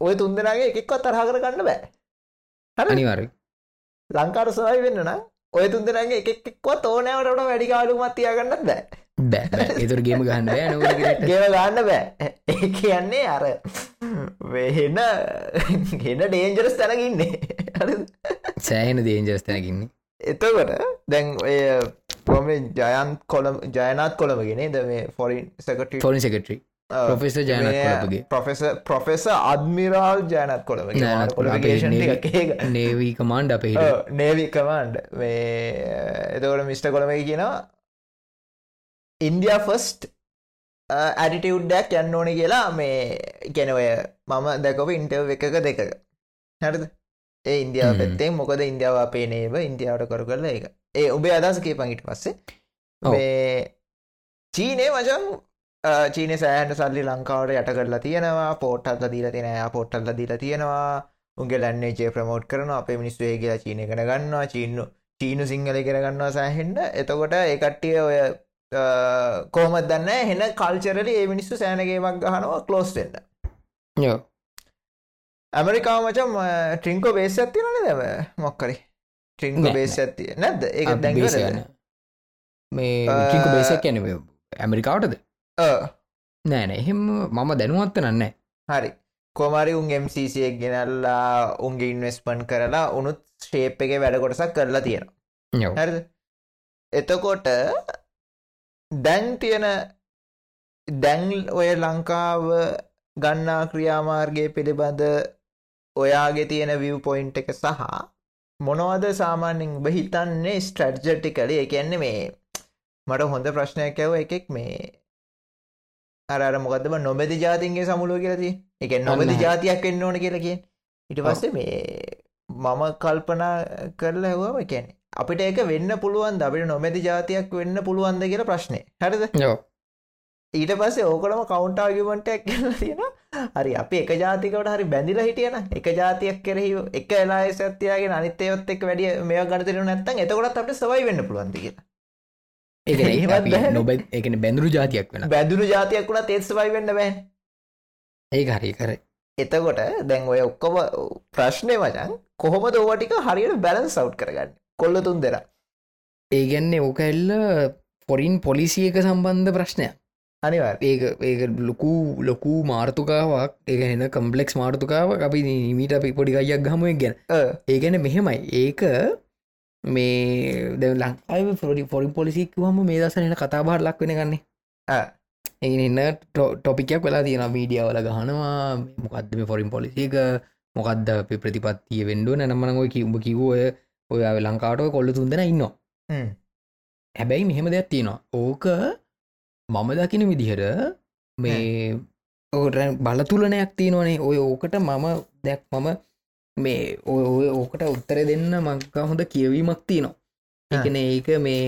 ඔය තුන්දෙනගේ එකෙක්වත් තරහ කර ගන්න බෑ. අනිවාරය ලංකාට සවයි වෙන්න නම් ඔය තුන්දෙනගේ එකෙක්වත් ඕනෑවට වැඩි කාලුමත් තියාගන්නත් බෑ බෑ. එතුර ගේම ගහන්න බෑ ගෙව ගන්න බෑ. ඒ කියන්නේ අර වෙහෙන හෙන ඩේන්ජරස් තැනකින්නේ සෑහෙන දේන්ජස් තැනකින්නේ එතකොට දැන් ඔය පොම ජයන් කොළම ජයනත් කොළමගෙන ද මේ ෆොරින් සකට ෆොරින් සෙකට්‍රි පොෆෙස ජයනත් කොළපගේ පොෆෙස පොෆෙස අත්මිරාල් ජයනත් කොළම නේවී කමාන්්ඩ අප නේවි කමන්ඩ් මේ එතකොට මිස්ට කොළම කියනවා ඉන්දිය ෆස්ට් ඇඩිටියුඩ්ඩක් යන්න ඕන කියලා මේ ගැනවය මම දැකොප ඉන්ටව් එකක දෙකක. හැරද? ඒ ඉන්දියාව. පැත්තේ මොකද ඉන්දියාව අපේ නේව ඉන්දියාවට කරු කරල එක ඒ ඔබේ අදස කේපංගිට පස්සේ. ඔව්. මේ චීනේ මචන් චීන සෑහට සල්ලි ලංකාවට යට කරලා තියෙනවා. පෝට්ටල්ල දීල තියෙන පොට්ටල්ල දීල තියෙනවා. උගේ ලන්නේ ප්‍රමෝට් කරන අපේ මිනිස්වේ කියලා චීනය කන ගන්නවා. චීන්නු චීනු සිංහල කරගන්නවා සෑහෙන්ට එතකොට ඒකට්ටිය ඔය කෝමත් දන්න හෙන කල්චරල ඒ මිනිස්සු සෑනගේමක් ගහනවා කලෝස්ටෙන්ට යෝ ඇමරිකාව මචම් ට්‍රිංකෝ බේස් ඇතිනන දැම මොක්කරි? ට්‍රිංක බේස් ඇති නැද්ද? ඒ බේස යන මේ අ, ටික බේසක් යන ඇමරිකාවටද? හරි නෑන එහෙම මම දැනුවත්ත නන්න කොමරි උන් MCCක් ගෙනල්ලා උන්ගේ ඉන්වස්පන් කරලා උනුත් ශේප් එක වැඩ කොටසක් කරලා තියෙනවා. හැරද? එතකොට දැන් තියෙන දැන් ඔය ලංකාව ගන්නා ක්‍රියාමාර්ගය පිළිබඳ ඔයාගේ තියෙන විව් පොයින්් එක සහ මොනවද සාමාන්‍යෙන් බහිතන්නේ ස්ට්‍රට්ජටිකල එකන්නේ මේ මට හොඳ ප්‍රශ්නයක් ඇව එකෙක් මේ අර මොකදම නොබැදි ජාතින්ගේ සමුලෝ කියලති එක නොබදි ජාතියක් එන්න ඕන කියලකින් ඉට පස්සේ මේ මම කල්පනා කරලා ඇවම කැනෙ අපිට ඒක වෙන්න පුළුවන් අපිට නොමැති ජාතියක් වෙන්න පුළුවන්ද කියලා ප්‍රශ්නය හරිද? ඊට පස්සේ ඕකටම කවුන්ටාගමටක් කියලා තියෙන හරි අපි එක ජාතිකට හරි බැඳිල හිටියන එක ජාතියක් කෙරෙහි එක එලා සත්‍යයාගේ අනිතයොත් එක් වැඩිය මේ ගනතර නැත්තන් එතකොටත් අපට සවයි වෙන්න පුළුවන්ද කියලා. ඒ නොබ එකන බැඳරු ජාතියක් වෙන බැඳුරු ජාතියක් වුණ තේත්සවයි වෙන්න බෑන් ඒ හරි කර එතකොට දැන් ඔය ඔක්කොම ප්‍රශ්නය වචන් කොහොමද ඕවටික හරියට බැලන් සව් කරගන්න කොල්ල තුන් දෙර ඒගැන්නේ ඕක එල්ල පොරින් පොලිසියක සම්බන්ධ ප්‍රශ්නය අනිවා ඒක ඒක ලොකු ලොකු මාර්තුකාවක් ඒක එන කම්පලෙක්ස් මාර්තුකාව අපි නිමීට අපි පොඩිකයියක් ගහමුවක් ගැන. ඒගැන මෙහෙමයි. ඒක මේ ද ලංකායි ොඩි පොරි පොලිසික්වම මේ දසනන කතාබාට ලක් වෙන ගන්නේ. එන්න ටොපිකයක් වෙලා තියෙන මීඩියවල ගහනවා. මොකක්ද මේ ෆොරින් පොලිසික මොකක්ද අප ප්‍රතිපත්තිය වෙන්ඩුව නම්මනගොයි කිව්ඹ කිව්වය ඔය ලංකාටව කොල්ල තුන්දෙන ඉන්න හැබැයි මෙහෙම දෙයක් තියෙනවා. ඕක මම දකින විදිහට මේ බලතුලනයක් තියෙනවනේ. ඔය ඕකට මම දැක් මම මේ ඔය ඕකට උත්තර දෙන්න මංක හොඳ කියවීමක් තියනවා. එකන ඒක මේ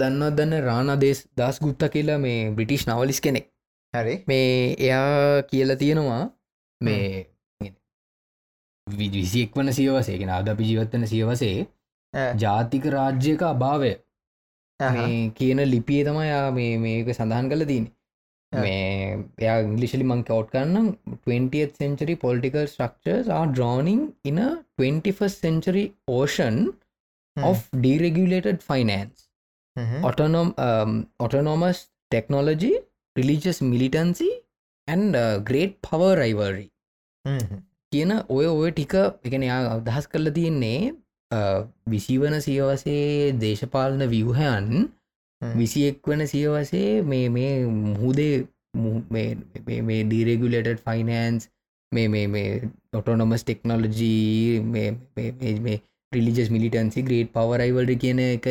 දන්න දන්න රානදේශ දස් ගුත්ත කියලා මේ බ්‍රිටිෂ් නවලිස් කෙනෙක්. හරි. මේ එයා කියල තියෙනවා මේ විසිෙක් වන සියවසේ ගෙන අද අපි ජීවත්වන සියවසේ ජාතික රාජ්‍යක අභාවය. කියන ලිපිය තමයා මේ මේක සඳහන් කළ තියන මේ එයා ඉංගලිශලි මං කවට් කරන්නම් 20th century political structures are drowning in a 21st century ocean of deregulated finance. Autonom um, autonomous technology religious militancy and uh, great power rivalry කියන ඔය ඔය ටික එකන යා අදහස් කරල තියෙන්නේ විසිවන සියවසේ දේශපාලන වියහයන් විසියෙක් වන සියවසේ මේ මේ මුහුදේ මේ ඩීරෙගුලටඩ ෆයිනන්ස් මේ මේ මේ ඔටෝනොමස් ටෙක්නෝලජී මේ religious militancy great power rivalry කියන එක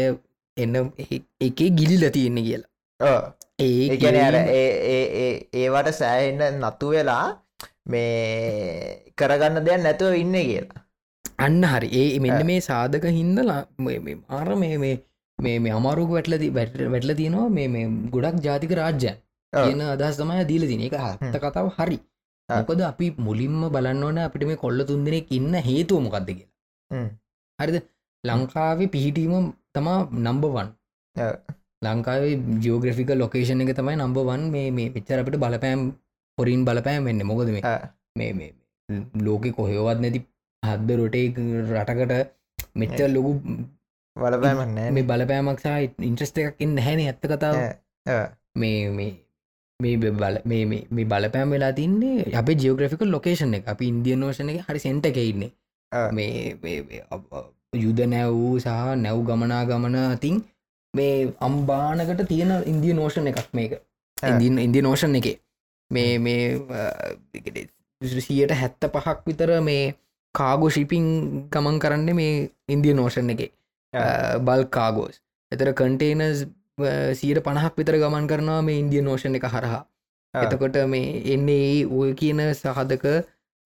එන්න එකේ ගිලිල තියෙන්නේ කියලා. අර ඒවට සෑහෙන්න නතු වෙලා මේ කරගන්න දෙයක් නැතුව ඉන්න කියලා. අන්න හරි. ඒ මෙන්න මේ සාධක හින්දලා ආර මේ මේ මේ මේ අමාරුක වැටලති වැටල තියෙනවා මේ මේ ගොඩක් ජාතික රාජ්‍යයන් කියන අදහස් තමයි දීල දින එක හත්ත කතාව හරි. මොකද අපි මුලින්ම බලන්න ඕන අපිට මේ කොල්ල තුන්දෙනෙක් ඉන්න හේතුව මොකක්ද කියලා. හරිද? ලංකාවේ පිහිටීම තමා නම්බවන් ලංකාවේ ජියෝග්‍රෆික ලොකේෂන් එක තමයි නම්බවන් මේ මේ පිච්චර අපිට බලපෑම් පොරින් බලපෑම් වෙන්න. මොකද මේ මේ ලෝකෙ කොහෙවත් නැති හද්ද රොටේ රටකට මෙච්ච ලොකු බලපෑමන්න මේ බලපෑමක් සහ ඉන්ට්‍රස්ට එකක් එන්න හැන ඇත්ත කතාව. මේ මේ මේ බල මේ බලපෑම් වෙලා තින්නේ අප ජියෝග්‍රෆික ලොකේෂන් එක. අපි ඉන්දියන් නෝෂණ එක හරි සෙන්ට එක ඉන්නේ. මේ යුද නැව් සහ නැව් ගමනා ගමන අතින් මේ අම්බානකට තියෙන ඉන්දිය නෝෂණ එකක් මේක. ඉදි ඉන්දිය නෝෂන් එක මේ මේ සියට හැත්ත පහක් විතර මේ කාගෝ ශිපිං ගමන් කරන්න මේ ඉන්දිය නෝෂන් එක. බල් කාගෝස් එතර කන්ටේනස් සීට පණහක් විතර ගමන් කරනවා මේ ඉන්දිය නෝෂණ එක හරහා. එතකොට මේ එන්නේ ඔය කියන සහදක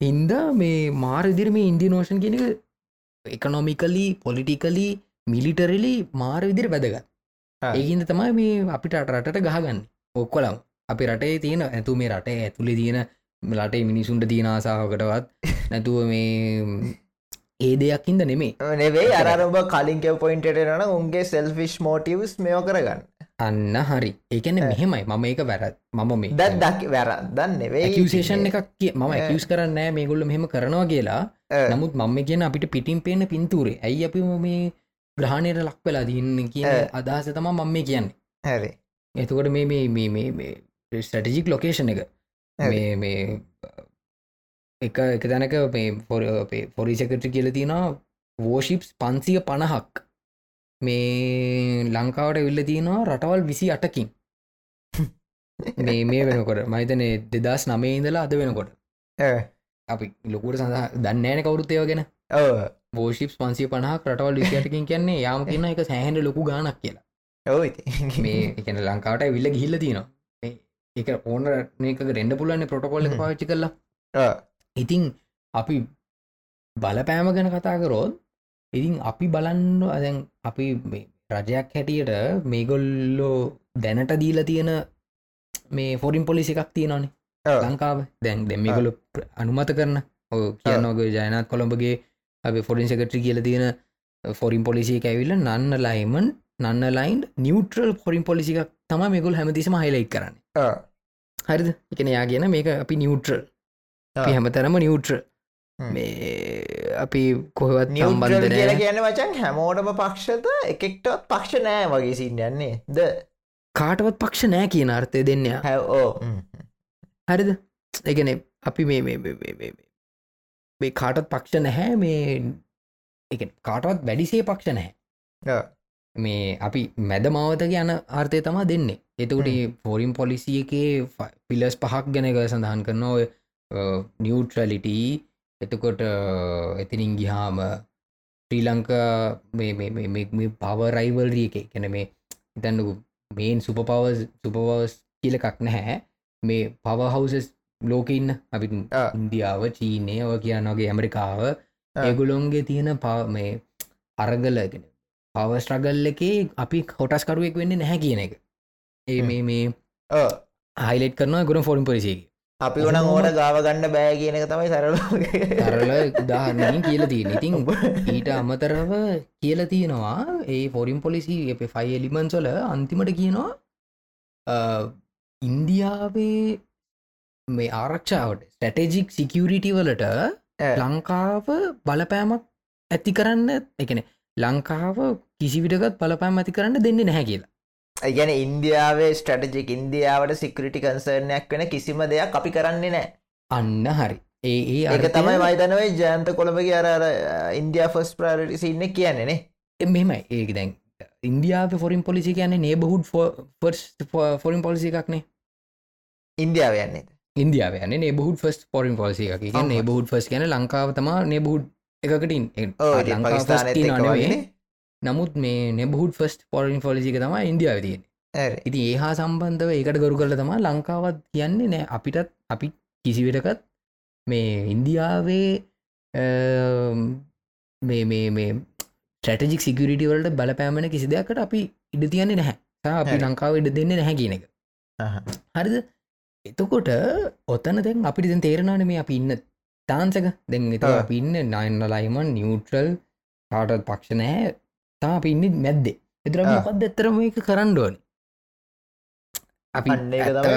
හින්ද මේ මාරදිර මේ ඉන්දිය නෝෂන් කියන එකනොමිකලි පොලිටිකලි මිලිටරලි මාර විදිර වැදගත්. ඒහින්ද තමයි මේ අපිට රටට ගහගන්න. ඔක්කොලම් අපි රටේ තියෙන ඇතු මේ රටේ ඇතුළි තියෙන ලටේ මිනිසුන්ට තියෙන ආසාාවකටවත් නැතුව මේ ඒ දෙයක් හිද නෙමේ නෙවේ අරබ කලින් කෙව පොයින්ටට නන උන්ගේ සෙල්ෆිෂ් මෝටවස් මෙෝ කරගන්න. අන්න හරි. ඒකන මෙහෙමයි. මම ඒක වැරත් මම මේ දත් දක් වැර දන්න නෙවේ කිවසේෂන් එකක් කිය මම ඇකියස් කරන්න මේගොල්ල මෙහෙම කරනවා කියලා. නමුත් මම කියන අපිට පිටින් පේන පින්තුරේ. ඇයි අපි මේ ග්‍රහණයට ලක් වෙලා දන්න කිය අදහස තම මම මේ කියන්නේ. හැරි. එතකොට මේ මේ මේ මේ ස්ටටිජික් ලොකේෂන් එක. මේ මේ එක එක තැනක ෆොරි සෙකට්‍රි කියල තියෙනවා වෝශිප්ස් පන්සිය පණහක්. මේ ලංකාවට විල්ල තියෙනවා රටවල් විසි අටකින් මේ මේ වෙනකොට. මහිතනේ දෙදස් නමේ ඉඳලා අද වෙනකොට. අපි ලොකුට සඳහා දන්නෑන කවුරුත්තයව ගැන. බෝෂිප් පන්සිය පනහක් රටවල් විසිටකින් කියන්නේ යාම කියන්න එක සෑහන්ඩ ලොකු ගානක් කියලා. මේ එකන ලංකාවට විල්ල ගිහිල්ල තියෙනවා. මේ එක ඕන මේක රෙන්ඩ පුලන්න පොටකොල්ල. පාච්චි කරලා. ඉතිං අපි බලපෑම ගැන කතාකරෝත් ඉතින් අපි බලන්න අදැන් අපි රජයක් හැටියට මේගොල්ලෝ දැනට දීලා තියෙන මේ ෆොරින් පොලිසි එකක් තියෙනනේ ලංකාව. දැන් දෙමිගොලු අනුමත කරන ඕ කියන්නෝගේ ජයනත් කොළඹගේ අප ෆොරින් සෙකට්‍රි කියල තියෙන ෆොරින් පොලිසිය ඇවිල්ල නන්න ලයිමන් නන්න ලයින්් නිියවට්‍රල් ෆොරින් පොලිසික් තම මේගුල් හැමතිසම හයිලයි කරන්න. හරිද? එකන යා කියන මේක අපි නිියවට්‍රල් අපි හැමතරම නිියවට්‍ර. මේ අපි කොහවත් සම්බන්ධ කියන්න වචන් හැමෝටම පක්ෂත එකෙක්ටවත් පක්ෂ නෑ වගේ සින්න යන්නේ ද? කාටවත් පක්ෂ නෑ කියන අර්ථය දෙන්න හැෝ හරිද? එකන අපි මේ- මේ කාටත් පක්ෂ නැහැ. මේ එක කාටවත් වැඩිසේ පක්ෂ නැහැ මේ අපි මැද මාවත යන ආර්ථය තමා දෙන්නේ. එතකට ෆෝරිම් පොලිසිය එකේ පිලස් පහක් ගැනක සඳහන් කරන ඔය නිියවට්‍රලිට එතකොට එතිනින් ගිහාම ශ්‍රී ලංකා පවරයිවල්රිය එක කැන මේ ඉතන්නකු මේන් සුපපවස් සුපවස් කියලකක් නැහැ. මේ පවහවසස් ලෝක ඉන්න. අපි. ඉන්දියාව චීනය ඔය කියන්නගේ ඇමරිකාව ඒගුලොන්ගේ තියෙන පව මේ අරගලගෙන පව ස්ට්‍රගල් එකේ අපි හොටස්කරුවෙක් වෙන්න නැහැ කියන එක. ඒ මේ මේ හයිලෙට් කරනවා ගුණ ෆොරින් පොලිසිගේ අපි වන ඕට ගාව ගන්න බෑ කියන එක තමයි සරල තරල උදාහරණින් කියල තියෙන ඉතින් ඊට අමතරව කියල තියෙනවා ඒ ෆොරින් පොලිසි අප ෆයි එලිමන්සොල අන්තිමට කියනවා ඉන්දියාවේ මේ ආරක්ෂාවට ස්ටටජික් සිකියරිටි වලට ලංකාව බලපෑමක් ඇති කරන්න එකන ලංකාව කිසිවිටගත් බලපෑම් ඇති කරන්න දෙන්න නැහැ කියලා. ගැන ඉන්දියාවේ ස්ටටජික් ඉන්දියාවට සිකරිටි කන්සර්නයක් වෙන කිසිම දෙයක් අපි කරන්නේ නෑ අන්න හරි. ඒ ඒක තමයි මයිතනවේ ජයන්ත කොළඹගේ අර ඉන්දයා ෆස් ප්‍රාරටි සින්න කියන්නේනේ මෙම ඒක දැන් ඉන්දියාව ෆොරින් පොලිසි කියන්නේ නේබහුඩ් ෆොරින් පොලිසි එකක්නේ ඉන්දියාව යන්නේ. ඉන්දියාව යන නෙබහුඩ් ෆස් පොරින් පොලිසි එක ඔව්. නෙබහුඩ් ෆස් කියන ලංකාව තම නෙබහුඩ් එකකටින් පකිස්ානත් වගේ නමුත් මේ නෙබහුඩ් ෆස් පොරින් පොලිසික තම ඉන්දියාව තියෙන ඉති ඒ හා සම්බන්ධව ඒකට ගරු කරල තම ලංකාවත් කියන්නේ නෑ. අපිටත් අපි කිසිවිටකත් මේ ඉන්දියාවේ මේ මේ මේ ට්‍රටජික් සිකරිට වලට බලපෑමන කිසි දෙයක්කට අපි ඉඩ තියන්නේ නැහැ. අපි. ලංකාව ඉඩ දෙන්න නැහැ කියන එක. හරිද? එතකොට ඔතන දැන් අපිට දැන් තේරෙනන මේ අපි ඉන්න තාන්සක දැන් එත. අපි ඉන්න නයින්න ලයිමන් නිියවට්‍රල් කාටත් පක්ෂ නෑ තා අපි ඉන්න මැද්දේ එතර. මොකක්ද ඇතරම එක කරන්න ඕන? අපි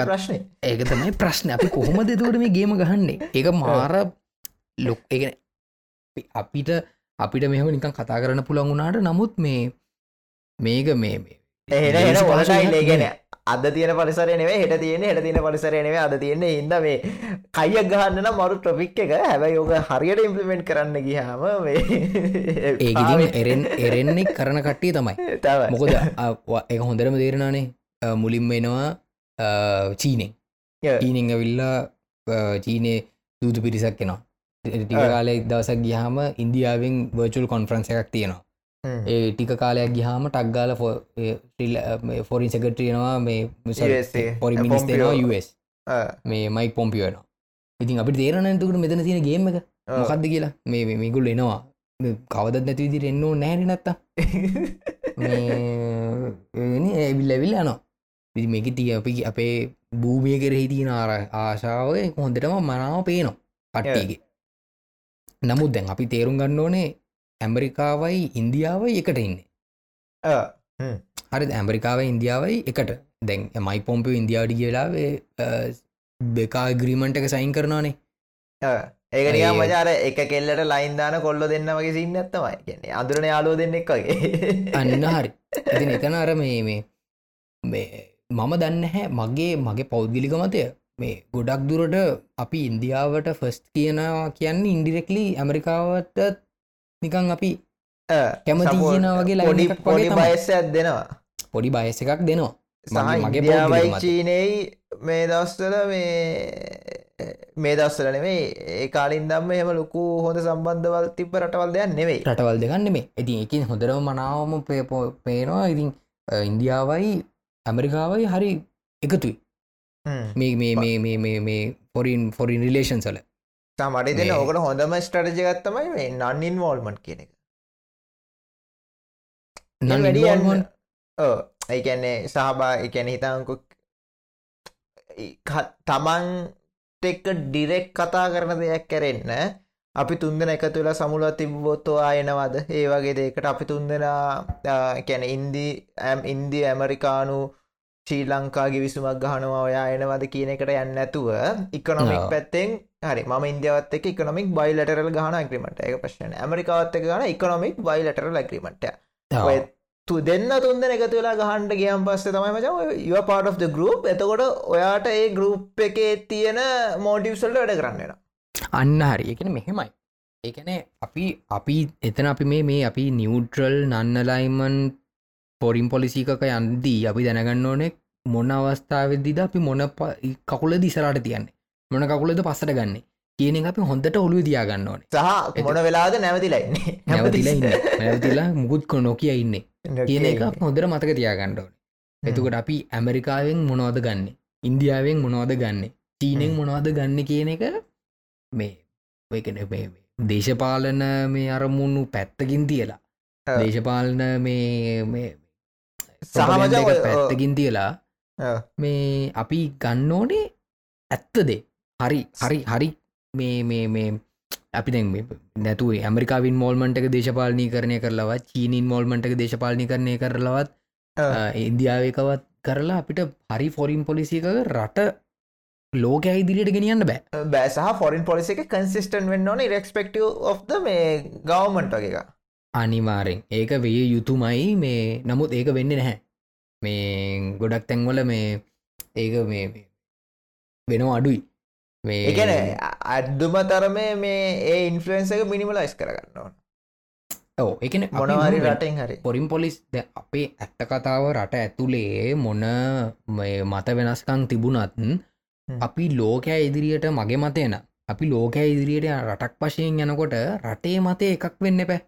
ප්‍රශ්නය ඒක තමයි ප්‍රශ්න. අපි කොහොම දෙතුවට මේ ගේම ගහන්නේ? ඒක මාර ලොක් එක අපිට අපිට මෙහම නිකන් කතා කරන්න පුළන් වුණාට නමුත් මේ මේක මේ ගැන. අද තියන පරිසරයනේ හෙට තියෙන හෙට තියෙන පරිසරයනේ අද තියෙන්නේ හිද මේ කයියක් ගහන්න මරු ටොපික් එක. හැබැයි යෝක හරියට ඉම්පලිමෙන්ට් කරන්න ගියාම මේ ඒකඉතින් එරෙන් එරෙන්නේ කරන කට්ටිය තමයි. මොකද එක හොඳරම තේරනානේ මුලින්ම එනවා චීනෙන්. චීනෙන් ඇවිල්ලා චීනය දූතු පිරිසක් කෙනවා ටික ආ. කාලෙක් දවසක් ගිහාම ඉන්දියාවෙන් වර්චුල් කොන්ෆරන්ස එකක් තියෙනවා ඒ ටික කාලයක් ගිහාම ටක්ගාල ෆොරින් සෙකට්‍රියනවා මේ පොරි මිනිස්තේනවා Pompeo. US මේ මයි පොම්පියනවා ඉතින් අපි තේරනතුකට මෙතන තියෙන ගේම එක? මොකක්ද කියලා? මේ මේ- මේගුල් එනවා. කවදත් නැති විදිර එන්නෝ නෑන නත්තා ඇවිල් ඇවිල් යනවා. ඉති මේක තිය අපි අපේ භූමිය කෙරෙහි තියෙන ආර ආශාව හොඳටම මනාව පේනවා. පට්ටියගේ නමුත් දැන් අපි තේරුම් ගන්න ඕනේ ඇමරිකාවයි ඉන්දියාවයි එකට ඉන්නේ. හරි ඇමරිකාව ඉන්දියාවයි එකට. දැන් මයි පොම්ප ඉන්දියාවට කියලාවේ දෙකා ග්‍රීමන්ට එක සයින් කරනවානේ. ඒකනියා ඒ- මජාර එක කෙල්ලට ලයින්දාන කොල්ල දෙන්න වගේ සින්න ඇත්තමයි කියන්නේ අදුරන යාලෝ දෙන්නෙක් වගේ. අන්න හරි. ඉතින් එතන අර මේ මේ මේ මම දන්න හැ මගේ මගේ පෞද්ගලික මතය. මේ ගොඩක් දුරට අපි ඉන්දියාවට ෆස්ට් කියනවා කියන්න ඉන්ඩිරෙක්ලි ඇමරිකාවට නිකං අපි කැමති කියනා වගේ line පොඩි. බයස්සයක් දෙනවා. පොඩි බයස එකක් දෙනවා. මගේ-. චීනයි මේ දවස්වල මේ මේ දවස්සල නෙමේ ඒ කාලින් දම්ම එහෙම ලොකු හොඳ සම්බන්ධවල් තිබ රටවල් දෙයක් නෙවෙයි. රටවල් දෙගන්න මේ ඉතින් එකින් හොඳරම මනාවම පේපෝ පේනවා. ඉතින් ඉන්දියාවයි ඇමරිකාවයි හරි එකතුයි. මේ මේ මේ මේ මේ පොරින් ෆොරින් රිලේෂන් සල මට දෙන ඕකට හොඳම ස්ටරජගත්තමයි මේ නන්නින් වෝල්මන්් කියන එක. ඒ වැඩි යන්න- ඕ ඒකැන්නේ සහබා එකැන හිතංකු තමන් එක්ක ඩිරෙක් කතා කරන දෙයක් කැරෙන්න අපි තුන්දෙන එක තුළ සමුල තිබ්බොත්තෝ ආයනවාද ඒ වගේ දෙකට අපි තුන්දෙන කැන ඉන්දි ඇම් ඉන්දි ඇමරිකානු ශ්‍රී ලංකාගේ විසුමක් ගහනවා ඔයා එනවද කියන එකට යන්න ඇතුව ඉකනොමික්. පැත්තෙන් හරි ම ඉන්දියවත් එක ඉකනොමික් බයිලටරල් ගහන ඇග්‍රිමට එක. ප්‍රශ්න ඇමරිකාවත් එක ගන ඉකනොමික් බයිලටරල් ඇග්‍රිමට ඔය තු දෙන්න තුන්දෙන එකතු වෙලා ගහන්ට ගියම් පස්සේ තමයි මච යව පාට of the group. එතකොට ඔයාට ඒ ගරුප් එකේ තියෙන මෝඩිව්සල්ට වැඩ කරන්නන අන්න හරි. එකන මෙහෙමයි. ඒකන අපි අපි එතන අපි මේ මේ අපි නිියවට්‍රල් නන්නලයිමන් පොරින් පොලිසිකක යන්දී අපි දැනගන්න ඕනෙ මොන අවස්ථාවදිද අපි මොන කකුල දිසරට තියන්නේ? මොන කකුලද පස්සට ගන්න? කියන අපි හොඳට ඔලු තියාගන්න ඕනේ. සහ මොන වෙලාද නැවතිලයින්නේ නැවතිලා නැවතිලා. මුකුත් කො නොකිය ඉන්න. කියන එක හොඳර මතක තියාගන්න ඕන. එතකොට අපි ඇමරිකාවෙන් මොනවද ගන්න? ඉන්දියාවෙන් මොනවද ගන්න? චීනෙන්. මොනවද ගන්න කියන එක මේ ඔයකන දේශපාලන මේ අරමුණු පැත්තකින් තියලා. දේශපාලන මේ මේ සහ මචං propaganda එක ඔය- ඔය- පැත්තකින් තියලා. මේ අපි ගන්න ඕනේ ඇත්තදේ හරි හරි හරි. මේ මේ මේ අපි දැන් මේ නැතුව ඇමරිකාවින් මෝල්මන්ට එක දේශපාලනී කරණය කරලවත් චීනින් මෝල්මන්ට එක දේශපාලනි කරණය කරලවත්. ඉන්දියාවකවත් කරලා අපිට හරි ෆොරින් පොලිසික රට ලෝක ඉදිරියට ගෙනියන්න බෑ. බෑසහ ෆොරින් පොලිසි එක කන්සිස්ටන් වෙන්න ඕන රෙක්ස්පෙක්ට ඔ්ද මේ ගවමන්ට වගේ එක අනිවාරෙන්. ඒක වේ යුතුමයි මේ. නමුත් ඒක වෙන්න නැහැ. මේ ගොඩක් තැන්වල මේ ඒක මේ වෙනවා අඩුයි. මේ එකන අඩ්දුම තරමේ මේ ඒ ඉන්ෆලන්ස එක මිනිමලයිස් කරගන්න ඕන. ඔව. එකන මොනවාරි රටෙන් හරි. පොරින් පොලිස් ද අපේ ඇත්ත කතාව රට ඇතුළේ මොන මත වෙනස්කං තිබුණත් අපි ලෝකෑ ඉදිරියට මගේ මතයන අපි ලෝකෑ ඉදිරියට රටක් වශයෙන් යනකොට රටේ මතය එකක් වෙන්න පැ.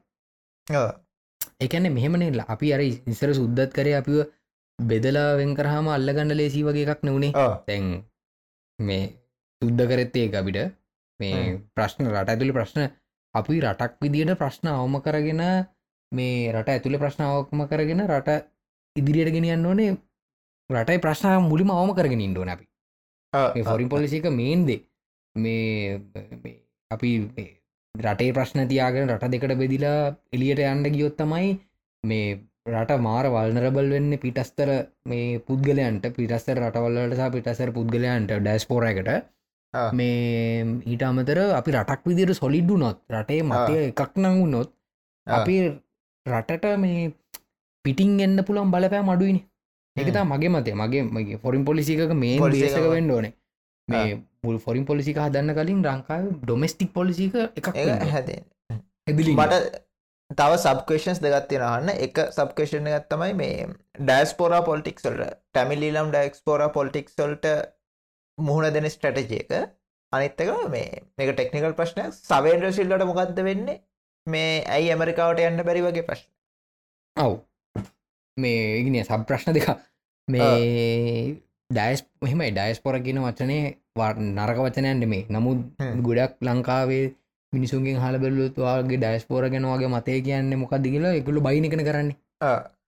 එකන මෙහෙමනෙල්ල අපි අර ඉස්සර සුද්දත් කරේ අපිව බෙදලා වෙන්කරහම අල්ලගන්න ලේසි වගේ එකක් නෙවුණේ. තැන් මේ සුද්ද කරෙත්තේ එක අපිට. මේ. ප්‍රශ්න රට ඇතුළි ප්‍රශ්න. අපි රටක් විදියට ප්‍රශ්න අවම කරගෙන මේ රට ඇතුළි ප්‍රශ්නාවක්ම කරගෙන රට ඉදිරියට ගෙනියන්න ඕනේ. රටයි ප්‍රශ්න මුලිම අවම කරගෙන ඉන්ඩුවන අපි. ෆොරින් පොලිසික මේන්ද මේ අපි රටේ ප්‍රශ්න තියාගෙන රට දෙකට බෙදිලා එලියට යන්න ගියොත් තමයි මේ රට මාර වල්නරබල් වෙන්න පිටස්තර මේ පුද්ගලයන්ට. පිටස්තර රටවල්ලට සහ පිටස්සර පුද්ගලයන්ට ඩැස්පෝරකට ආ. මේ ඊට අමතර අපි රටක් විදිර සොලිඩ්ඩු නොත් රටේ මතය එකක් නංගුන්නොත් ආ. අපි රටට මේ පිටිං එන්න පුළන් බලපෑ මඩුයිනි එකතා මගේ මතය. මගේ මගේ ෆොරින් පොලිසික මේ ව- වෙන්න ඕනේ මේ මුල් ෆොරින් පොලිසික හදන්න කලින් ලංකාව ඩොමස්ටික් පොලිසික එකක් හැදේ. ඇදිලි මට තව සබකේෂන්ස් දෙගත්තින අහන්න. එක සබකේෂණ ගත්තමයි මේ ඩෑස්පෝරා පොල්ටික්ස්වල්ට ටැමිලිලම් ඩක්ස්පෝරා පොල්ටික්ස්වල්ට මුහුණ දෙන ස්ටටජයක අනිත්තක මේ එක ටෙක්නිකල් ප්‍රශ්නයක්. සවේන්ඩ සිල්ලට මොකක්ද වෙන්නේ? මේ ඇයි ඇමරිකාවට යන්න බැරි වගේ ප්‍රශ්න. ඔව්. මේ ඉගන සබ් ප්‍රශ්න දෙක මේ ඩයිස් මෙහෙමයි ඩයිස්පොර කියන වචනය වා- නරක වචනයන්ට මේ නමුත්. ගොඩක් ලංකාවේ මිනිසුන්ගෙන් හල බැලුත්වාගේ ඩයිස්පෝර ගැනවාගේ මතය කියන්න මොකක් දිගල එකළු බයිනිකන කරන්නේ.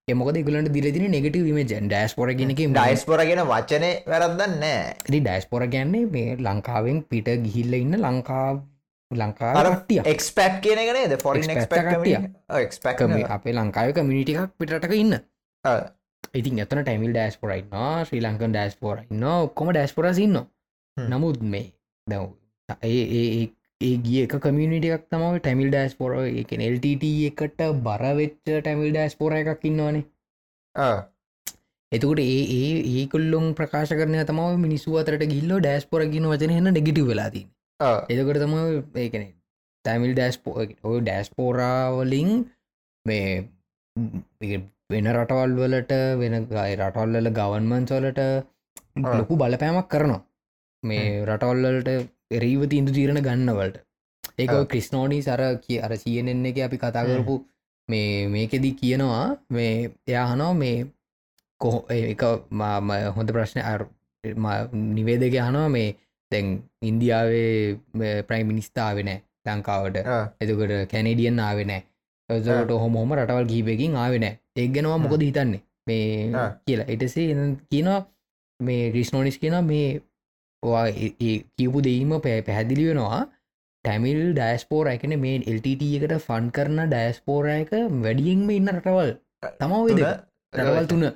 එමොකද ගලට දිලතින නෙගටව විමජ ඩයිස්පොර ගෙනක ඩයිස්පොර ගෙන වචනය වැරදන්න නෑ. ඩයිස්පොර ගැන්නේ මේ ලංකාවෙන් පිට ගිහිල්ල ඉන්න ලංකා ලංකාටිය එක්ස්පෙක්් කියන ගෙනද ෆොරින් Expat කට්ටිය. එක්ස්පෙක් අපේ ලංකාවක මිනිටිකක් පිටක ඉන්න ඉතින් එතන ටැමිල් ඩස්පොරයින්න ශ්‍රී ලංකන් ඩස්පොරයින්න ඔක්කොම ඩස්පොරසින්න. නමුත් මේ දව් ඒ ගිය කමියනිට එකක් තමයි ටැමිල් ඩස්පොර එක එල්ට එකට බරවෙච්ච ටැමිල් ඩස්පොර එකක් ඉන්නවානේ. එතකොට ඒ ඒ ඒකුල්ලොන් ප්‍රකාශ කරනය තම මිනිස්සු අතරට ගිල්ලෝ ඩෑස්පොර කියන වචන හන්න නෙගිටව වෙලාදී එතකට තම ඒකන තැමිල් ඩෑස්පෝ ඔය ඩෑස්පෝරාවලින් මේ වෙන රටවල් වලට වෙන ගයි රටවල්ල ගවන්මන්සොලට ලොකු බලපෑමක් කරනවා. මේ රටවල්ලට එරීවති ඉදු තීරණ ගන්නවලට ඒක ක්‍රිස්නෝඩී සර කිය අර සියනෙන්න එක අපි කතා කරපු මේ මේකෙදී කියනවා මේ එයාහනෝ මේ කොහ එක හොඳ ප්‍රශ්න නිවේදක හනවා මේ දැන් ඉන්දියාවේ ප්‍රයිම් මිනිස්ථාවෙනෑ ලංකාවට. එතකට කැනෙඩියන් ආවෙනෑ එතට හොම හොම රටවල් ගීපයකින් ආවෙනෑ එක් ගෙනවා මොකද හිතන්නේ? මේ කියලා. එටසේ කියනවා මේ රිස්නෝනිස් කියන මේ කියපු දෙීම පැ පැහැදිලි වෙනවා. ටැමිල් ඩෑස්පෝර එකන මේ එල්ටට එකට ෆන් කරන ඩෑස්පෝර එක වැඩියෙන්ම ඉන්න රටවල්. තමවේද රටවල් තුන.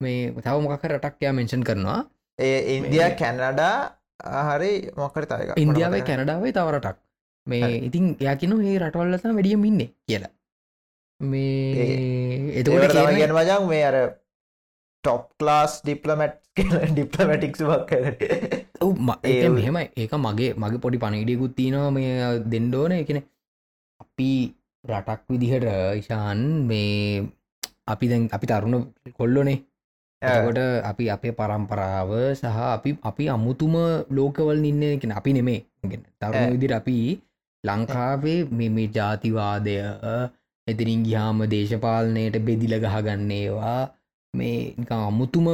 මේ තව මොකක රටක්යා මෙන්ෂන් කරනවා. ඒ ඉන්දිය කැනඩා හරි මොකට තක ඉන්දියාවේ කැනඩාවේ තවරටක් මේ ඉතින් යකිනු ඒ රටවල්ලතා වැඩියම් ඉන්න කියලා මේ එතකොට ගැන වජන් මේ අර ටොප් ලාස් ඩිප්ලමට් ඩිප්ලමටික්ස් වක්කට ඒ මෙහෙම ඒක මගේ මගේ පොඩි පණිඩියකුත් තියනවා මේ දෙන්ඩෝන එකන අපි රටක් විදිහට ඉශාන් මේ අපි දැන් අපි තරුණ කොල්ලොනේ. එකොට අපි අපේ පරම්පරාව සහ අපි අපි අමුතුම ලෝකවල් ඉන්න එකෙන අපි නෙමේ. තරුණ විදිර අපි ලංකාවේ මේ ජාතිවාදය එතිරින් ගිහාම දේශපාලනයට බෙදිල ගහගන්නේවා. මේ අමුතුම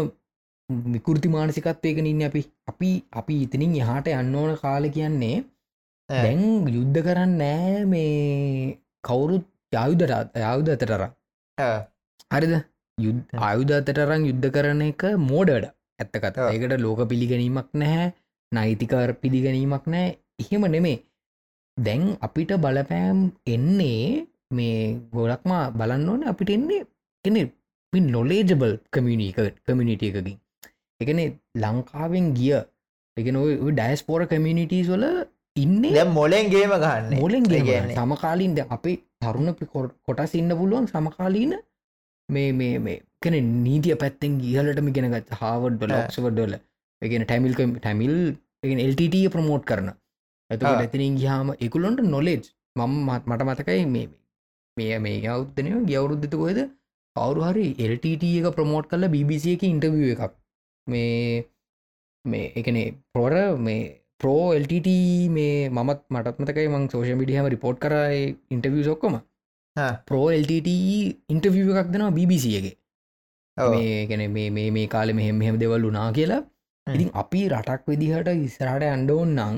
විකෘති මානසිකත්වයක ඉන්න අපි. අපි අපි ඉතිනින් එහාට යන්න ඕන කාල කියන්නේ දැන් යුද්ධ කරන්න නෑ මේ කවුරුත් යුද්ධට යුද්ධ අතටර හරිද? යුද්ධ ආයුධ අතටරං යුද්ධ කරන එක මෝඩඩ ඇත්තකත ඒකට ලෝක පිළිගැනීමක් නැහැ නයිතිකර් පිළිගැනීමක් නෑ එහෙම නෙමේ. දැන් අපිට බලපෑම් එන්නේ මේ ගොඩක්ම බලන්න ඕන අපිට එන්නේ කෙනෙ නොලේජබල් කමියනික කමිනිිට එකකින්. එකන ලංකාවෙන් ගිය එකන ඩයිස්පෝර කමිනිිටස් වල ඉන්න මොලෙන් ගේම ගන්න මොලෙන් ගේගන්න සමකාලින් ද අපි තරුණ කොටස් ඉන්න පුළුවන් සමකාලීන මේ මේ මේ කන නීතිය පැත්තෙන් ගියලටම ගෙනගත් හාවඩ් ඩොල ඔක්සවඩ්ඩොල එකන ටැමිල් ටැමිල් එල්ට ප්‍රමෝට් කරන. ඇත ඇතිනින් ගහාම එකුලොන්ට නොලෙජ් මම මට මතකයි මේ මේ මේ අවුත්තනය ගවරුද්ධත කොයද කවරු හරි එල්ට එක ප්‍රමෝට් කල BBC එක ඉන්ටවිය එකක්. මේ මේ එකනේ පොර මේ පෝ එල්ට මේ මමත් මටත් මතකයි මං සෝෂ මිඩියහම රිපෝට් කරයි ඉන්ටවිය සොක්කොම පෝ එල්ට ඉන්ටවිය එකක් දෙනවා BBCගේ මේගැන මේ මේ කාලෙ මෙහෙම මෙහෙම දෙවල් වුනා කියලා. ඉතින් අපි රටක් විදිහට ඉස්රට අන්ඩෝන් නං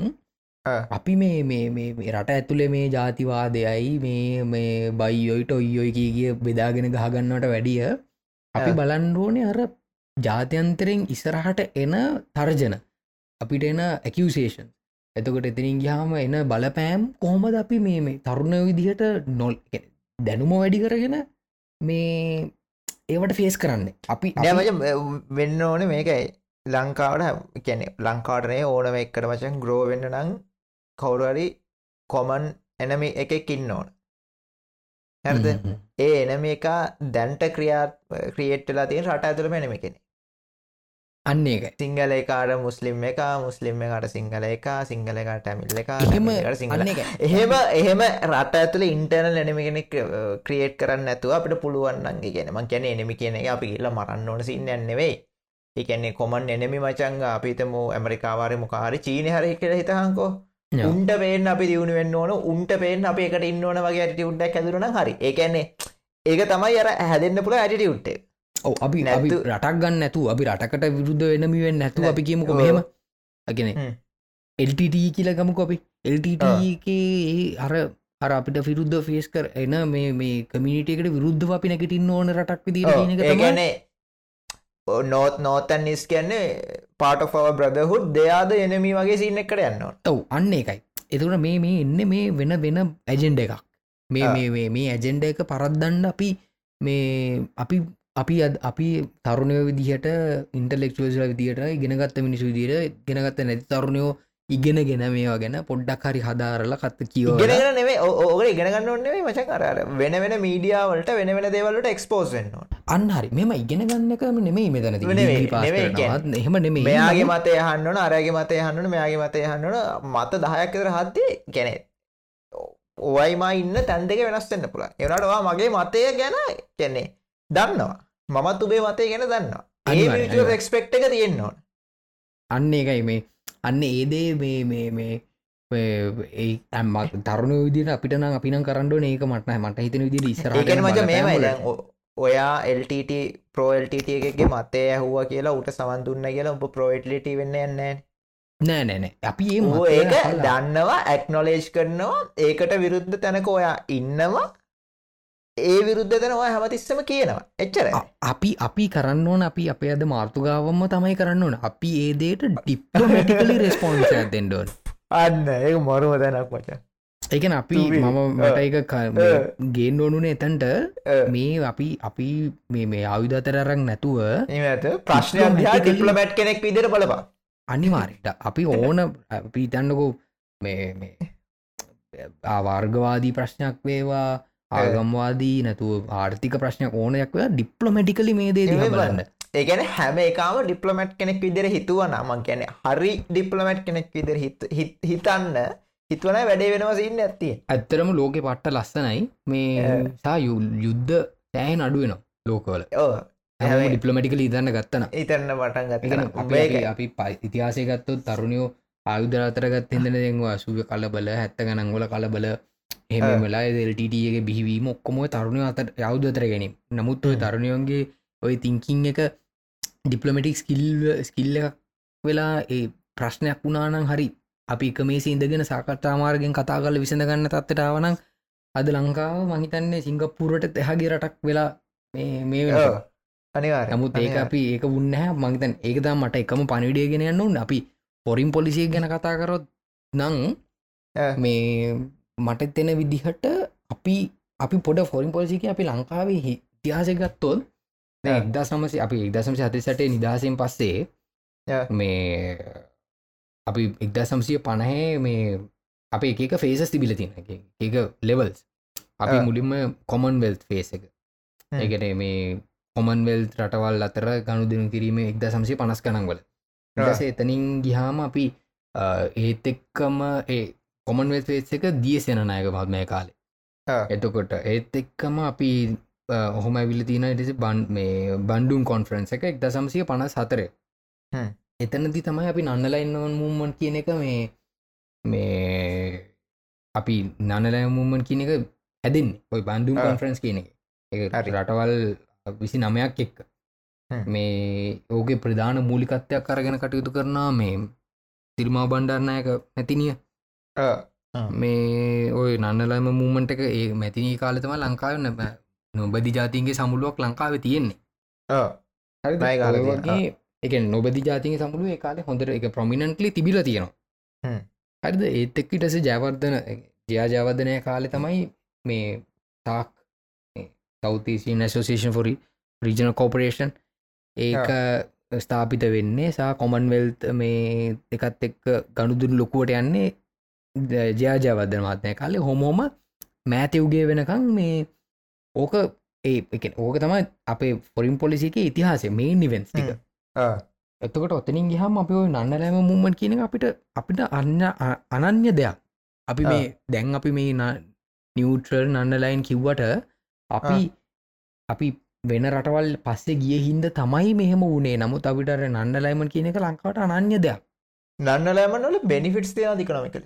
අපි මේ මේ රට ඇතුළේ මේ ජාතිවාදයයි මේ මේ බයියොයිට ඔයියොයි කිය බෙදාගෙන ගහගන්නට වැඩිය අපි බලන්ඩෝනේ අර ජාත්‍යන්තරෙන් ඉස්සරහට එන තර්ජන. අපිට එන ඇකසේෂන් එතකොට එතිනින් ගයාම එන බලපෑම් කොහොමද අපි මේ මේ තරුණ විදිහට නොල් දැනුම වැඩි කරගෙන මේ ඒවට ෆේස් කරන්න? අපි වෙන්න ඕන මේකයි. ලංකාවට කැනෙ ලංකාටනේ ඕනම එක්කට වචන් ග්‍රෝවෙන්න නං කවුරුහරි කොමන් එනම එකෙක් ඉන්න ඕන. හැද ඒ එනම එක දැන්ට ක්‍රියා ක්‍රියේට්ටලා තියෙන රට ඇතුළම එනම කෙනෙ අන්න එක සිංහල එකාට මුස්ලිම් එක මුස්ලිම් එකට සිංහල එක සිංහල එකට ඇමිල්ල එක සිංහල එහෙම එහෙම රට ඇතුළ ඉන්ටර්නල් එනමිගෙන ක්‍රියේට් කරන්න ඇතුව අපට පුළුවන්න්නගේ කියෙන ම කියැන එනමි කියන එක අපි කියල්ල මරන්න ඕන සින්න නෙවෙයි. එකන්නේ කොමන් එනෙමි මචංග අපිතම ඇමරිකාවාරය මොකාරි චීන හරි කියල හිතහන්කෝ උන්ට පේන අපි දියුණු වෙන්න ඕන උන්ට පේෙන් අප එකට ඉන්න ඕන වගේ ඇටි උඩ්ඩක් ඇදුරන හරි. ඒකන්නේ ඒක තමයි අර හැදෙන්න්න පුළ ඇටි උට්ටේ ඔව අපි නැතු රටක් ගන්න නැතු අපි රටකට විරුද්ධ වෙනමිවෙන් නැතු අපි කියමුක මෙහෙම. අගෙන එල්ට කියල ගමු කොපි එල්ට අර අර අපිට විරුද්ධ ෆේස් කර එන මේ මේ කමිනිටකට විරුද්ධ අපි නැගටින්න ඕන රටක් විදි ගන්නේ නෝත් නෝතන් නිස් කියන්නේ පාට ව බ්‍රදහුත් දෙයාද එනමී වගේ සින්න එකට යන්න ඔව් අන්න එකයි එතුට මේ මේ එන්න මේ වෙන වෙන ඇජෙන්ඩ එකක්. මේ මේ මේ ඇජෙන්ඩ එක පරද්දන්න අපි මේ අපි අපි අපි තරුණය විදිහට ඉන්ටලෙක්ෂුවල විදිට ගෙනගත්ත මිනිසු විදිට ගෙනගත්ත නැති තරුණයෝ ඉගෙනගෙන මේවා ගැන පොඩ්ඩක් හරි හදාරලා කත්ත කියව ඉගෙනගෙන නෙවේ ඕක ඉගෙනගන්න ඔන්නෙේ මචන් අර වෙන වෙන මීඩියාවලට වෙන වෙන දේවල්ලට එක්ස්පෝස් වෙන්නවා අන්හරි මෙම ඉගෙන ගන්නකම නෙමේ මෙතන කියන්නේ. එහෙම නෙමේ මෙයාගේ මතය හන්නන අරගේ මතය හන්නන මෙයාගේ මතය හන්නන මත දහයක් කර හත්තේ ගැනෙ ඔයයිම ඉන්න තැන් දෙක වෙනස්වෙන්න පුළ එවනටවා මගේ මතය ගැන කැන්නේ දන්නවා. මමත් උබේ මතය ගැන දන්නවා. ඒ රෙක්ස්පෙක්් එක තියෙන්න්න ඕන. අන්න එකයි මේ අන්න ඒදේ මේ මේ මේ ඒ ඇම තරුණ විදිට අපිට නම් අපිනම් කරන්නඩ ඒක මටන මට හිතන විදි ඉස්සර ඔයා එල්ට පෝල්ට එකගේ මතය ඇහුව කියලා උට සමන් දුන්න කියලා උප පෝයිටලිට වෙන්න යන්නෑ නෑ. නෑනෑ අපි ඒක දන්නවා ඇක්නොලේජ් කරනවා. ඒකට විරුද්ධ තැනක ඔයා ඉන්නවා ඒ විරුද්ධ තැන ඔය හැමතිස්සම කියනවා. එච්චර අපි අපි කරන්න ඕන අපි අපේ අද මාර්තුගාවම තමයි කරන්න ඕන. අපි ඒදේට ඩිප්ලමටිකලි රෙස්පොන්ස දෙෙන්ඩෝන් අන්න ඒ මොරුම තැනක් මච එකන අපි. මම මට එක ගේන් ඕනුන එතන්ට. අ. මේ අපි අපි මේ මේ ආයුධතරරක් නැතුව දිහා Diplomatically- ඩිප්ලමැට් කෙනෙක් විදිර බලපා අනිවාරයට අපි ඕන අපි හිතන්නකෝ මේ මේ ආවාර්ගවාදී ප්‍රශ්නයක් වේවා ආගම්වාදී නැතුව ආර්ථික ප්‍රශ්නයක් ඕනයක් ඩිප්ලොමටිකලි මේ දේ බලන්න ඒගැන හැම එකම ඩිප්ලමට් කෙනෙක් විදිර හිතුව නමන් ගැන හරි ඩිප්ලමට් කෙනෙක් විදිර හිතන්න හිතුවන වැඩේ වෙනවා සින්න ඇත්තිය ඇත්තරම ලෝකෙ පට්ට ලස්සනයි. මේ. සා යුද්ධ තෑහෙන් අඩුවනවා ලෝකවල. ඩිප්ලමටිකල ඉදන්න ගත්තන ඉතන්න පටන් ගත්ත අපි පයි- ඉතිහාසය ගත්තොත් තරුණයෝ ආයුදරතරගත් හිදන දෙවා සුව කලබල හැත්ත ගනංගොල කලබල එහෙම වෙලා දෙල්ටගේ බිහිවීම ඔක්කොම තරුණය අතට යෞදතර ගැනීම. නමුත් ඔය. තරුණයන්ගේ ඔය තිංකින් එක ඩිප්ලමටික් ස්කිල් ස්කිල්ල එකක් වෙලා ඒ ප්‍රශ්නයක් වුණානං හරි අපි එක මේ ඉඳගෙන සාකට්ටාමාර්ගෙන් කතා කල විසඳගන්න තත්වටාවනං අද ලංකාව මහිතන්නේ සිංගප්පුරට තැහගේ රටක් වෙලා මේ. අනිවාර නමුත් ඒක අපි ඒක උන්නහැ මංතන් ඒකදම් මට එකම පනිඩිය ගෙන යන්න උන් අපි පොරින් පොලිසිය ගැන කතා කරොත් නං. මේ මට ತೆන විදිහට අපි අපි පොඩ ෆොරින් පොලිසික අපි ලංකාවේ ඉතිහාසය ගත්තොත්. එක්දා සමසි අපි එක්දසම සතිසටේ නිදහසෙන් පස්සේ. මේ අපි එක්දා සම්සිය පණහේ මේ අප එක ෆේසස් තිබිල තින එක ලෙවල්ස් අපි. මුලින්ම කොමන් වෙල්් ෆේස එක. ඒකට මේ කොමන්වෙල් රටවල් අතර ගණු දෙනු කිරීම එක්ද සම්සි පනස් කනංවල එතනින් ගිහාම අපි ඒත් එක්කම ඒ කොමන්වෙල් ෆේස් එක දිය සෙනනායක මත්මය කාලේ. එතකොට ඒත් එක්කම අපි ඔහොම ඇවිල තින ටෙසි බන් මේ බන්ඩුම් කොන්ෆරන්ස එක එක් දසම්සිය පනස් හතරය. එතනදි තමයි අපි නන්නලයින්න ඕන් මුම්මන් කියන එක මේ මේ අපි නනලෑ මුම්මන් කියන එක හැදෙන් ඔයි බන්ඩුම්. කොන්ෆරන්ස් කියන එක ඒ. රටවල් විසි නමයක් එක්ක. මේ ඕගේ ප්‍රධාන මූලිකත්වයක් කරගෙන කටයුතු කරනා මේ තිරිමා බණ්ඩාරණයක නැතිනිය මේ ඔය නන්නලම මූමන්ට එක ඒ මැතිනී කාලතම ලංකාව නැ නොබදි ජාතින්ගේ සමුළුවක් ලංකාව තියෙන්නේ. එක නොබදි ජාතික සමුළුව කාලේ හොඳට එක ප්‍රමිණන්ටලි තිබිල. තියෙනවා. හරිද? ඒත් එක්කිටස ජයවර්ධන ජයාජාවධනය කාලෙ තමයි මේ තාක් සෞතිසි නැසෝසේෂන් ෆොරි රීජන කෝපරේෂන් ඒක ස්ථාපිත වෙන්නේ. සා කොමන්වෙල්් මේ එකත් එක්ක ගණුදුරු ලොකුවට යන්නේ ජයාජාවධන මාත්නය කාලේ හොමෝම මෑතවුගේ වෙනකං මේ ඕක ඒ එක ඕක තමයි අපේ ෆොරින් පොලිසික ඉතිහාසේ මේ නිවෙන්ස් ටික. එතකට ඔතනින් ගහම අපි ඔය නන්නලෑම මුම්මන් කියන අපිට අපිට අන්න අනන්‍ය දෙයක්. අපි මේ දැන් අපි මේ නිියවටරල් නන්නලයින් කිව්වට අපි අපි වෙන රටවල් පස්සේ ගිය හින්ද තමයි මෙහෙම වනේ නමුත් අපිට අර නන්නලයිමන් කියන එක ලංකාවට අනන්‍ය දෙයක්. නන්නලෑමනල බෙනිෆිටස් තියන දිකනමිකල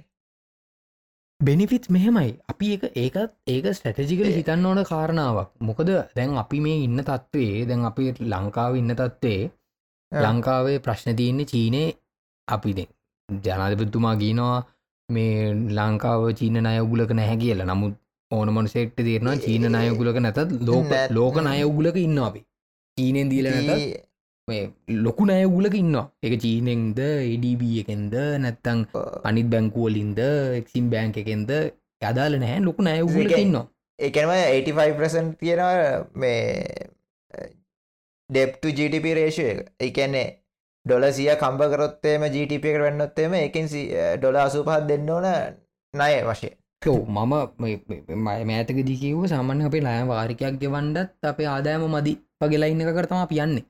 බෙනිෆිට් මෙහෙමයි. අපි එක ඒකත් ඒක ස්ටැටජිකල හිතන්න ඕන කාරණාවක්. මොකද දැන් අපි මේ ඉන්න තත්ත්වේ දැන් අපි ලංකාව ඉන්න තත්ත්වේ. ලංකාවේ ප්‍රශ්න තියන්නේ චීනය අපිද ජනාධපතුමා ගීනවා මේ ලංකාව චීන නයගුලක නැහැ කියලා. නමුත් ඕන මනසෙක්ට තේරෙනවා චීන නයගුලක නැතත් ලෝක. ලෝක නයගුලක ඉන්න අපි. චීනෙන් දීල නැත මේ ලොකු නයගුලක ඉන්නවා. එක චීනෙන්ද එඩබ එකෙන්ද නැත්තං අනිත් බැංකුවලින්ද එක්සිම් බෑංක එකෙන්ද යදාල නැහැ. ලොකු නයගුලක ඒකයි. ඉන්නවා. එකනම 85% තියෙනවා මේ ඩෙප්ට ජිටිප රේෂය එක. එකන්නේ ඩොල සිය කම්ප කරොත්තේම ජීටප එකට වෙන්නොත්තේම එකින් ඩොල අසුපහත් දෙන්න ඕන නය වශය මම මෑතකදී කිව්ව සාමාන්‍ය අපේ ලය වාරිකයක් ගෙවන්ඩත් අපේ ආදායම මදි. වගේලා ඉන්න කරතම පියන්නේ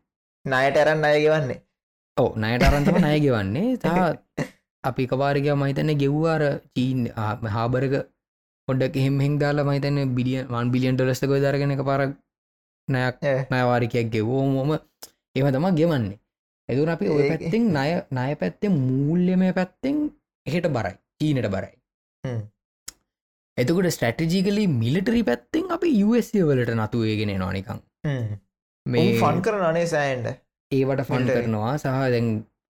නයට අරන්න අය ගෙවන්නේ. ඕ නයට අරන්තම නය ගෙවන්නේ. තා අපි කවාරික මහිතන ගෙව්වාර චීන් හාබරක පොඩ්ඩක් එහෙම හෙක් දාලා මහිතන බිලිය වන් බිලියන් ඩොලස්තක දරගෙන පාරක් නයක් නයවාරිකයක් ගෙවෝ මොම ඒම තම ගෙවන්නේ. එදුර අපි ඔය පැත්තිෙන් ණය ණය පැත්තේ මූල්්‍යමය පැත්තෙන් එහෙට බරයි චීනට බරයි. එතකොට ස්ටටිජිකලි මිලිටරි පැත්තෙන් අපි USA වලට නතුවේගෙන නොනිකං මේ ෆන් කර අනේ සෑන්ඩ ඒවට ෆන්. කරනවා සහ දැන්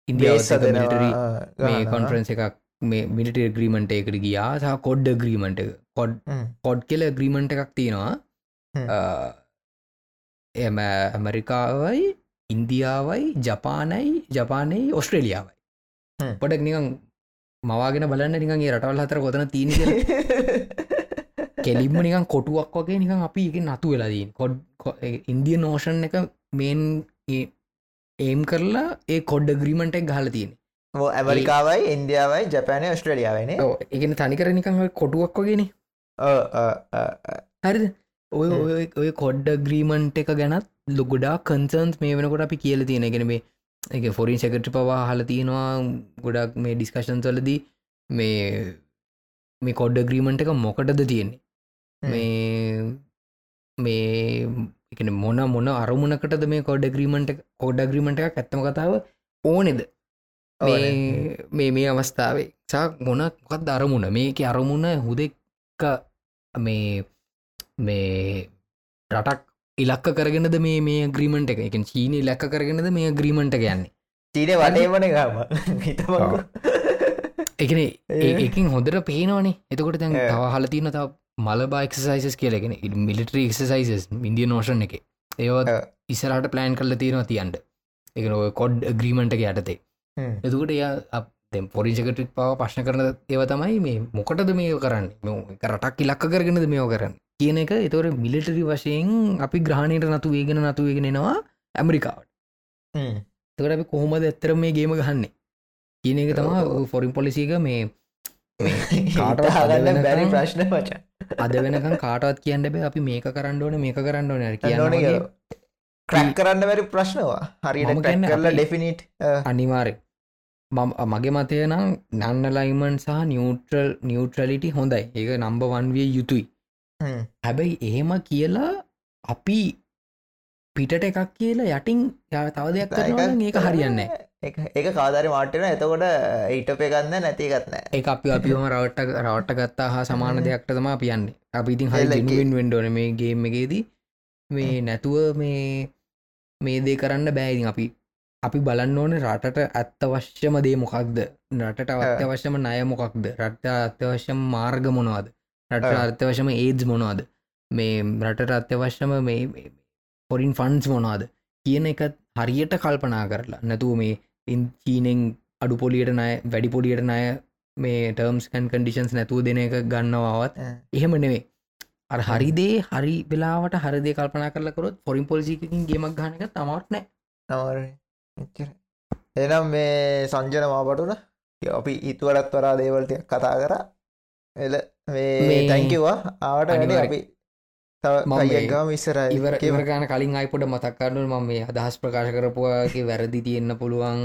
ඉන්දියාව කොන්ෆරන්ස එකක් මේ මිලිටර් ග්‍රීමට එකට ගියා සහ කොඩ්ඩ ග්‍රීමට කොඩ් කොඩ් කියල ග්‍රීමට එකක් තියෙනවා. එම ඇමරිකාවයි ඉන්දියාවයි ජපානයි ජපානයි ඔස්ට්‍රේලියාවයි. පොඩක් නිකං මවාගෙන බලන්න නිකගේ රටවල් හතර කොතන තිීන කෙලින්ම නිකන් කොටුවක් වගේ නිකන් අපි එක නතු වෙලාදීන් කොඩ් ඉන්දිය නෝෂන් එක මේන් ඒම් කරලා ඒ කොඩ්ඩ ග්‍රීමට එක් ගහල තියෙන ඇමරිකාවයි ඉන්දියාවයි ජපෑනය ස්ට්‍රලියාවන එකන තනිකර නිකං ඔය කොටුවක් වගෙන. හරිද? ඔය ඔය ඔය කොඩ්ඩ ග්‍රීමන්ට් එක ගැනත් ලොගොඩා කන්සන්ස් මේ වෙනකොට අපි කියල තියෙන. ගෙන මේ එක ෆොරින් සැකට පවා හල තියෙනවා ගොඩක් මේ ඩිස්කශන් සලදී මේ මේ කොඩ්ඩ ග්‍රීමන්ට් එක මොකටද තියෙන්නේ මේ මේ එකන මොන මොන අරමුණකටද මේ කොඩ ග්‍රීමට කොඩ ග්‍රීමට එකක් ඇත්තම කතාව ඕනෙද? මේ මේ අවස්ථාවේ. සා මොනක්ත් අරමුණ? මේක අරමුණ හුදෙක්ක මේ මේ රටක් ඉලක්ක කරගෙනද මේ මේ ග්‍රීමට එක? එක චීනී ලැක්ක කරගෙනද මේ ග්‍රීමට යන්නේ? චීනය වටේමන ගම එකන ඒ. එකින් හොඳට පේනවනේ. එතකොට දැන් ඒ. තව හල තියන තව Malabar exercises කියලගෙන මිලිටරී exercises Indian Ocean එක. ඒවත් ඒ. ඉස්සරට ප්ලෑන් කරල තියෙනවා තියන්ට එක කොඩ් ග්‍රීමට එක යටතේ. එතුකට එය පොරිජකටික් පව ප්‍රශ්න කරන ඒව තමයි මේ මොකටද මේ කරන්න? මේ රටක් ඉලක්ක කරගෙනද මේෝ කරන්න? කියන එක එතවට මිලිටරි වශයෙන් අපි ග්‍රහණයට නතු වේගෙන නතු වේගෙනෙනවා ඇමරිකාවට. තකට අපි කොහොමද ඇත්තර මේ ගේම ගහන්නේ? කියන එක තමා ෆොරින් පොලිසික මේ කාටවත් හගන්න බැරි ප්‍රශ්න පචා අද වෙනකම් කාටවත් කියන්න බෑ. අපි මේක කරන්න ඕන මේක කරන්න ඕන. කියන්න ක්‍රැක් කරන්න වැරි ප්‍රශ්නවා කියන්නේ කරලා ඩෙෆිනිට් අනිවාරය මගේ මතය නම් නන්න ලයිමන් සහ නිියවට්‍රල් නිියවට්‍රලිටි හොඳයි. ඒක නම්බ වන්විය යුතුයි. හැබැයි එහෙම කියලා අපි පිටට එකක් කියලා යටින් තව දෙයක් ඒක හරියන්න ඒක කාදාරි මාටන එතකොට ඊටපේ ගන්න නැතිගත්නෑ ඒ අපි අපිම රවට්ට රවට්ට ගත්තා හා සමාන. දෙයක්ට තම අපියන්නේ අපි ඉතින් හරි එල ජනුවෙන් වෙන්ඩෝන මේ ගේම් එකේදී. මේ නැතුව මේ මේ දේ කරන්න බෑඉතින් අපි අපි බලන්න ඕන රටට ඇත්තවශ්‍යම දේ මොකක්ද? රටට අත්‍යවශ්‍යම නය මොකක්ද? රට අත්‍යවශ්‍යම මාර්ග මොනවාද? රට ආ. අත්‍යවශ්‍යම ඒජ් මොනවාද? මේ රටට අත්‍යවශ්‍යම මේ පොරින් ෆන්ස් මොනවාද? කියන එක හරියට කල්පනා කරලා නැතුව මේ චීනෙන් අඩු පොලියට නය වැඩි පොලියට නය මේ ටර්ම්ස්කන් කඩිෂන්ස් නැතුව දෙන එක ගන්නවාවත් එහෙම නෙවේ අර හරිදේ හරි වෙලාවට හරිදේ කල්පනා කරලකරොත් පොරින් පොලිසිකින් ගේමක් ගනක තමත් නෑ. නවර එනම් මේ සංජන මාපටුන අපි ඉතුවරත් වරා දේවල්ට කතා කර. එල මේ තැංකිවා ආවට වැඩි. අපි තව මම මේ කයක්ගම ඉස්සර ඉවර ඉවරගාන කලින් අයිපොට මතක්කරනුව ම මේ අදහස් ප්‍රකාශ කරපුවාගේ වැරදි තියෙන්න්න පුළුවන්.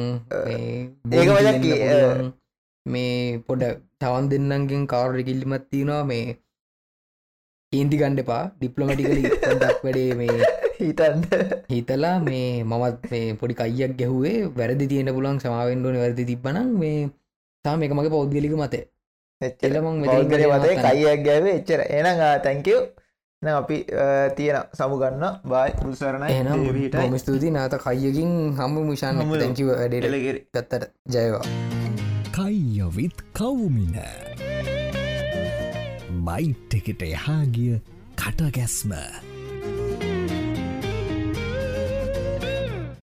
ඒක. මේ පොඩ තවන් දෙන්නන්ගෙන් කවර කිල්ලිමත් තියෙනවා මේ ඒන්ති ගණ්ඩපා ඩිප්ලොමටිකලි ඩක් වැඩේ මේ හිතන්ට හිතලා මේ මමත් මේ පොඩි කයියක් ගැහුවේ වැරදි තියෙන පුලන් සමාවෙන්ඩුවන වැරදි තිබ්බනම් මේ තාම එක මගේ පෞද්ගලික මතේ එච්චර. එල මං පෞද්ගල මෙතනින් මතේ නවත්තන්න. කයියක් ගැවේ එච්චර එන අපි තියෙන සමුගන්න බයි පුසරණයි එනම් විටයි බොම ස්තුති නාත කයියකින් හම මිෂාන් තැකිව වැඩට. එලගෙරි ගත්තට ජයවා. කයියවිත් කවුමින. බයිට් එකට එහාගිය කටගැස්ම